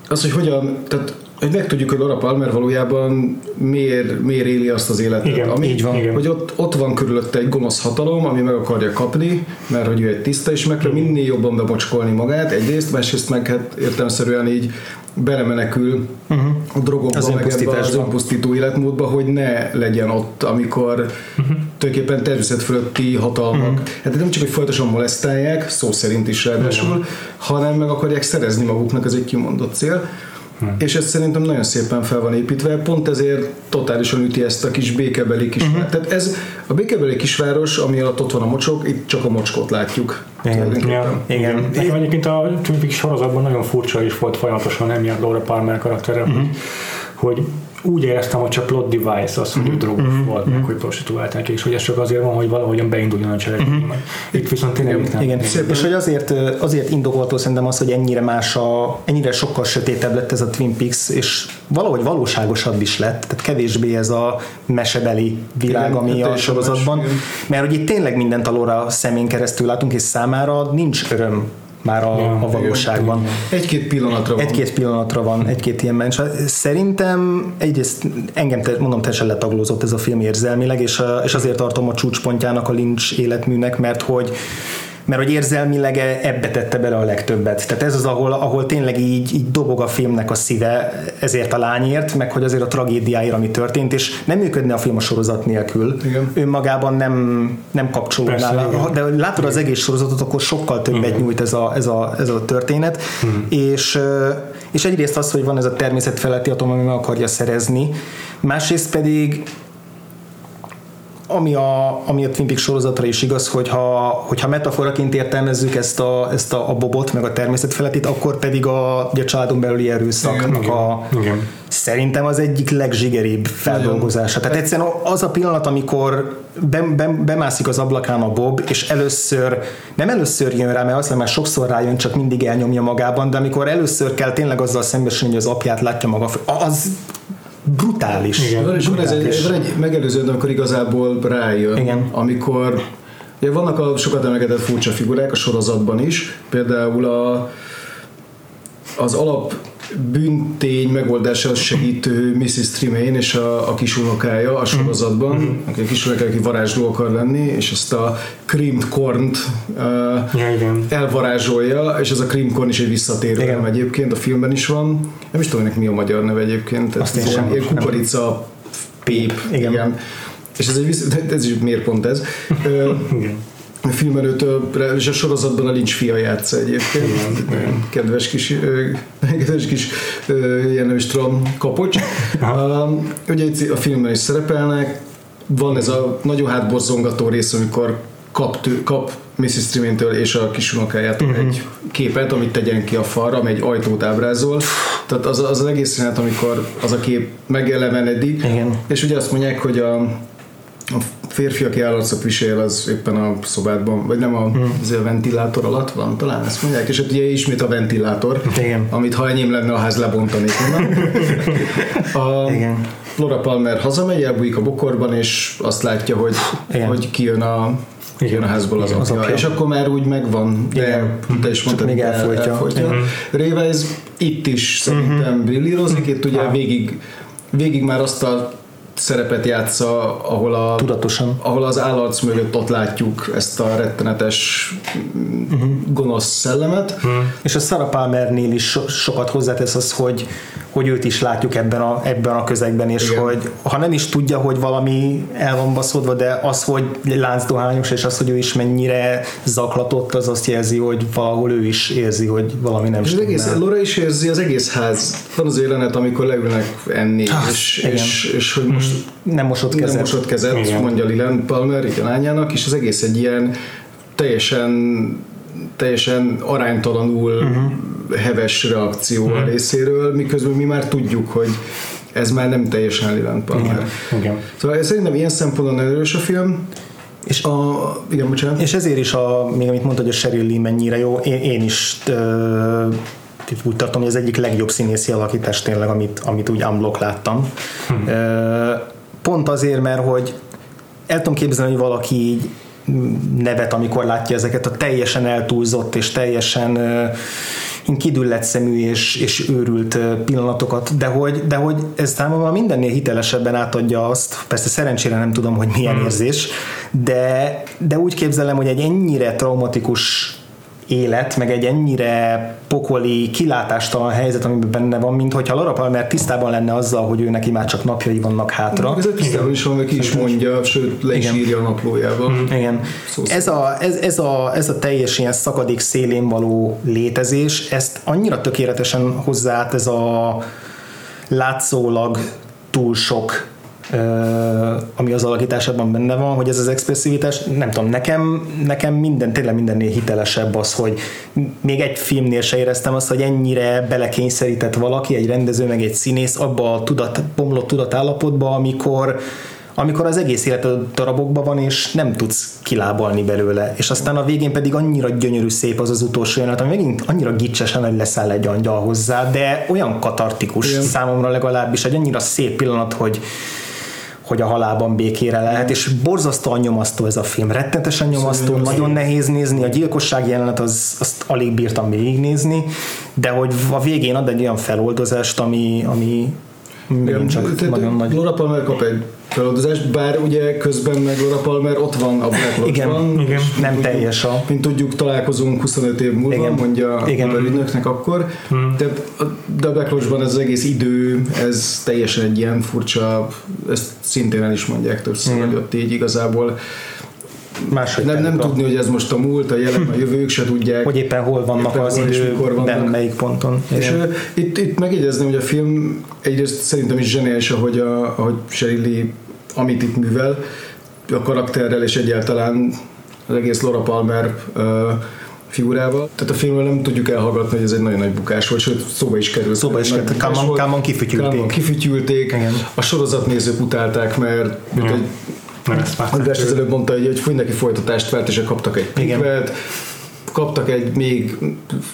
Az, hogy hogyan, tehát hogy megtudjuk, hogy Laura Palmer valójában miért, miért éli azt az életet. Igen, ami, így van. Igen. Hogy ott, ott van körülötte egy gonosz hatalom, ami meg akarja kapni, mert hogy ő egy tiszta, és meg kell minél jobban bemocskolni magát, egyrészt, másrészt meg hát értelmszerűen így belemenekül uh-huh. a drogokba, Az meg ebbe az önpusztító életmódba, hogy ne legyen ott, amikor uh-huh. tulajdonképpen természet fölötti hatalmak. Uh-huh. Hát nem csak, hogy folyamatosan molesztálják, szó szerint is ráadásul, uh-huh. hanem meg akarják szerezni maguknak, ez egy kimondott cél. Hmm. És ez szerintem nagyon szépen fel van építve, pont ezért totálisan üti ezt a kis békebeli kisváros. Uh-huh. Tehát ez a békebeli kisváros, ami alatt ott van a mocsok, itt csak a mocskot látjuk. Igen. tulajdonképpen. Ja, Igen. Nekem egyébként a Twin Peaks sorozatban nagyon furcsa is volt folyamatosan emiatt Laura Palmer karaktere, uh-huh. hogy úgy éreztem, hogy csak plot device az, hogy ő drogos volt, meg hogy prostituálták, és hogy ez csak azért van, hogy valahogyan beinduljon a cselekmény. Uh-huh. Itt viszont tényleg itt nem. Igen, és hogy azért, azért indokoltó szerintem az, hogy ennyire más a, ennyire sokkal sötétebb lett ez a Twin Peaks, és valahogy valóságosabb is lett, tehát kevésbé ez a mesebeli világ, Igen, ami hát a sorozatban, igen. mert hogy itt tényleg mindent a Laura szemén keresztül látunk, és számára nincs öröm már a, Ja, a valóságban. Egy-két pillanatra van. Egy-két pillanatra van, egy-két ilyen mens. Szerintem egyrészt engem, te, mondom, teljesen letaglózott ez a film érzelmileg, és, és azért tartom a csúcspontjának a Lynch életműnek, mert hogy mert hogy érzelmileg ebbe tette bele a legtöbbet. Tehát ez az, ahol, ahol tényleg így, így dobog a filmnek a szíve ezért a lányért, meg hogy azért a tragédiáért, ami történt, és nem működne a film a sorozat nélkül. Igen. Önmagában nem, nem. Persze, igen. De látod az egész sorozatot, akkor sokkal többet nyújt ez a, ez a, ez a történet. És, ö, és egyrészt az, hogy van ez a természet feletti atom, ami meg akarja szerezni, másrészt pedig ami a, ami a Twin Peaks sorozatra is igaz, hogyha, hogyha metaforaként értelmezzük ezt a, ezt a, a bobot, meg a természet felettit, akkor pedig a, ugye a családon belüli erőszaknak Igen, a, igen. szerintem az egyik legzsigeribb feldolgozása. Tehát egyszerűen az a pillanat, amikor be, be, bemászik az ablakán a Bob, és először, nem először jön rá, mert azt már sokszor rájön, csak mindig elnyomja magában, de amikor először kell tényleg azzal szembesülni, hogy az apját látja maga, az brutális. Igen. És van ez egy, brutális. van egy megelőző, amikor igazából rájön, Igen. amikor ugye vannak a sokat emlegetett furcsa figurák a sorozatban is, például a, az alap bűntény megoldásához segítő Mrs. Tremaine és a, a kisunokája a sorozatban, Mhm. aki a kisunokája, aki varázsló akar lenni, és ezt a creamed corn-t uh, Ja, elvarázsolja, és ez a cream corn is egy visszatérő Igen. egyébként, a filmben is van. Nem is tudom, ennek mi a magyar neve egyébként. Azt ez ilyen, ilyen kukorica pép. Igen. igen. És ez, egy, ez is miért pont ez? Ö, [laughs] igen. A filmerőtől, és a sorozatban a Lynch fia játsza egyébként. Kedves kis, [laughs] kedves kis ilyen Strom kapocs. Um, ugye itt a filmben is szerepelnek, van ez a nagyon hátborzongató rész, amikor kap, tő, kap Mrs. Trimintől és a kis unokájától uh-huh. egy képet, amit tegyen ki a falra, ami egy ajtót ábrázol. Tehát az, az, az egész jelenet, amikor az a kép megelevenedik, Igen. és ugye azt mondják, hogy a, a férfi, aki állarcot visel, az éppen a szobádban, vagy nem a, az a ventilátor alatt van, talán ezt mondják, és ott ugye ismét a ventilátor, Igen. amit ha enyém lenne, a ház lebontanék [laughs] a, Igen. Laura Palmer hazamegy, elbújik a bokorban, és azt látja, hogy, Igen. hogy kijön a kijön a házból az, Az apja. apja. És akkor már úgy megvan, de Igen. te is mondtad, még el- elfolytja. elfolytja. Wise itt is szerintem brillírozik, itt ugye végig, végig már azt a szerepet játsza, ahol a Tudatosan. ahol az állarc mögött ott látjuk ezt a rettenetes gonosz szellemet. És a Sarah Palmernél is so, sokat hozzátesz az, hogy, hogy őt is látjuk ebben a, ebben a közegben, és Igen. hogy ha nem is tudja, hogy valami el van baszódva, de az, hogy láncdohányos, és az, hogy ő is mennyire zaklatott, az azt jelzi, hogy valahol ő is érzi, hogy valami nem És az egész, stimmel. Laura is érzi, az egész ház. Van az jelenet, amikor leülnek enni, és, igen. és, és, hogy most Nem mosott nem kezet. mosott kezet, Igen. mondja Lilen Palmer, így a lányának, és az egész egy ilyen teljesen teljesen aránytalanul uh-huh. Heves reakció uh-huh. a részéről, miközben mi már tudjuk, hogy ez már nem teljesen Lilen Palmer. Igen. Szóval szerintem ilyen szempontból nagyon erős a film. És A, igen, bocsánat. És ezért is, a, még amit mondtad, hogy a Sheryl Lee mennyire jó, én, én is ö, úgy tartom, hogy az egyik legjobb színészi alakítás tényleg, amit, amit úgy unblock láttam. Ö, pont azért, mert hogy el tudom képzelni, hogy valaki így nevet, amikor látja ezeket a teljesen eltúlzott és teljesen ö, kidüllett szemű és, és őrült pillanatokat, de hogy, de hogy ez számomra mindennél hitelesebben átadja azt, persze szerencsére nem tudom, hogy milyen érzés, de, de úgy képzelem, hogy egy ennyire traumatikus élet, meg egy ennyire pokoli, kilátástalan helyzet, amiben benne van, mint hogyha Laura Palmer tisztában lenne azzal, hogy ő neki már csak napjai vannak hátra. Ez tisztában is van, ki is mondja, sőt le is Igen. írja a naplójában. Igen. Szó Ez a, ez, ez, a, ez a teljes ilyen szakadék szélén való létezés, ezt annyira tökéletesen hozzáállt ez a látszólag túl sok ami az alakításában benne van, hogy ez az expresszivitás, nem tudom, nekem, nekem minden, tényleg mindennél hitelesebb az, hogy még egy filmnél se éreztem azt, hogy ennyire belekényszerített valaki, egy rendező, meg egy színész abba a tudat, bomlott tudatállapotba, amikor amikor az egész életed darabokban van, és nem tudsz kilábalni belőle. És aztán a végén pedig annyira gyönyörű szép az az utolsó jelenet, ami megint annyira gicsesen, hogy leszáll egy angyal hozzá, de olyan katartikus Igen. számomra legalábbis, egy annyira szép pillanat, hogy hogy a halálban békére lehet, és borzasztóan nyomasztó ez a film, rettenetesen nyomasztó, Szerintem nagyon nehéz nézni, a gyilkosság jelenet az, azt alig bírtam végignézni, de hogy a végén ad egy olyan feloldozást, ami, ami megint csak nagyon nagy. Laura Palmer kap egy feloldozást, bár ugye közben meg Laura Palmer ott van a Black Igen, Lodge-ban, igen. és Nem mint teljes a- Mint tudjuk, találkozunk 25 év múlva, Igen. mondja Igen. a ügynöknek akkor. Tehát a de a Black Lodge-ban ez az egész idő, ez teljesen egy ilyen furcsa, ezt szintén el is mondják többször, hogy ott így igazából Máshogy nem, nem tudni, hogy ez most a múlt, a jelen, a jövők se tudják. hogy éppen hol vannak Éppen az mikor időben, vannak. melyik ponton. És Igen. itt, itt megjegyezném, hogy a film egyrészt szerintem is zseniális, ahogy, a, ahogy Sheryl Lee, amit itt művel, a karakterrel és egyáltalán az egész Laura Palmer figurával. Tehát a filmről nem tudjuk elhallgatni, hogy ez egy nagyon nagy bukás volt, sőt szóba is került. Szóba is került. volt. Kálmán kifütyülték. Kálmán kifütyülték. Igen. A sorozatnézők utálták, mert mint egy Mert ezt már András az előbb mondta, hogy, hogy fúj neki folytatást várt, és kaptak egy Igen. pikvet, kaptak egy még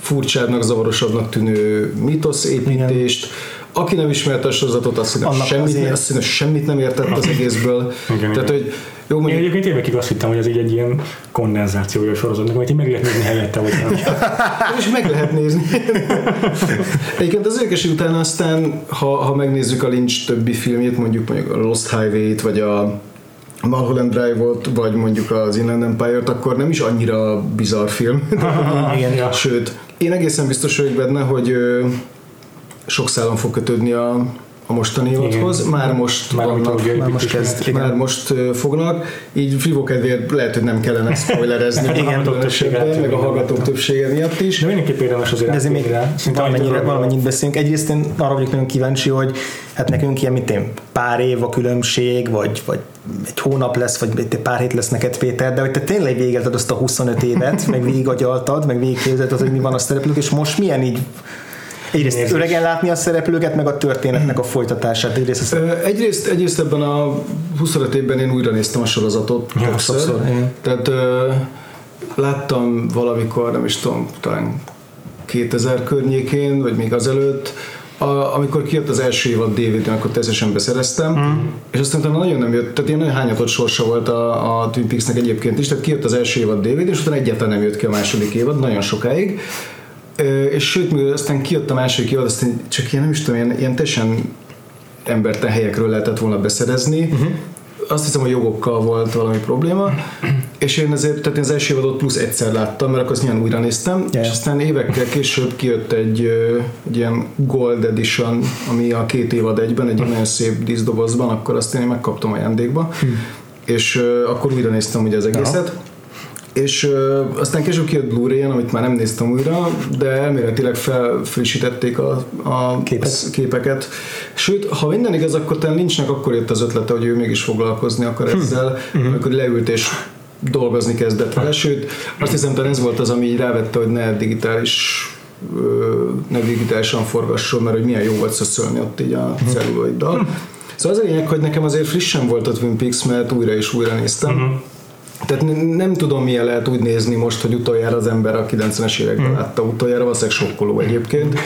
furcsábbnak, zavarosabbnak tűnő mítoszépítést. Aki nem ismerte a sorozatot, azt hiszem, Annak semmit, azért- azt hiszem, semmit nem értett az egészből. Igen, Tehát, igen. hogy jó, Én mondjuk, egyébként évekig azt hittem, hogy ez így egy ilyen kondenzációja a sorozatnak, amit így meg lehet nézni helyette, hogy nem. [laughs] és meg lehet nézni. Egyébként az érdekes, utána aztán, ha, ha megnézzük a Lynch többi filmjét, mondjuk, mondjuk a Lost Highway-t, vagy a Mulholland Drive-ot, vagy mondjuk az Inland Empire-t, akkor nem is annyira bizarr film. [laughs] Igen. Sőt, én egészen biztos vagyok benne, hogy ö, sok szálon fog kötődni a, a mostani évadhoz, már most Már vannak, ahogy már most kezd. Igen. már most fognak, így frivó kedvéért lehet, hogy nem kellene [laughs] spoilerezni, Igen, a hallgatók többsége meg a hallgatók többsége miatt is. De mindenképp érdemes azért De ezért még rá. Szinte valamennyire, valamennyit beszélünk. Egyrészt én arra vagyok nagyon kíváncsi, hogy hát nekünk ilyen, mint én, pár év a különbség, vagy, vagy egy hónap lesz, vagy egy pár hét lesz neked Péter, de hogy te tényleg végigélted azt a 25 évet, meg végigagyaltad, meg végigképzelted, hogy mi van a szereplők, és most milyen így Egyrészt Érzés. öregen látni a szereplőket, meg a történetnek a folytatását. Egyrészt Ö, Egyrészt, egyrészt ebben a 25 évben én újra néztem a sorozatot Ja, többször. sokszor. Tehát ö, láttam valamikor, nem is tudom, talán 2000 környékén, vagy még azelőtt, a, amikor kijött az első évad DVD-n, akkor természetesen beszereztem, mm. és aztán utána nagyon nem jött, tehát ilyen nagyon hányatott sorsa volt a, a Twin Peaksnek egyébként is, tehát kijött az első évad DVD, és utána egyáltalán nem jött ki a második évad, nagyon sokáig. És sőt, mivel aztán kijött a második évad, aztán csak ilyen nem is tudom, ilyen, ilyen teljesen emberten helyekről lehetett volna beszerezni. Uh-huh. Azt hiszem, hogy jogokkal volt valami probléma, és én ezért, tehát én az első évadot plusz egyszer láttam, mert akkor azt nyilván újra néztem, Ja. és aztán évekkel később kijött egy, egy ilyen Gold Edition, ami a két évad egyben, egy nagyon szép díszdobozban, akkor azt én megkaptam ajándékba, és ö, akkor újra néztem ugye az egészet. És ö, aztán később kijött Blu-ray-en, amit már nem néztem újra, de elméletileg felfrissítették a, a Képet. képeket. Sőt, ha minden igaz, akkor talán Lynchnek akkor jött az ötlete, hogy ő mégis foglalkozni akar ezzel, amikor leült és dolgozni kezdett vele. Sőt, azt hiszem, talán ez volt az, ami így rávette, hogy ne digitális ne digitálisan forgasson, mert hogy milyen jó volt szöszölni ott így a celluloiddal. Szóval az a lényeg, hogy nekem azért frissen volt a Twin Peaks, mert újra és újra néztem. Tehát nem tudom, milyen lehet úgy nézni most, hogy utoljára az ember a 90-es években látta utoljára, valószínűleg sokkoló egyébként.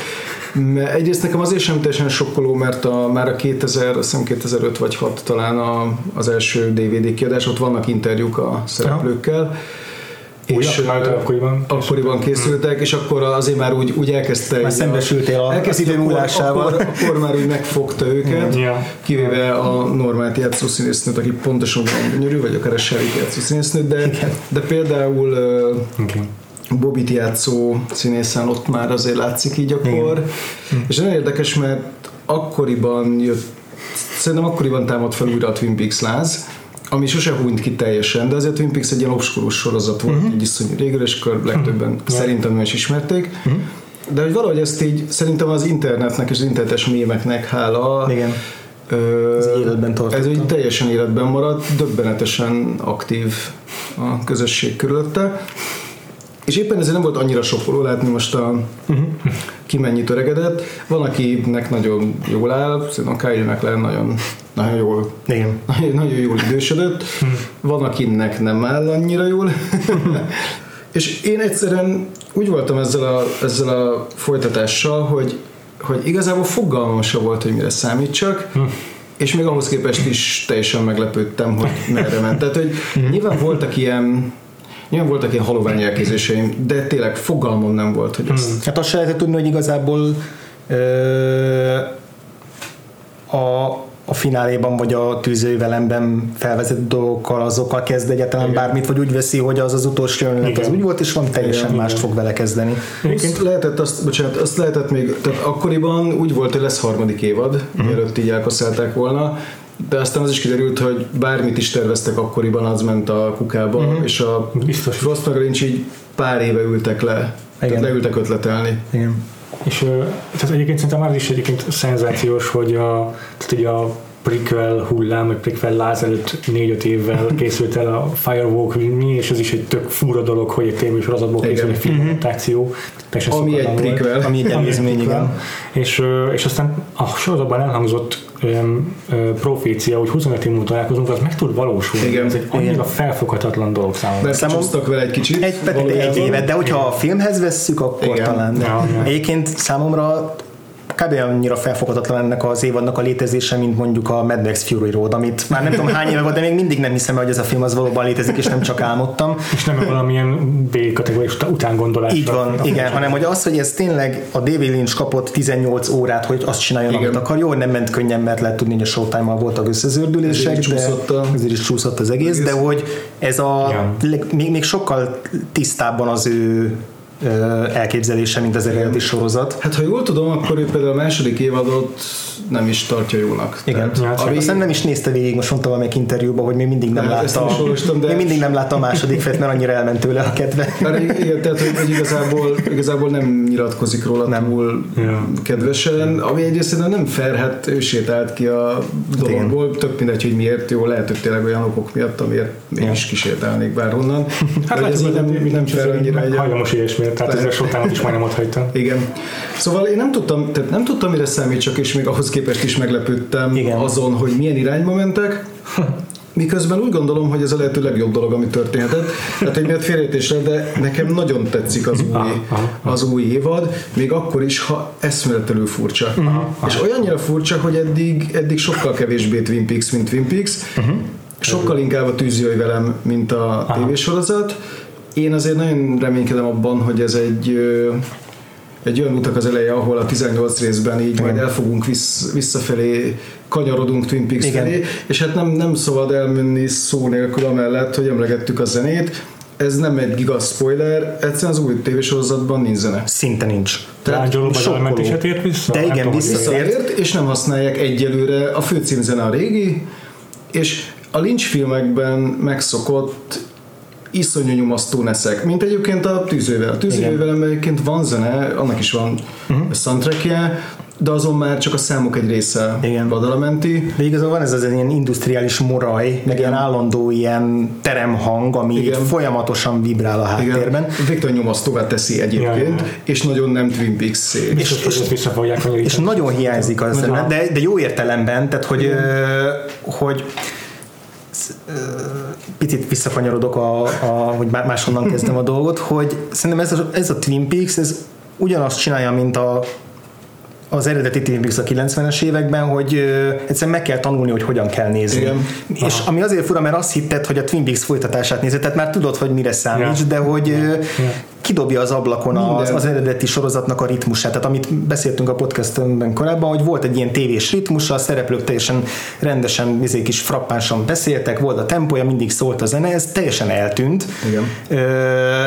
Egyrészt nekem azért sem teljesen sokkoló, mert a, már a 2000, azt hiszem 2005 vagy 6 talán a, az első DVD kiadás, ott vannak interjúk a szereplőkkel. Újak, már ö, akkoriban? akkoriban készültek, és akkor azért már úgy, úgy elkezdte... Már szembesültél a- elkezdte az idő akkor- múlásával. Akkor, akkor, már úgy megfogta őket, Ja. kivéve a normát játszó színésznőt, aki pontosan gyönyörű, vagy akár a Sherry játszó színésznőt, de, de például Igen. Bobit játszó színészen ott már azért látszik így akkor. És nagyon érdekes, mert akkoriban jött, szerintem akkoriban támad fel újra a Twin Peaks láz, ami sose hunyt ki teljesen, de azért Twin Peaks egy ilyen obskurus sorozat volt, uh-huh. így iszonyú régről, és akkor legtöbben szerintem nem is ismerték. De hogy valahogy ezt így szerintem az internetnek és az internetes mémeknek hála Igen. Ö, Ez életben tartotta. Ez úgy teljesen életben maradt, döbbenetesen aktív a közösség körülötte. És éppen ezért nem volt annyira sokkoló látni most a ki mennyit öregedett. Van, akinek nagyon jól áll, szerintem Kylie McLaren nagyon, nagyon jól Igen. nagyon, nagyon jól idősödött. Van, akinek nem áll annyira jól. És én egyszerűen úgy voltam ezzel a, ezzel a folytatással, hogy, hogy igazából fogalmam se volt, hogy mire számítsak, és még ahhoz képest is teljesen meglepődtem, hogy merre ment. Tehát, hogy nyilván voltak ilyen Nyilván voltak ilyen halovány elképzeléseim, de tényleg fogalmam nem volt, hogy ezt Hát azt se lehetett tudni, hogy igazából ö, a, a fináléban vagy a tűzővelemben felvezett dolgokkal, azokkal kezd egyáltalán bármit, vagy úgy veszi, hogy az az utolsó jelenet az úgy volt, és van teljesen Igen, mást fog vele kezdeni. Azt lehetett, azt, bocsánat, azt lehetett még, tehát akkoriban úgy volt, hogy lesz harmadik évad, uh-huh. mielőtt így elkaszálták volna, de aztán az is kiderült, hogy bármit is terveztek akkoriban, az ment a kukába, uh-huh. és a Biztos. Frost Lynch így pár éve ültek le, Igen. tehát leültek ötletelni. Igen. És tehát egyébként szerintem az is egyébként szenzációs, hogy a, tehát ugye a prequel hullám, vagy prequel láz előtt négy-öt évvel [laughs] készült el a Firewalk with Me, és ez is egy tök fura dolog, hogy egy tévésorozatból készül egy filmadaptáció. teljesen Ami egy prequel. Ami egy előzmény, igen. És, és aztán a sorozatban elhangzott öm, ö, profécia, hogy 25 év múlva találkozunk, az meg tud valósulni. Igen. Ez egy annyira felfoghatatlan dolog számomra. Mert Számom- vele egy kicsit. Egy, egy évet, de hogyha a filmhez vesszük, akkor Igen. talán. De. Ja, ja. Egyébként számomra kb. annyira felfoghatatlan ennek az évadnak a létezése, mint mondjuk a Mad Max Fury Road, amit már nem tudom hány éve volt, de még mindig nem hiszem, hogy ez a film az valóban létezik, és nem csak álmodtam. És nem valamilyen B-kategóriás utángondolás. Így van, igen, hanem hogy az, hogy ez tényleg a David Lynch kapott 18 órát, hogy azt csináljon, Igen. amit akar. Jó, nem ment könnyen, mert lehet tudni, hogy a Showtime-mal voltak összezördülések, Ezért is csúszott de a- ezért is csúszott az egész, egész. de hogy ez a, Ja. még, még sokkal tisztábban az ő elképzelése, mint az eredeti sorozat. Hát ha jól tudom, akkor ő például a második évadot nem is tartja jónak. Igen. Tehát, Ja, ami- Aztán nem is nézte végig, most mondta valamelyik interjúban, hogy még mindig nem, Nem, ezt látta. nem olvastam, de- Még mindig nem látta a második felt, mert annyira elment tőle a kedve. Hát igen, tehát hogy, hogy igazából, igazából nem nyilatkozik róla nem. túl Ja. kedvesen, ami egyrészt nem fair, hát ő sétált ki a dologból, tök mindegy, hogy miért jó, lehet, hogy tényleg olyan okok miatt, amiért én is kísértelnék bárhonnan. Hát De ez így hogy nem, nem fair annyira egy hajlamos ilyesmire, tehát Lehet. ezzel sotánat is majdnem ott hagyta. igen. Szóval én nem tudtam, tehát nem tudtam, mire számítsak, és még ahhoz képest is meglepődtem Igen. azon, hogy milyen irányba mentek. Miközben úgy gondolom, hogy ez a lehető legjobb dolog, ami történhetett. Tehát egy miatt félrejtésre, de nekem nagyon tetszik az új, az új évad, még akkor is, ha eszméletlenül furcsa. És olyannyira furcsa, hogy eddig, eddig sokkal kevésbé Twin Peaks, mint Twin Peaks. Sokkal inkább a tűz jöjj velem, mint a tévésorozat. Én azért nagyon reménykedem abban, hogy ez egy egy olyan utak az eleje, ahol a 18 részben így majd el fogunk vissz, visszafelé kanyarodunk Twin Peaks Igen. felé, és hát nem, nem szabad elmenni szó nélkül amellett, hogy emlegettük a zenét. Ez nem egy giga spoiler, egyszerűen az új tévésorozatban nincs zene. Szinte nincs. L'Angelo sokkoló. hát tért vissza? De igen, Visszaért, és nem használják egyelőre a főcímzene a régi, és a Lynch filmekben megszokott iszonyú nyomasztó neszek, mint egyébként a tűzővel. A tűzővel egyébként van zene, annak is van uh-huh. soundtrackje, de azon már csak a számok egy része Igen. Badalamenti. De igazából van ez az ilyen industriális moraj, meg ilyen állandó ilyen teremhang, ami Igen. folyamatosan vibrál a háttérben. Igen, Viktor nyomasztóvá teszi egyébként, Ja, és nagyon nem Twin Peaks ezt vissza fogják És kanyarítani. nagyon hiányzik az, de, de jó értelemben, tehát hogy, ö, hogy picit visszakanyarodok, a, a, hogy má- máshonnan kezdem a dolgot, hogy szerintem ez a, ez a Twin Peaks, ez ugyanazt csinálja, mint a az eredeti Twin Peaks a 90-es években, hogy ö, egyszerűen meg kell tanulni, hogy hogyan kell nézni. Igen. És ami azért fura, mert azt hitted, hogy a Twin Peaks folytatását nézed, tehát már tudod, hogy mire számíts, Ja. de hogy ö, kidobja az ablakon az, az eredeti sorozatnak a ritmusát. Tehát amit beszéltünk a podcastünkben korábban, hogy volt egy ilyen tévés ritmusa, a szereplők teljesen rendesen, izé kis frappánsan beszéltek, volt a tempója, mindig szólt a zene, ez teljesen eltűnt. Igen. Ö,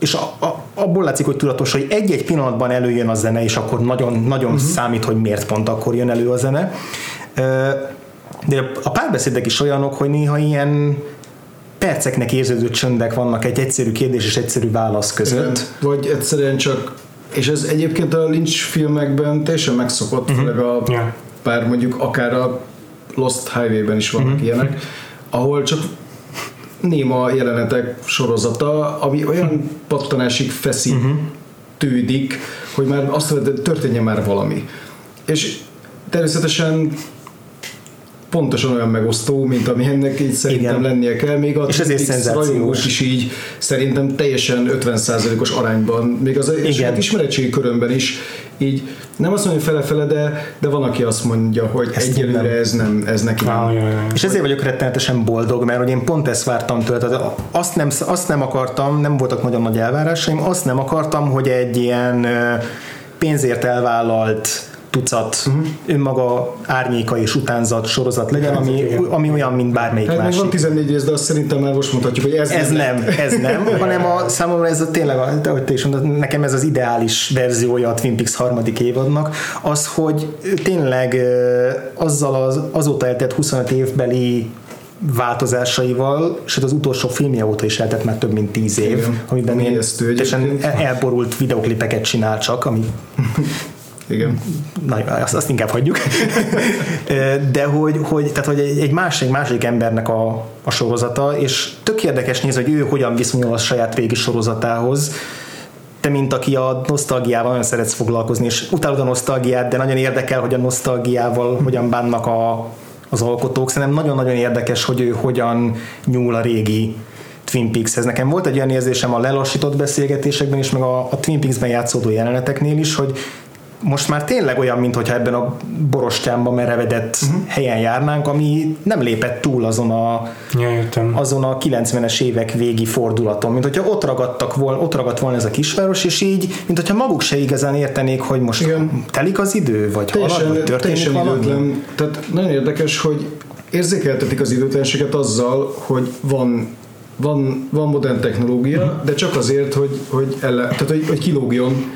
és a, a, abból látszik, hogy tudatos, hogy egy-egy pillanatban előjön a zene, és akkor nagyon, nagyon uh-huh. számít, hogy miért pont akkor jön elő a zene. De a párbeszédek is olyanok, hogy néha ilyen perceknek érződő csöndek vannak egy egyszerű kérdés és egyszerű válasz között. Vagy egyszerűen csak, és ez egyébként a Lynch filmekben teljesen megszokott, uh-huh. főleg a Ja. pár mondjuk akár a Lost Highway-ben is vannak uh-huh. ilyenek, ahol csak néma jelenetek sorozata, ami olyan pattanásig feszítődik, hogy már azt hogy történjen már valami. És természetesen pontosan olyan megosztó, mint ami ennek így szerintem Igen. lennie kell, még a És ezért rajongók is így szerintem teljesen 50%-os arányban, még az Igen. Ismeretségi körömben is így nem azt mondja fele-fele, de, de van, aki azt mondja, hogy Ezt egyelőre nem. ez nem, ez neki nem. Ah, jaj, jaj. És ezért vagyok rettenetesen boldog, mert hogy én pont ezt vártam tőle. Tehát azt nem, azt nem akartam, nem voltak nagyon nagy elvárásaim, azt nem akartam, hogy egy ilyen pénzért elvállalt tucat uh-huh. önmaga árnyéka és utánzat sorozat legyen, ami, ami olyan, mint bármelyik Hát másik. van 14 rész, de azt szerintem már most mondhatjuk, hogy ez, Ez nem, ez nem, [laughs] hanem a, számomra ez a, tényleg, ahogy te is mondod, nekem ez az ideális verziója a Twin Peaks harmadik évadnak, az, hogy tényleg azzal az, azóta eltett 25 évbeli változásaival, és az utolsó filmje óta is eltett már több mint 10 év, Igen. amiben Ami ilyen teljesen elborult videoklipeket csinál csak, ami [laughs] Igen. Na, azt, azt inkább hagyjuk. [laughs] De hogy, hogy, tehát, hogy egy másik, másik embernek a, a sorozata, és tök érdekes nézni, hogy ő hogyan viszonyul a saját régi sorozatához, te, mint aki a nosztalgiával nagyon szeretsz foglalkozni, és utálod a nosztalgiát, de nagyon érdekel, hogy a nosztalgiával hogyan bánnak a, az alkotók. Szerintem nagyon-nagyon érdekes, hogy ő hogyan nyúl a régi Twin Peakshez. Nekem volt egy olyan érzésem a lelassított beszélgetésekben is, meg a, a Twin Peaksben játszódó jeleneteknél is, hogy most már tényleg olyan, mintha ebben a borostyánban merevedett uh-huh. helyen járnánk, ami nem lépett túl azon a, Ja, azon a 90-es évek végi fordulaton, mint hogyha ott ragadtak volna, ott ragadt volna ez a kisváros, és így, mint hogyha maguk se igazán értenék, hogy most Igen. telik az idő, vagy halad, Teljesen, vagy történik teljesen valami. időtlen. Tehát nagyon érdekes, hogy érzékeltetik az időtlenséget azzal, hogy van van, van modern technológia, de csak azért, hogy, hogy, elle, tehát, hogy, hogy kilógjon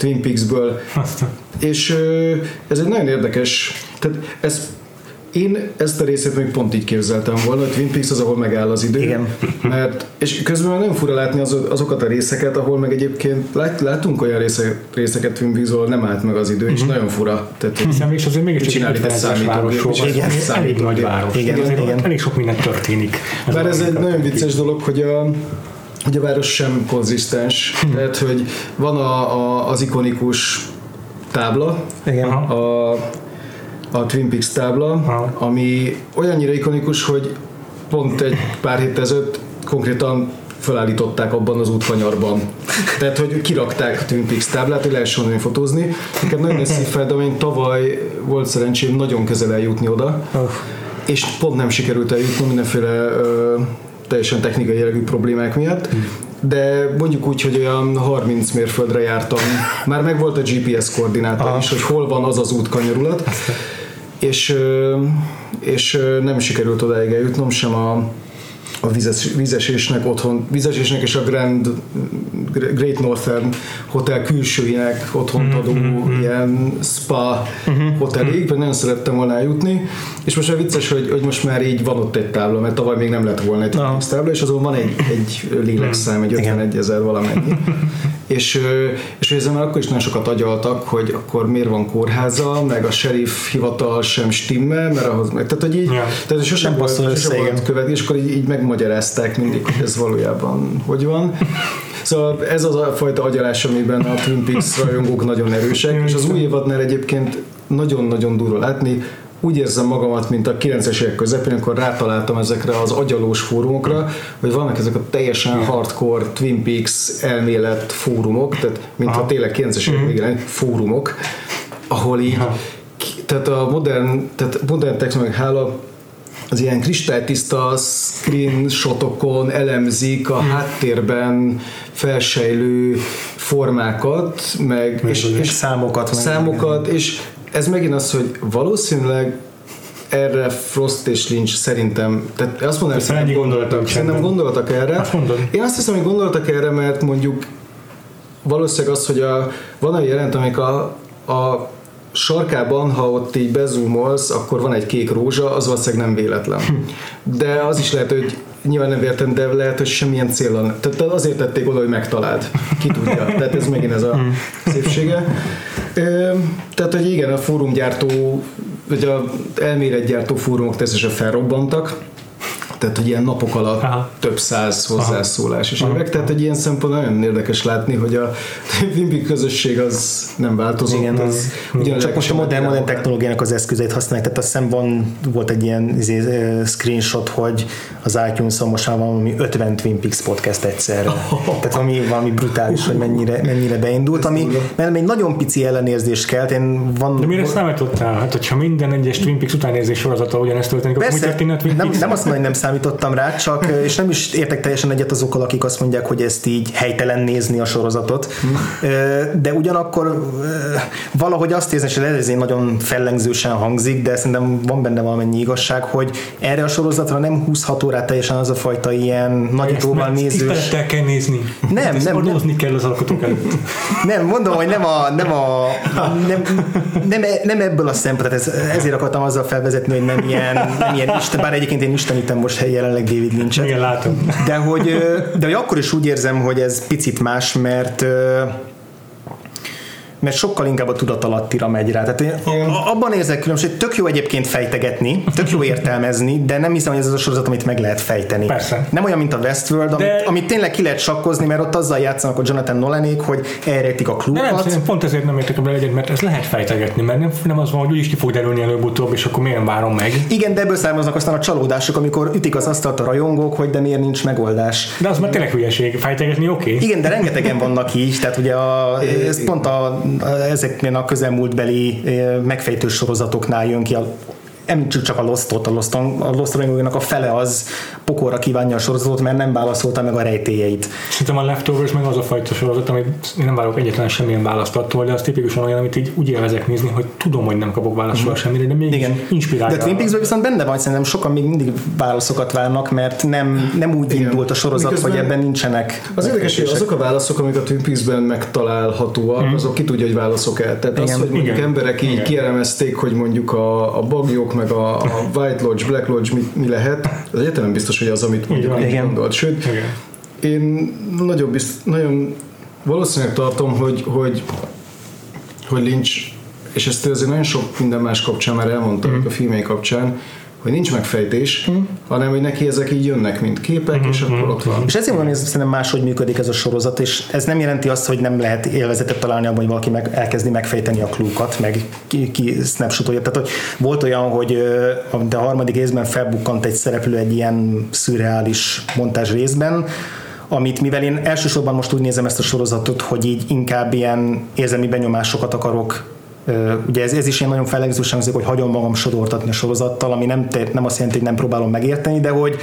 Twin Peaksből. [laughs] És ez egy nagyon érdekes, tehát ez én ezt a részét még pont így képzeltem volna, hogy Twin Peaks az, ahol megáll az idő. Igen. Mert, és közben nem fura látni az, azokat a részeket, ahol meg egyébként lát, látunk olyan része, részeket Twin Peaks, ahol nem állt meg az idő, és nagyon fura. Tehát, Hiszen mégis azért egy Csinálni egy számítógépet. Igen, Ez elég nagy város. Igen, Azért igen. Elég sok minden történik. Bár ez egy nagyon vicces dolog, hogy a, hogy a város sem konzisztens. Tehát, hogy van a, a, az ikonikus tábla, Igen. A, a Twin Peaks tábla, Aha. ami olyannyira ikonikus, hogy pont egy pár hét ezelőtt konkrétan felállították abban az útkanyarban. Tehát, hogy kirakták a Twin Peaks táblát, hogy lehessen onnan fotózni. Nekem nagyon [laughs] eszív fel, de én tavaly volt szerencsém nagyon közel eljutni oda, és pont nem sikerült eljutnom mindenféle ö, teljesen technikai jellegű problémák miatt. De mondjuk úgy, hogy olyan 30 mérföldre jártam. Már megvolt a GPS koordináta is, hogy hol van az az útkanyarulat. És, és nem sikerült odáig eljutnom, sem a, a vízes, vízesésnek otthon, vízesésnek és a Grand, Great Northern Hotel külsőinek otthont adó ilyen spa hotelig, mert nagyon szerettem volna eljutni, és most már vicces, hogy, hogy most már így van ott egy tábla, mert tavaly még nem lett volna egy Aha. tábla, és azon van egy, egy lélekszám, egy 51 ezer valamennyi. [laughs] és, és ezzel már akkor is nagyon sokat agyaltak, hogy akkor miért van kórháza, meg a sheriff hivatal sem stimmel, mert ahhoz meg, tehát hogy így, Ja. tehát sosem volt, passzol sosem össze, volt követni, és akkor így, így megmagyarázták mindig, hogy ez valójában hogy van. Szóval ez az a fajta agyalás, amiben a Twin Peaks rajongók nagyon erősek, és az új évadnál egyébként nagyon-nagyon durva látni, úgy érzem magamat, mint a 90-es évek közepén, amikor rátaláltam ezekre az agyalós fórumokra, hogy vannak ezek a teljesen hardcore Twin Peaks elmélet fórumok, tehát mintha tényleg 90-es évek végén lenni, fórumok, ahol így, tehát a modern, tehát modern technológiák hála az ilyen kristálytiszta screenshotokon elemzik a háttérben felsejlő formákat, meg és, És és számokat. meg- számokat, és ez megint az, hogy valószínűleg erre Frost és Lynch szerintem, tehát azt mondanám, Szerintem hogy gondoltak gondoltak, szerintem gondoltak erre. Azt mondod. Én azt hiszem, hogy gondoltak erre, mert mondjuk valószínűleg az, hogy a, van olyan jelent, amik a, a sarkában, ha ott így bezumolsz, akkor van egy kék rózsa, az valószínűleg nem véletlen. De az is lehet, hogy nyilván nem véletlen, de lehet, hogy semmilyen célra. Tehát azért tették oda, hogy megtaláld. Ki tudja. Tehát ez megint ez a szépsége. Tehát, hogy igen, a fórumgyártó, vagy a elméletgyártó fórumok természetesen felrobbantak, tehát, hogy ilyen napok alatt Aha. több száz hozzászólás és évek, tehát egy ilyen szempont nagyon érdekes látni, hogy a [laughs] Peaks közösség az nem változott. Igen, az az, ugyanaz csak most a modern, modern technológiának az eszközeit használják, tehát azt hiszem van, volt egy ilyen izé, screenshot, hogy az iTunes-on most már van valami 50 Twin Peaks podcast egyszerre. [laughs] Tehát valami, valami brutális, hogy mennyire, mennyire beindult, ami mert egy nagyon pici ellenérzést kelt. Én van, De mire számítottál? Hát, hogyha minden egyes Twin Peaks utánérzés sorozata ugyanezt történik, akkor mi Persze, történne a Twin nem, Peaks? nem azt mondom, hogy nem számítottam rá, csak és nem is értek teljesen egyet azokkal, akik azt mondják, hogy ezt így helytelen nézni a sorozatot. De ugyanakkor valahogy azt érzem, és ez nagyon fellengzősen hangzik, de szerintem van benne valamennyi igazság, hogy erre a sorozatra nem húzható rá teljesen az a fajta ilyen nagyítóval Ezt nézős. Kell nézni. Nem, Ezt nem, nem. kell az alkotók előtt. Nem, mondom, hogy nem a, nem a nem, nem, nem ebből a szempontból, ez, ezért akartam azzal felvezetni, hogy nem ilyen, nem ilyen Isten, bár egyébként én istenítem most jelenleg David Lynchet. Igen, látom. De hogy, de hogy akkor is úgy érzem, hogy ez picit más, mert mert sokkal inkább a tudatalattira megy rá. Tehát én abban érzek különbséget, tök jó egyébként fejtegetni, tök jó értelmezni, de nem hiszem, hogy ez az a sorozat, amit meg lehet fejteni. Persze. Nem olyan, mint a Westworld, amit, De- amit tényleg ki lehet sakkozni, mert ott azzal játszanak a Jonathan Nolanék, hogy elrejtik a nem, klubot. szerintem pont ezért nem értek ebbe egyet, mert ez lehet fejtegetni, mert nem, nem az van, hogy úgyis ki fog derülni előbb-utóbb, és akkor miért nem várom meg. Igen, de ebből származnak aztán a csalódások, amikor ütik az asztalt a rajongók, hogy de miért nincs megoldás. De az már tényleg hülyeség, fejtegetni oké. Okay. Igen, de rengetegen vannak így, tehát ugye a, ez pont a, ezeknél a közelmúltbeli eh, megfejtő sorozatoknál jön ki a említsük csak a Lost-ot, a Lost, a Lost a fele az pokorra kívánja a sorozatot, mert nem válaszolta meg a rejtélyeit. Szerintem a Leftovers meg az a fajta sorozat, amit én nem várok egyetlen semmilyen választ attól, de az tipikusan olyan, amit így úgy élvezek nézni, hogy tudom, hogy nem kapok választ soha semmire, de még Igen. inspirálja. De Twin peaks viszont benne van, szerintem sokan még mindig válaszokat várnak, mert nem, nem úgy Igen. indult a sorozat, Miközben- hogy ebben nincsenek Az érdekes, hogy azok a válaszok, amik a Twin Peaks-ben megtalálhatóak, azok ki tudja, hogy válaszok el. Tehát az, Igen. hogy mondjuk Igen. emberek így Igen. kielemezték, hogy mondjuk a, a bagyok, meg a, a White Lodge, Black Lodge mi, mi lehet, az nem biztos, hogy az, amit mondjuk így gondolt. Sőt, Igen. én nagyon, bizt, nagyon valószínűleg tartom, hogy, hogy, hogy Lynch, és ezt azért nagyon sok minden más kapcsán már elmondtam, mm. a filmei kapcsán, hogy nincs megfejtés, mm. hanem hogy neki ezek így jönnek, mint képek, és akkor ott van. És ezért mondom, hogy ez szerintem máshogy működik ez a sorozat, és ez nem jelenti azt, hogy nem lehet élvezetet találni abban, hogy valaki meg elkezdi megfejteni a klúkat, meg ki, ki snapshotolja. Tehát, hogy volt olyan, hogy de a harmadik részben felbukkant egy szereplő egy ilyen szürreális montázs részben, amit mivel én elsősorban most úgy nézem ezt a sorozatot, hogy így inkább ilyen érzelmi benyomásokat akarok Ugye ez, ez is ilyen nagyon fellegzősen hangzik, hogy hagyom magam sodortatni a sorozattal, ami nem, nem azt jelenti, hogy nem próbálom megérteni, de hogy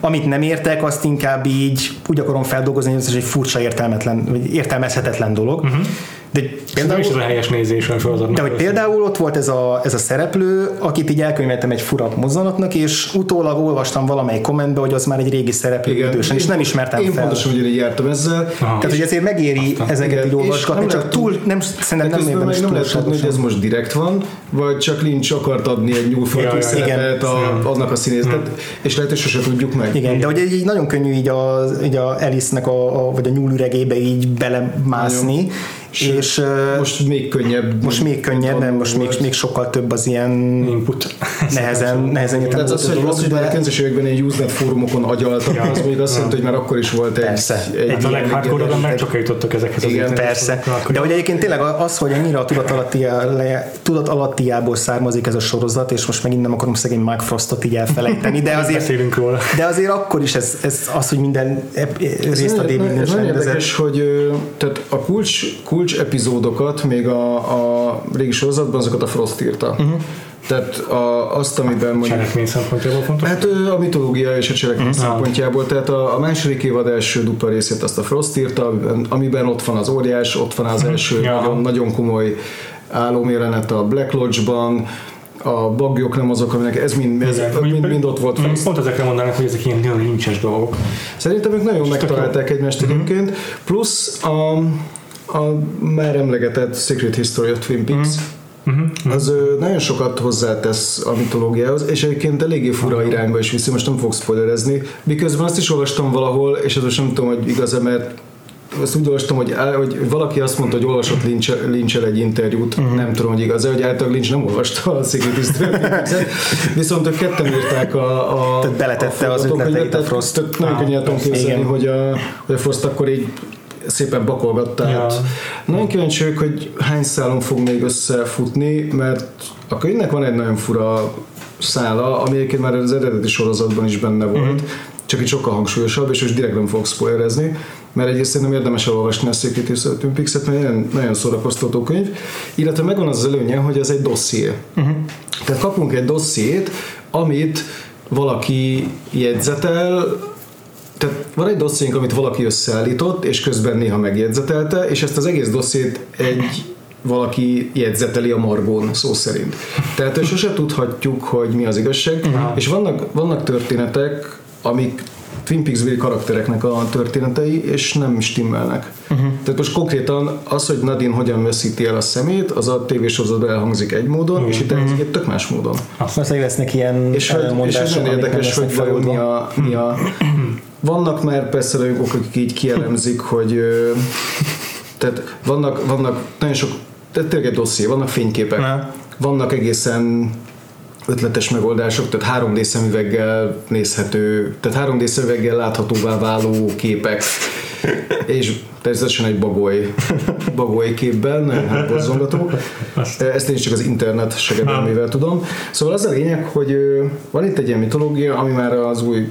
amit nem értek, azt inkább így úgy akarom feldolgozni, hogy ez egy furcsa értelmetlen, vagy értelmezhetetlen dolog. Uh-huh. De Például is az például, a helyes nézés a sorozatnak. de hogy például ott volt ez a, ez a szereplő, akit így elkönyveltem egy fura mozzanatnak, és utólag olvastam valamelyik kommentbe, hogy az már egy régi szereplő idősen, és nem ismertem Én fel. pontosan ugyanígy jártam ezzel. Aha. Tehát, hogy ezért megéri ezeket Igen, így olvasgatni, nem csak lehet túl, nem, szerintem De nem érdemes nem lehet tudni, hogy ez most direkt van, vagy csak Lynch akart adni egy nyúlfarkú szerepet a, annak a színészet, és lehet, hogy sose tudjuk meg. Igen, de hogy így nagyon könnyű így a, így a Alice-nek a, a, vagy a nyúlüregébe így belemászni, Sőt, és most, még könnyebb. most még könnyebb, nem, most még, még sokkal több az ilyen input. [laughs] nehezen, nehezen Tehát értelmezhető az, hogy, az, hogy már a de 90-es években egy Usenet fórumokon agyaltak, az még azt jelenti, hogy már akkor is volt egy, Persze. egy, Hát a leghardcore meg csak eljutottak ezekhez az Igen, internet persze. De hogy egyébként tényleg az, hogy annyira a tudatalattiából származik ez a sorozat, és most megint nem akarom szegény Mark Frostot így elfelejteni, de azért, de azért akkor is ez, ez az, hogy minden részt a David Lynch rendezett. érdekes, hogy tehát a kulcs, kulcs epizódokat még a, a régi sorozatban azokat a Frost írta. Uh-huh. Tehát a, azt, amiben mondjuk Cselekmény szempontjából fontos. Hát a mitológia és a cselekmény Mhm. szempontjából, tehát a, a második évad első dupla részét azt a Frost írta, amiben, ott van az óriás, ott van az első Mhm. Ja. nagyon, nagyon komoly álomjelenet a Black Lodge-ban, a bagyok nem azok, aminek ez mind, ez, Igen. mind, mind ott volt. Frost. Pont ezekre mondanak, hogy ezek ilyen nagyon lincses dolgok. Szerintem ők nagyon tök megtalálták egymást egyébként, plusz a, a már emlegetett Secret History of Twin Peaks, az ö, nagyon sokat hozzátesz a mitológiához, és egyébként eléggé fura irányba is viszi, most nem fogok spoilerezni, miközben azt is olvastam valahol, és ez most nem tudom, hogy igaz-e, mert azt úgy olvastam, hogy, hogy valaki azt mondta, hogy olvasott Lynch, Lynch egy interjút, uh-huh. nem tudom, hogy igaz-e, hogy általában Lynch nem olvasta a Secret History [laughs] viszont ők ketten írták a, a Tehát beletette az forgatókönyvet, ötleteit a Frost. tehát Nagyon könnyen tudom képzelni, hogy a, hogy a Frost akkor így szépen bakolgatta Ja. Nagyon kíváncsi vagyok, hogy hány szálon fog még összefutni, mert a könyvnek van egy nagyon fura szála, ami egyébként már az eredeti sorozatban is benne volt, Mhm. csak itt sokkal hangsúlyosabb, és most direkt nem fogok spoilerezni, mert egyrészt szerintem érdemes elolvasni a Secret History Peaks-et, mert nagyon, nagyon szórakoztató könyv, illetve megvan az, az előnye, hogy ez egy dosszié. Uh-huh. Tehát kapunk egy dossziét, amit valaki jegyzetel, tehát van egy dossziénk, amit valaki összeállított, és közben néha megjegyzetelte, és ezt az egész dossziét egy valaki jegyzeteli a margón, szó szerint. Tehát sose tudhatjuk, hogy mi az igazság, és vannak, vannak történetek, amik Twin peaks karaktereknek a történetei, és nem stimmelnek. Uh-huh. Tehát most konkrétan az, hogy Nadine hogyan veszíti el a szemét, az a tévésorozatban elhangzik egy módon, uh-huh. és itt elhangzik egy tök más módon. Aztán lesznek ilyen És hogy, és nagyon érdekes, hogy vajon mi a, mi a... Vannak már persze rajongók, akik így kielemzik, [laughs] hogy tehát vannak, vannak nagyon sok, tehát tényleg egy dosszié, vannak fényképek, Na. vannak egészen ötletes megoldások, tehát 3D szemüveggel nézhető, tehát 3D szemüveggel láthatóvá váló képek, és természetesen egy bagoly, bagoly képben, nagyon hát borzongató. Ezt én is csak az internet segedelmével tudom. Szóval az a lényeg, hogy van itt egy ilyen mitológia, ami már az új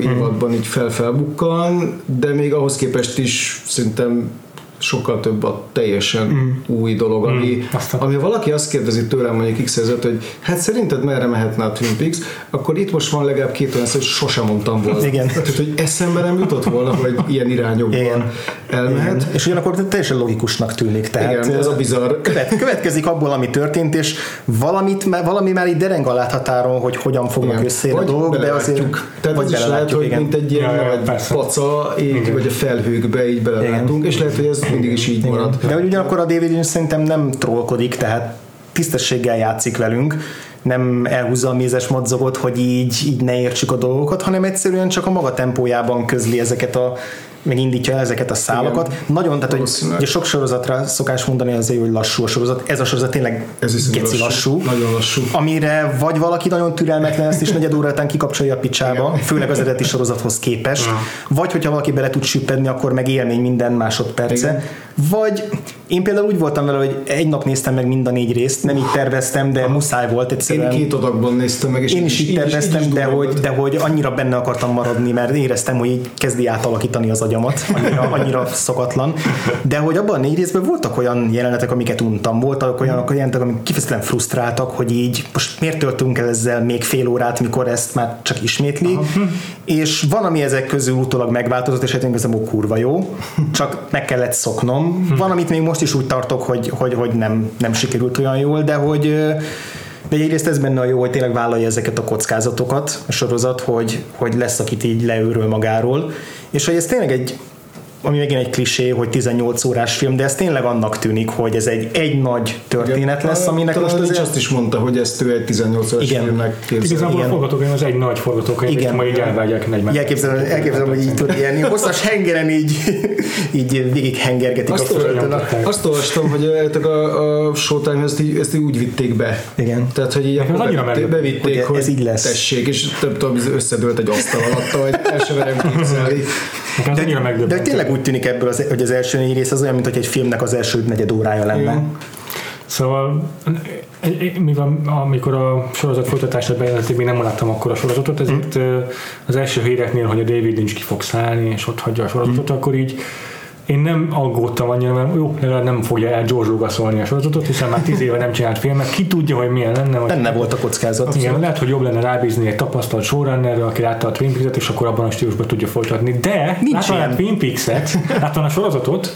évadban így fel-felbukkan, de még ahhoz képest is szerintem sokkal több a teljesen mm. új dolog, ami, mm. Aztán- ami valaki azt kérdezi tőlem mondjuk x ezért, hogy hát szerinted merre mehetne a Twin Peaks, akkor itt most van legalább két olyan szó, hogy sosem mondtam volna. Igen. Tehát, hogy eszembe nem jutott volna, hogy ilyen irányokban Igen. Elmehet. És ugyanakkor teljesen logikusnak tűnik. Tehát, Igen, ez a bizarr. Követ, következik abból, ami történt, és valamit, valami már így dereng a láthatáron, hogy hogyan fognak Igen. összejönni a dolgok, de azért. Tehát vagy ez is lehet, hogy igen. mint egy ilyen Ja, ja, paca, így, Igen. vagy a felhőkbe így belelátunk, és lehet, hogy ez mindig is így marad. De hogy ugyanakkor a David Lynch szerintem nem trollkodik, tehát tisztességgel játszik velünk, nem elhúzza a mézes madzagot, hogy így, így ne értsük a dolgokat, hanem egyszerűen csak a maga tempójában közli ezeket a megindítja ezeket a szálakat. Igen. Nagyon, tehát hogy ugye sok sorozatra szokás mondani azért, hogy lassú a sorozat. Ez a sorozat tényleg Ez is geci lassú. Nagyon lassú. Amire vagy valaki nagyon türelmetlen ezt is negyed óra után kikapcsolja a picsába, főleg az eredeti sorozathoz képest, vagy hogyha valaki bele tud süppedni, akkor meg élmény minden másodperce. Igen. Vagy én például úgy voltam vele, hogy egy nap néztem meg mind a négy részt, nem így terveztem, de muszáj volt Én egyszerűen. két adagban néztem meg, és Én is így terveztem, de, durva hogy, volt. de hogy annyira benne akartam maradni, mert éreztem, hogy így kezdi átalakítani az agyamat, annyira, annyira szokatlan. De hogy abban a négy részben voltak olyan jelenetek, amiket untam, voltak olyanok jelenetek, amik kifejezetten frusztráltak, hogy így most miért töltünk el ezzel még fél órát, mikor ezt már csak ismétli. És van, ami ezek közül utólag megváltozott, és hát ez kurva jó, csak meg kellett szoknom. Van, amit még most is úgy tartok, hogy, hogy, hogy nem, nem sikerült olyan jól, de hogy de egyrészt ez benne a jó, hogy tényleg vállalja ezeket a kockázatokat a sorozat, hogy, hogy lesz, akit így leőről magáról, és hogy ez tényleg egy ami megint egy klisé, hogy 18 órás film, de ez tényleg annak tűnik, hogy ez egy, egy nagy történet lesz, aminek Talán most Lynch az azt is mondta, hogy ezt ő egy 18 éves Igen. filmnek képzel. Igazából a forgatókönyv az egy nagy forgatókönyv, Igen. majd így elvágják 40 Elképzelem, elképzelem, hogy így tud ilyen hosszas hengeren így, így végig hengergetik a Azt, földön. a- nyomtatták. azt olvastam, hogy a, a Showtime ezt így, ezt így úgy vitték be. Igen. Tehát, hogy így akkor bevitték, hogy ez így lesz. tessék, és több tudom, összedőlt egy asztal alatt, hogy el sem merem képzelni. De megdöbbentő. tényleg úgy tűnik ebből, az, hogy az első négy rész az olyan, mint hogy egy filmnek az első negyed órája lenne. Igen. Szóval mivel amikor a sorozat folytatását bejelentették, még nem láttam akkor a sorozatot, ezért ö, az első híreknél, hogy a David Lynch ki fog szállni, és ott hagyja a sorozatot, Mhm. akkor így én nem aggódtam annyira, mert jó, legalább nem fogja el George Lucas a sorozatot, hiszen már tíz éve nem csinált filmet, ki tudja, hogy milyen lenne. Vagy Benne volt a kockázat. igen, lehet, hogy jobb lenne rábízni egy tapasztalt showrunnerre, aki látta a Twin Peaks-et, és akkor abban a stílusban tudja folytatni. De Nincs látva a. Twin Peaks-et, látva a sorozatot,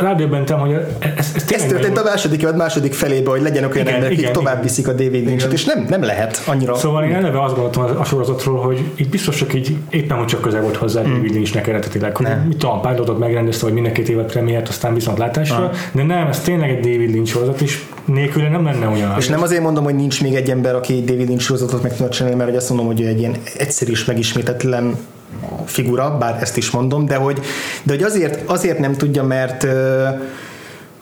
rádöbbentem, hogy ez, ez, ez Ez történt a második évad második felébe, hogy legyenek olyan emberek, akik tovább viszik a David Lynch-et, és nem, nem lehet annyira. Szóval én eleve azt gondoltam a- sorozatról, hogy itt biztos csak így éppen, hogy csak közel volt hozzá Hmm. David Lynchnek eredetileg, hogy Nem. mit tudom, dolgot megrendezte, hogy minden két évad premiért, aztán viszont látásra, de nem, ez tényleg egy David Lynch sorozat, és nélküle nem lenne olyan. És nem azért mondom, hogy nincs még egy ember, aki David Lynch sorozatot meg tudna csinálni, mert azt mondom, hogy egy ilyen egyszerű és megismétetlen figura, bár ezt is mondom, de hogy, de hogy azért, azért nem tudja, mert,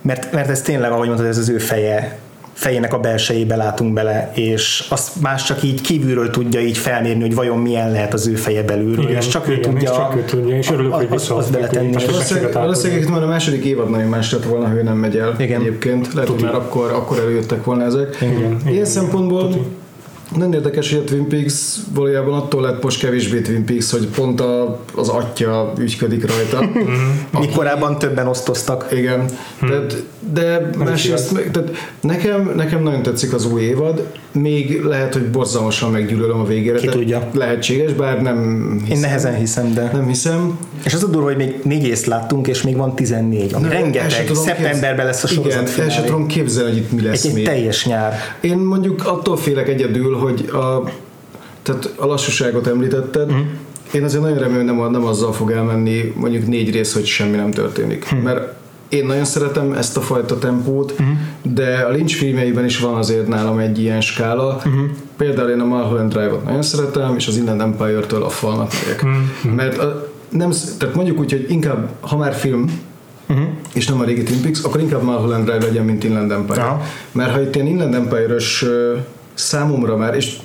mert, mert ez tényleg, ahogy mondtad, ez az ő feje, fejének a belsejébe látunk bele, és azt más csak így kívülről tudja így felmérni, hogy vajon milyen lehet az ő feje belül, Igen, és csak ő igen, tudja, és csak ő tudja, és örülök, hogy az- az visszahozták, beletenni. Valószínűleg, már a második évad nagyon más lett volna, ha ő nem megy el Igen. egyébként. Lehet, hogy már akkor, akkor előjöttek volna ezek. Igen, Ilyen igen. szempontból Tuti. Nagyon érdekes, hogy a Twin Peaks valójában attól lett most kevésbé Twin Peaks, hogy pont a, az atya ügyködik rajta. [laughs] mi korábban többen osztoztak. Igen, tehát, de másrészt, meg- tehát nekem, nekem nagyon tetszik az új évad, még lehet, hogy borzalmasan meggyűlölöm a végére. Ki tudja. Lehetséges, bár nem hiszem. Én nehezen hiszem, de... Nem hiszem. És az a durva, hogy még négy részt láttunk, és még van 14, ami Nem, el rengeteg. Szeptemberben lesz a sorozat Igen, el se finálé. tudom képzelni, hogy itt mi lesz Egy, egy még. teljes nyár. Én mondjuk attól félek egyedül, hogy a, tehát a lassúságot említetted, Mhm. én azért nagyon remélem, nem, nem azzal fog elmenni mondjuk négy rész, hogy semmi nem történik. Mhm. Mert én nagyon szeretem ezt a fajta tempót, de a Lynch filmjeiben is van azért nálam egy ilyen skála. Mhm. Például én a Mulholland Drive-ot nagyon szeretem, és az Inland Empire-től a falnak. Mhm. Mert a, nem, tehát mondjuk úgy, hogy inkább, ha már film, Mhm. és nem a régi Twin Peaks, akkor inkább Mulholland Drive legyen, mint Inland Empire. Aha. Mert ha itt ilyen Inland Empire-ös számomra már, és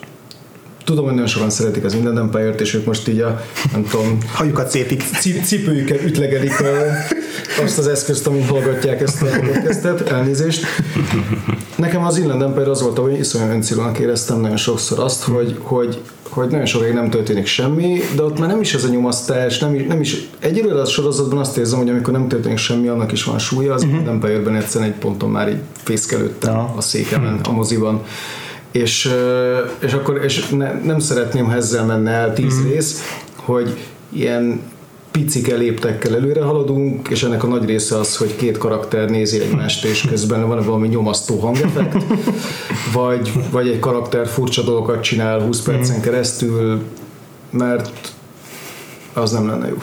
tudom, hogy nagyon sokan szeretik az Inland Empire-t, és ők most így a, nem tudom, Hajukat szépik. ci- cipőjükkel ütlegelik ö, azt az eszközt, amin hallgatják ezt a podcastet, elnézést. Nekem az Inland Empire az volt, hogy iszonyatosan öncélónak éreztem nagyon sokszor azt, hogy, hogy hogy nagyon sokáig nem történik semmi, de ott már nem is ez a nyomasztás, nem is, nem is egyelőre a sorozatban azt érzem, hogy amikor nem történik semmi, annak is van súlya, az uh-huh. Empire-ben egyszerűen egy ponton már így fészkelődtem Ja. a székemen, a moziban. És, és akkor és ne, nem szeretném, ha ezzel menne el tíz Mhm. rész, hogy ilyen picike léptekkel előre haladunk, és ennek a nagy része az, hogy két karakter nézi egymást, és közben van valami nyomasztó hangeffekt, [laughs] vagy, vagy egy karakter furcsa dolgokat csinál 20 percen keresztül, mert az nem lenne jó.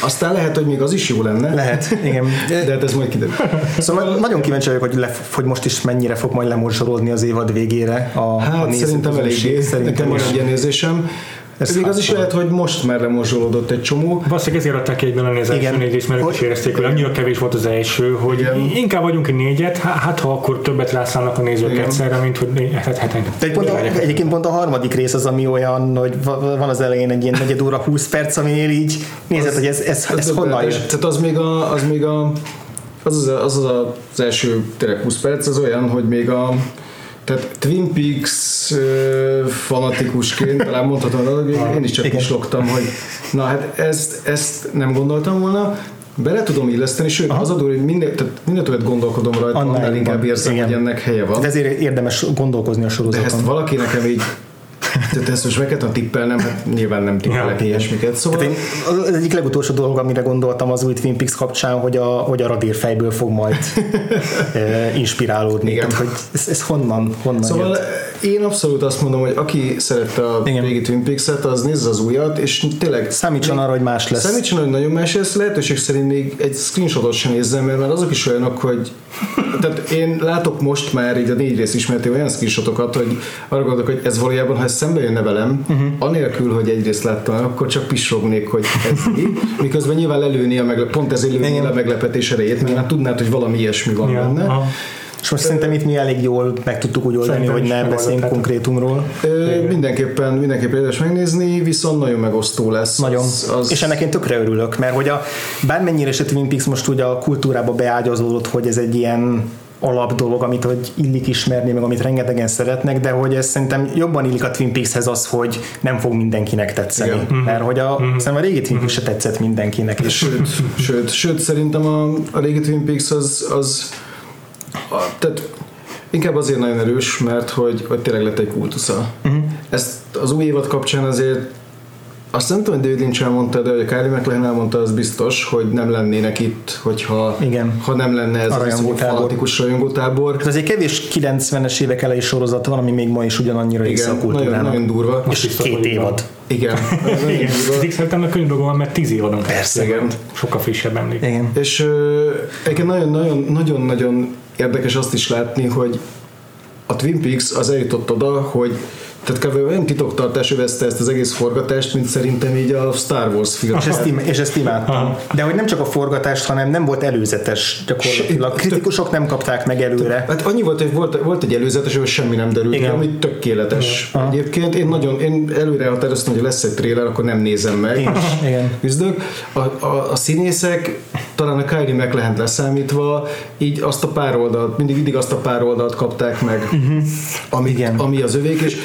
Aztán lehet, hogy még az is jó lenne, Lehet, igen. [laughs] de hát ez majd kiderül. Szóval nagyon kíváncsi vagyok, hogy, le, hogy most is mennyire fog majd lemorzsolódni az évad végére a, a Hát néző szerintem eléggé, Szerintem van egy ilyen érzésem. Ez Ez még az is lehet, hogy most már lemorzsolódott egy csomó. Valószínűleg ezért adták egyben lenni az első négy részt, mert ők is Hogy- érezték, hogy annyira kevés volt az első, hogy Igen. inkább vagyunk egy négyet, hát, hát ha akkor többet rászállnak a nézők Igen. egyszerre, mint hogy hát, hát, hát, pont a, egyébként pont a harmadik rész az, ami olyan, hogy va- van az elején egy ilyen negyed óra 20 perc, aminél így nézed, hogy ez, ez, ez honnan jött. Tehát az még a, az még a az az, az, az, az első tényleg 20 perc, az olyan, hogy még a tehát Twin Peaks ö, fanatikusként talán mondhatom, hogy én is csak Igen. kislogtam, hogy na hát ezt, ezt nem gondoltam volna, bele tudom illeszteni, sőt az a durva, hogy minden, tehát minden többet gondolkodom rajta, Annál annál, inkább érzem, Igen. hogy ennek helye van. De ezért érdemes gondolkozni a De sorozaton. ezt valaki nekem így tehát ezt most meg kellett tippelnem, hát nyilván nem tippelek Ja. ilyesmiket. Szóval Hát én, az egyik legutolsó dolog, amire gondoltam az új Twin Peaks kapcsán, hogy a, hogy a radírfejből fog majd [laughs] e, inspirálódni. Igen. Tehát, hogy ez, ez honnan, honnan Szóval jött? Én abszolút azt mondom, hogy aki szerette a Igen. régi Twin Peaks-et, az nézze az újat, és tényleg Számítson arra, hogy más lesz. Számítson, hogy nagyon más lesz, lehetőség szerint még egy screenshotot sem nézzem, mert már azok is olyanok, hogy tehát én látok most már így a négy rész ismerté olyan screenshotokat, hogy arra gondolok, hogy ez valójában, ha ez szembe jönne velem, uh-huh. anélkül, hogy egyrészt láttam, akkor csak pisrognék, hogy ez mi, miközben nyilván lelőni a meglep, pont ez lőni Igen. a meglepetés erejét, mert hát tudnád, hogy valami ilyesmi van Ja, benne. aha. És most szerintem itt mi elég jól meg tudtuk úgy oldani, hogy is ne megoldottátok. beszéljünk konkrétumról. Ö, mindenképpen, mindenképpen érdemes megnézni, viszont nagyon megosztó lesz. Nagyon. Az, az, És ennek én tökre örülök, mert hogy a, bármennyire is a Twin Peaks most ugye a kultúrába beágyazódott, hogy ez egy ilyen alap dolog, amit hogy illik ismerni, meg amit rengetegen szeretnek, de hogy ez szerintem jobban illik a Twin Peakshez az, hogy nem fog mindenkinek tetszeni. Igen. Mert hogy a, szerintem a régi Twin Peaks se tetszett mindenkinek. És Sőt, sőt, sőt, szerintem a, a régi Twin Peaks az, az a, tehát inkább azért nagyon erős, mert hogy, hogy tényleg lett egy kultusza. Uh-huh. Ezt az új évad kapcsán azért azt nem tudom, hogy David Lynch elmondta, de hogy a Kylie McLachlan elmondta, az biztos, hogy nem lennének itt, hogyha Igen. ha nem lenne ez A rajongótábor. fanatikus rajongótábor. ez egy kevés 90-es évek elejé sorozat van, ami még ma is ugyanannyira része a Igen, nagyon, kultúrának. nagyon durva. És biztos, két évad. Igen. [laughs] Igen, szerintem a könyvdolgom van, mert tíz évadon Persze, igen. Sokkal frissebb emlék. Igen. És ö, egyébként nagyon-nagyon- nagyon-nagyon érdekes azt is látni, hogy a Twin Peaks az eljutott oda, hogy tehát kb. olyan titoktartás övezte ezt az egész forgatást, mint szerintem így a Star Wars film. És ezt, im- és ezt imádtam. Aha. De hogy nem csak a forgatást, hanem nem volt előzetes gyakorlatilag. Kritikusok nem kapták meg előre. Hát annyi volt, hogy volt, volt egy előzetes, hogy semmi nem derült ki, Igen. ami tökéletes. Egyébként én nagyon, én előre határoztam, hogy lesz egy trailer, akkor nem nézem meg. Én is, igen. Küzdök. A, a, a színészek, talán a Kylie McLachlan leszámítva, így azt a pár oldalt, mindig, mindig azt a pár oldalt kapták meg, ami, Igen. ami az övék, és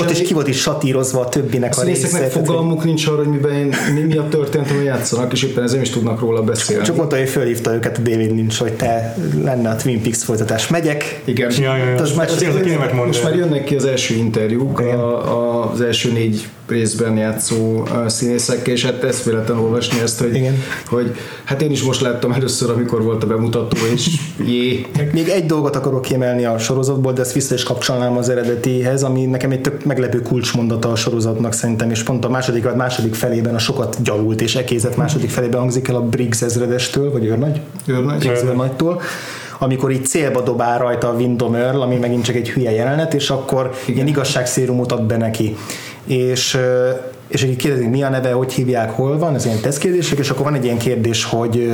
Ott is ki volt is satírozva a többinek a a hogy- fogalmuk nincs arra, hogy miben, mi, mi a történet, amit játszanak, és éppen ezért nem is tudnak róla beszélni. Csak mondta, hogy fölhívta őket a David Lynch, hogy te lenne a Twin Peaks folytatás. Megyek. Igen. Ja, ja, ja. Az már- Ez a kémet mond. Most már jönnek ki az első interjúk a, a, az első négy részben játszó színészekkel, és hát ezt véletlen olvasni ezt, hogy, Igen. hogy hát én is most láttam először, amikor volt a bemutató, és jé, Még egy dolgot akarok kiemelni a sorozatból, de ezt vissza is kapcsolnám az eredetihez, ami nekem egy tök meglepő kulcsmondata a sorozatnak szerintem, és pont a második, a második felében a sokat gyalult és ekézett második felében hangzik el a Briggs ezredestől, vagy őrnagy? őrnagy. Briggs őrnagytól amikor így célba dobál rajta a Windom Earl, ami megint csak egy hülye jelenet, és akkor Igen. ilyen igazságszérumot ad be neki. És, és így kérdezik, mi a neve, hogy hívják, hol van, ez ilyen tesztkérdések, és akkor van egy ilyen kérdés, hogy,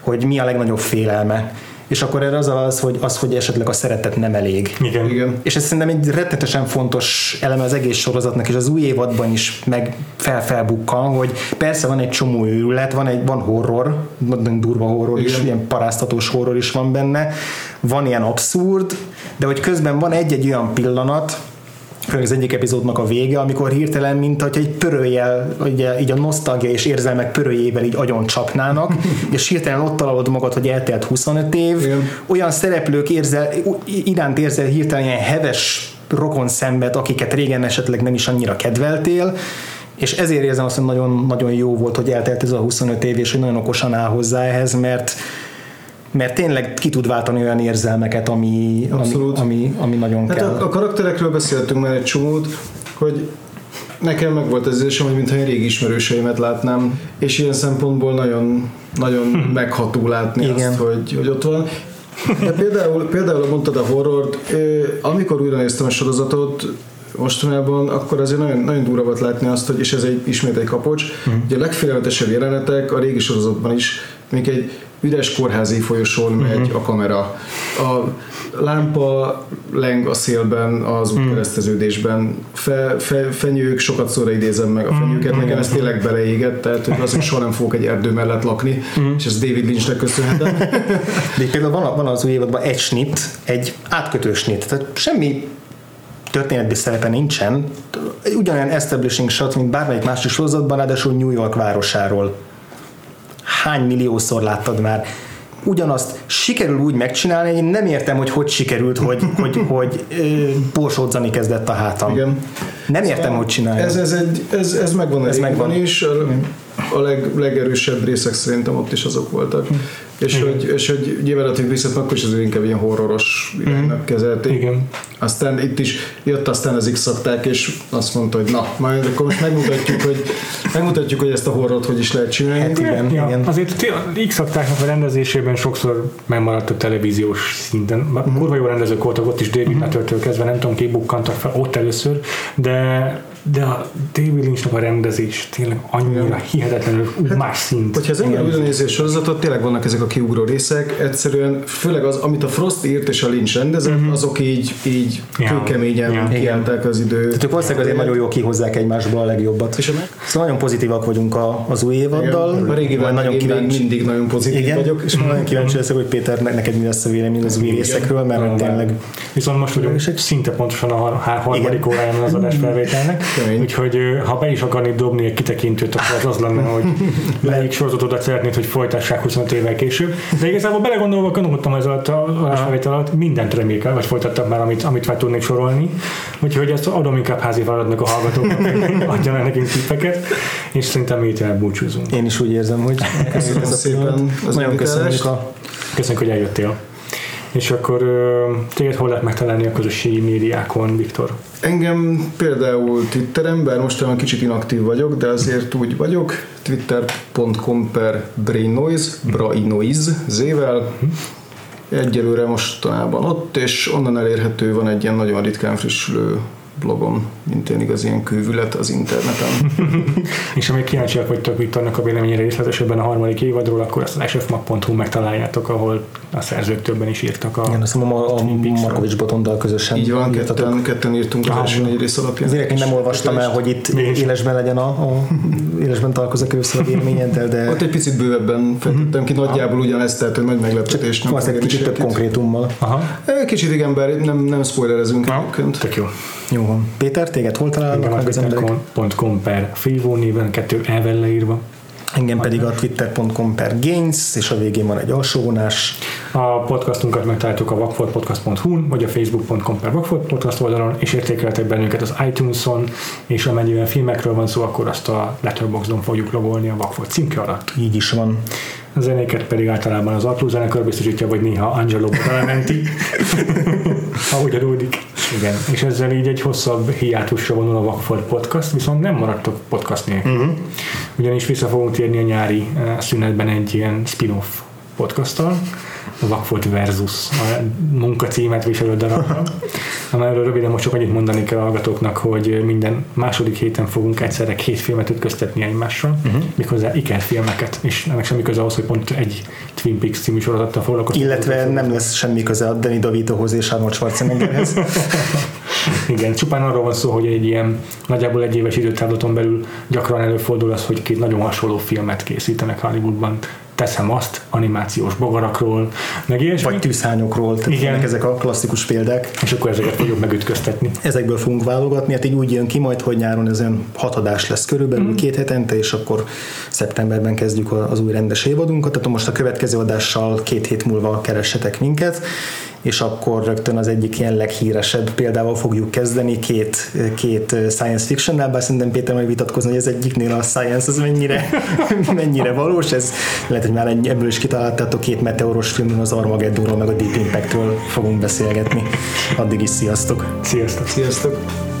hogy mi a legnagyobb félelme. És akkor erre az az, hogy, az, hogy esetleg a szeretet nem elég. Igen. Igen. És ez szerintem egy rettetesen fontos eleme az egész sorozatnak, és az új évadban is meg fel-felbukkan, hogy persze van egy csomó őrület, van egy van horror, nagyon durva horror is, Igen. ilyen paráztatós horror is van benne, van ilyen abszurd, de hogy közben van egy-egy olyan pillanat, az egyik epizódnak a vége, amikor hirtelen, mint hogy egy pörőjel, ugye, így a nosztalgia és érzelmek pörőjével így agyon csapnának, [laughs] és hirtelen ott találod magad, hogy eltelt 25 év, Igen. olyan szereplők érzel, iránt érzel hirtelen ilyen heves rokon szenved, akiket régen esetleg nem is annyira kedveltél, és ezért érzem azt, hogy nagyon, nagyon jó volt, hogy eltelt ez a 25 év, és hogy nagyon okosan áll hozzá ehhez, mert mert tényleg ki tud váltani olyan érzelmeket, ami, ami, Abszolút. ami, ami nagyon Hát kell. a, a karakterekről beszéltünk már egy csomót, hogy nekem meg volt az érzésem, hogy mintha én régi ismerőseimet látnám, és ilyen szempontból nagyon, nagyon megható látni Igen. azt, hogy, hogy ott van. De például, például mondtad a horrort, amikor újra néztem a sorozatot, mostanában, akkor azért nagyon, nagyon durva volt látni azt, hogy, és ez egy, ismét egy kapocs, hogy a legfélelmetesebb jelenetek a régi sorozatban is, még egy üres kórházi folyosón megy Mhm. a kamera. A lámpa leng a szélben az Mhm. útkereszteződésben. Fe, fe, fenyők, sokat szóra idézem meg a Mhm. fenyőket, nekem ez tényleg beleégett, tehát hogy azért soha nem fogok egy erdő mellett lakni, Mhm. és ez David Lynchnek köszönhetem. [laughs] De például van, van az új évadban egy snit, egy átkötő snit, tehát semmi történetbi szerepe nincsen, ugyanolyan establishing shot, mint bármelyik másik sorozatban, ráadásul New York városáról. Hány milliószor láttad már? Ugyanazt sikerül úgy megcsinálni, hogy én nem értem, hogy hogy sikerült, hogy, [laughs] hogy, hogy ö, borsódzani kezdett a hátam. Igen. Nem értem, hogy csinálja. Ez, ez, egy, ez, ez megvan Ez megvan. is, a, a leg, legerősebb részek szerintem ott is azok voltak. És hogy, és hogy nyilván a Twin akkor is azért inkább ilyen horroros iránynak kezelték. Igen. Aztán itt is jött aztán az x és azt mondta, hogy na, majd akkor most megmutatjuk, hogy, megmutatjuk, hogy ezt a horrort hogy is lehet csinálni. Hát igen, ja, igen. Azért x a rendezésében sokszor megmaradt a televíziós szinten. Bár Kurva jó rendezők voltak ott is, David Nutter-től kezdve, nem tudom, ki bukkantak fel ott először, de, de a David Lynchnek a rendezés tényleg annyira hihetetlenül ú, más szint. Hogyha az ember újra nézi a sorozatot, tényleg vannak ezek a kiugró részek, egyszerűen főleg az, amit a Frost írt és a Lynch rendezett, azok így, így Ja. kőkeményen Ja. kiállták az idő. Tehát ők valószínűleg azért nagyon jól kihozzák egymásból a legjobbat. És Szóval nagyon pozitívak vagyunk a, az új évaddal. Igen, a Majd nagyon kíváncsi. mindig nagyon pozitív Igen, vagyok. és nagyon kíváncsi leszek, hogy Péter, ne- neked mi lesz a vélemény az új részekről, mert tényleg Viszont most vagyunk szinte pontosan a harmadik óráján az adásfelvételnek, [laughs] Kemény. úgyhogy ha be is akarnéd dobni egy kitekintőt, akkor az az lenne, hogy melyik sorozatodat szeretnéd, hogy folytassák 25 évvel később. De igazából belegondolva, gondolkodtam ez alatt a adásfelvétel alatt, mindent remékel, vagy folytattak már, amit, amit fel tudnék sorolni. Úgyhogy ezt adom inkább házi feladatnak a hallgatóknak, [laughs] hogy adjanak nekünk tippeket, és szerintem így elbúcsúzunk. én is úgy érzem, hogy Köszönöm ez a szépen az Nagyon köszönjük a Köszönjük, hogy eljöttél. És akkor téged hol lehet megtalálni a közösségi médiákon, Viktor? Engem például Twitteren, bár mostanában kicsit inaktív vagyok, de azért úgy vagyok, twitter.com per brainnoise, brainoise, zével, egyelőre mostanában ott, és onnan elérhető van egy ilyen nagyon ritkán frissülő blogom, mint én igaz ilyen kővület az interneten. [laughs] És amíg kíváncsiak vagytok Viktornak a véleményére részletesebben a harmadik évadról, akkor ezt az sfmag.hu megtaláljátok, ahol a szerzők többen is írtak a... igen, azt mondom, a, a Peaks-ről. Markovics Botondal közösen Így van, írtatok. ketten, ketten írtunk az első négy rész alapján. Azért én nem olvastam el, hogy itt élesben legyen a, a élesben találkozok először a véleményeddel, de Ott egy picit bővebben fejtettem ki, nagyjából ugyanezt, tehát hogy nagy meglepetés nem azt egy kicsit több konkrétummal. Aha, Kicsit igen, bár nem, nem spoilerezünk tök jó. Jó van. Péter, téged hol találnak meg az emberek? twitter.com per Freevo néven, kettő elvel leírva. Engem pedig a twitter.com per gains, és a végén van egy alsóvonás. A podcastunkat megtaláltuk a vakfoltpodcast.hu-n, vagy a facebook.com per Vakfolt podcast oldalon, és értékeltek bennünket az iTunes-on, és amennyiben filmekről van szó, akkor azt a Letterboxdon fogjuk logolni a Vakfolt címke alatt. Így is van. A zenéket pedig általában az Apló zenekar biztosítja, vagy néha Angelo Badalamenti, úgy [laughs] adódik. Igen, és ezzel így egy hosszabb hiátusra vonul a Vakfolt Podcast, viszont nem maradtok podcast nélkül. Uh-huh. Ugyanis vissza fogunk térni a nyári eh, szünetben egy ilyen spin-off podcasttal, Vakfolt Versus a munkacímet viselő darabra, amelyről röviden most csak annyit mondani kell a hallgatóknak, hogy minden második héten fogunk egyszerre két filmet ütköztetni egymásra, uh-huh. méghozzá ikerfilmeket, és ennek semmi köze ahhoz, hogy pont egy Twin Peaks című sorozattal foglalkozunk. Illetve nem lesz semmi köze a Danny DeVitohoz és Arnold Schwarzeneggerhez. [laughs] Igen, csupán arról van szó, hogy egy ilyen nagyjából egy éves időtávlaton belül gyakran előfordul az, hogy két nagyon hasonló filmet készítenek Hollywoodban teszem azt animációs bogarakról, meg ilyesmi. Vagy tűzhányokról, tehát Igen. Ezek a klasszikus példák. és akkor ezeket fogjuk megütköztetni. Ezekből fogunk válogatni, hát így úgy jön ki majd, hogy nyáron ez olyan hat adás lesz körülbelül mm. két hetente, és akkor szeptemberben kezdjük az új rendes évadunkat, tehát most a következő adással két hét múlva keressetek minket, és akkor rögtön az egyik ilyen leghíresebb példával fogjuk kezdeni, két, két science fiction bár szerintem Péter majd vitatkozni, hogy ez egyiknél a science az mennyire, [laughs] mennyire valós, ez lehet, hogy már egy- ebből is kitaláltátok két meteoros filmben az Armageddonról meg a Deep Impactről fogunk beszélgetni. Addig is sziasztok! Sziasztok! Sziasztok!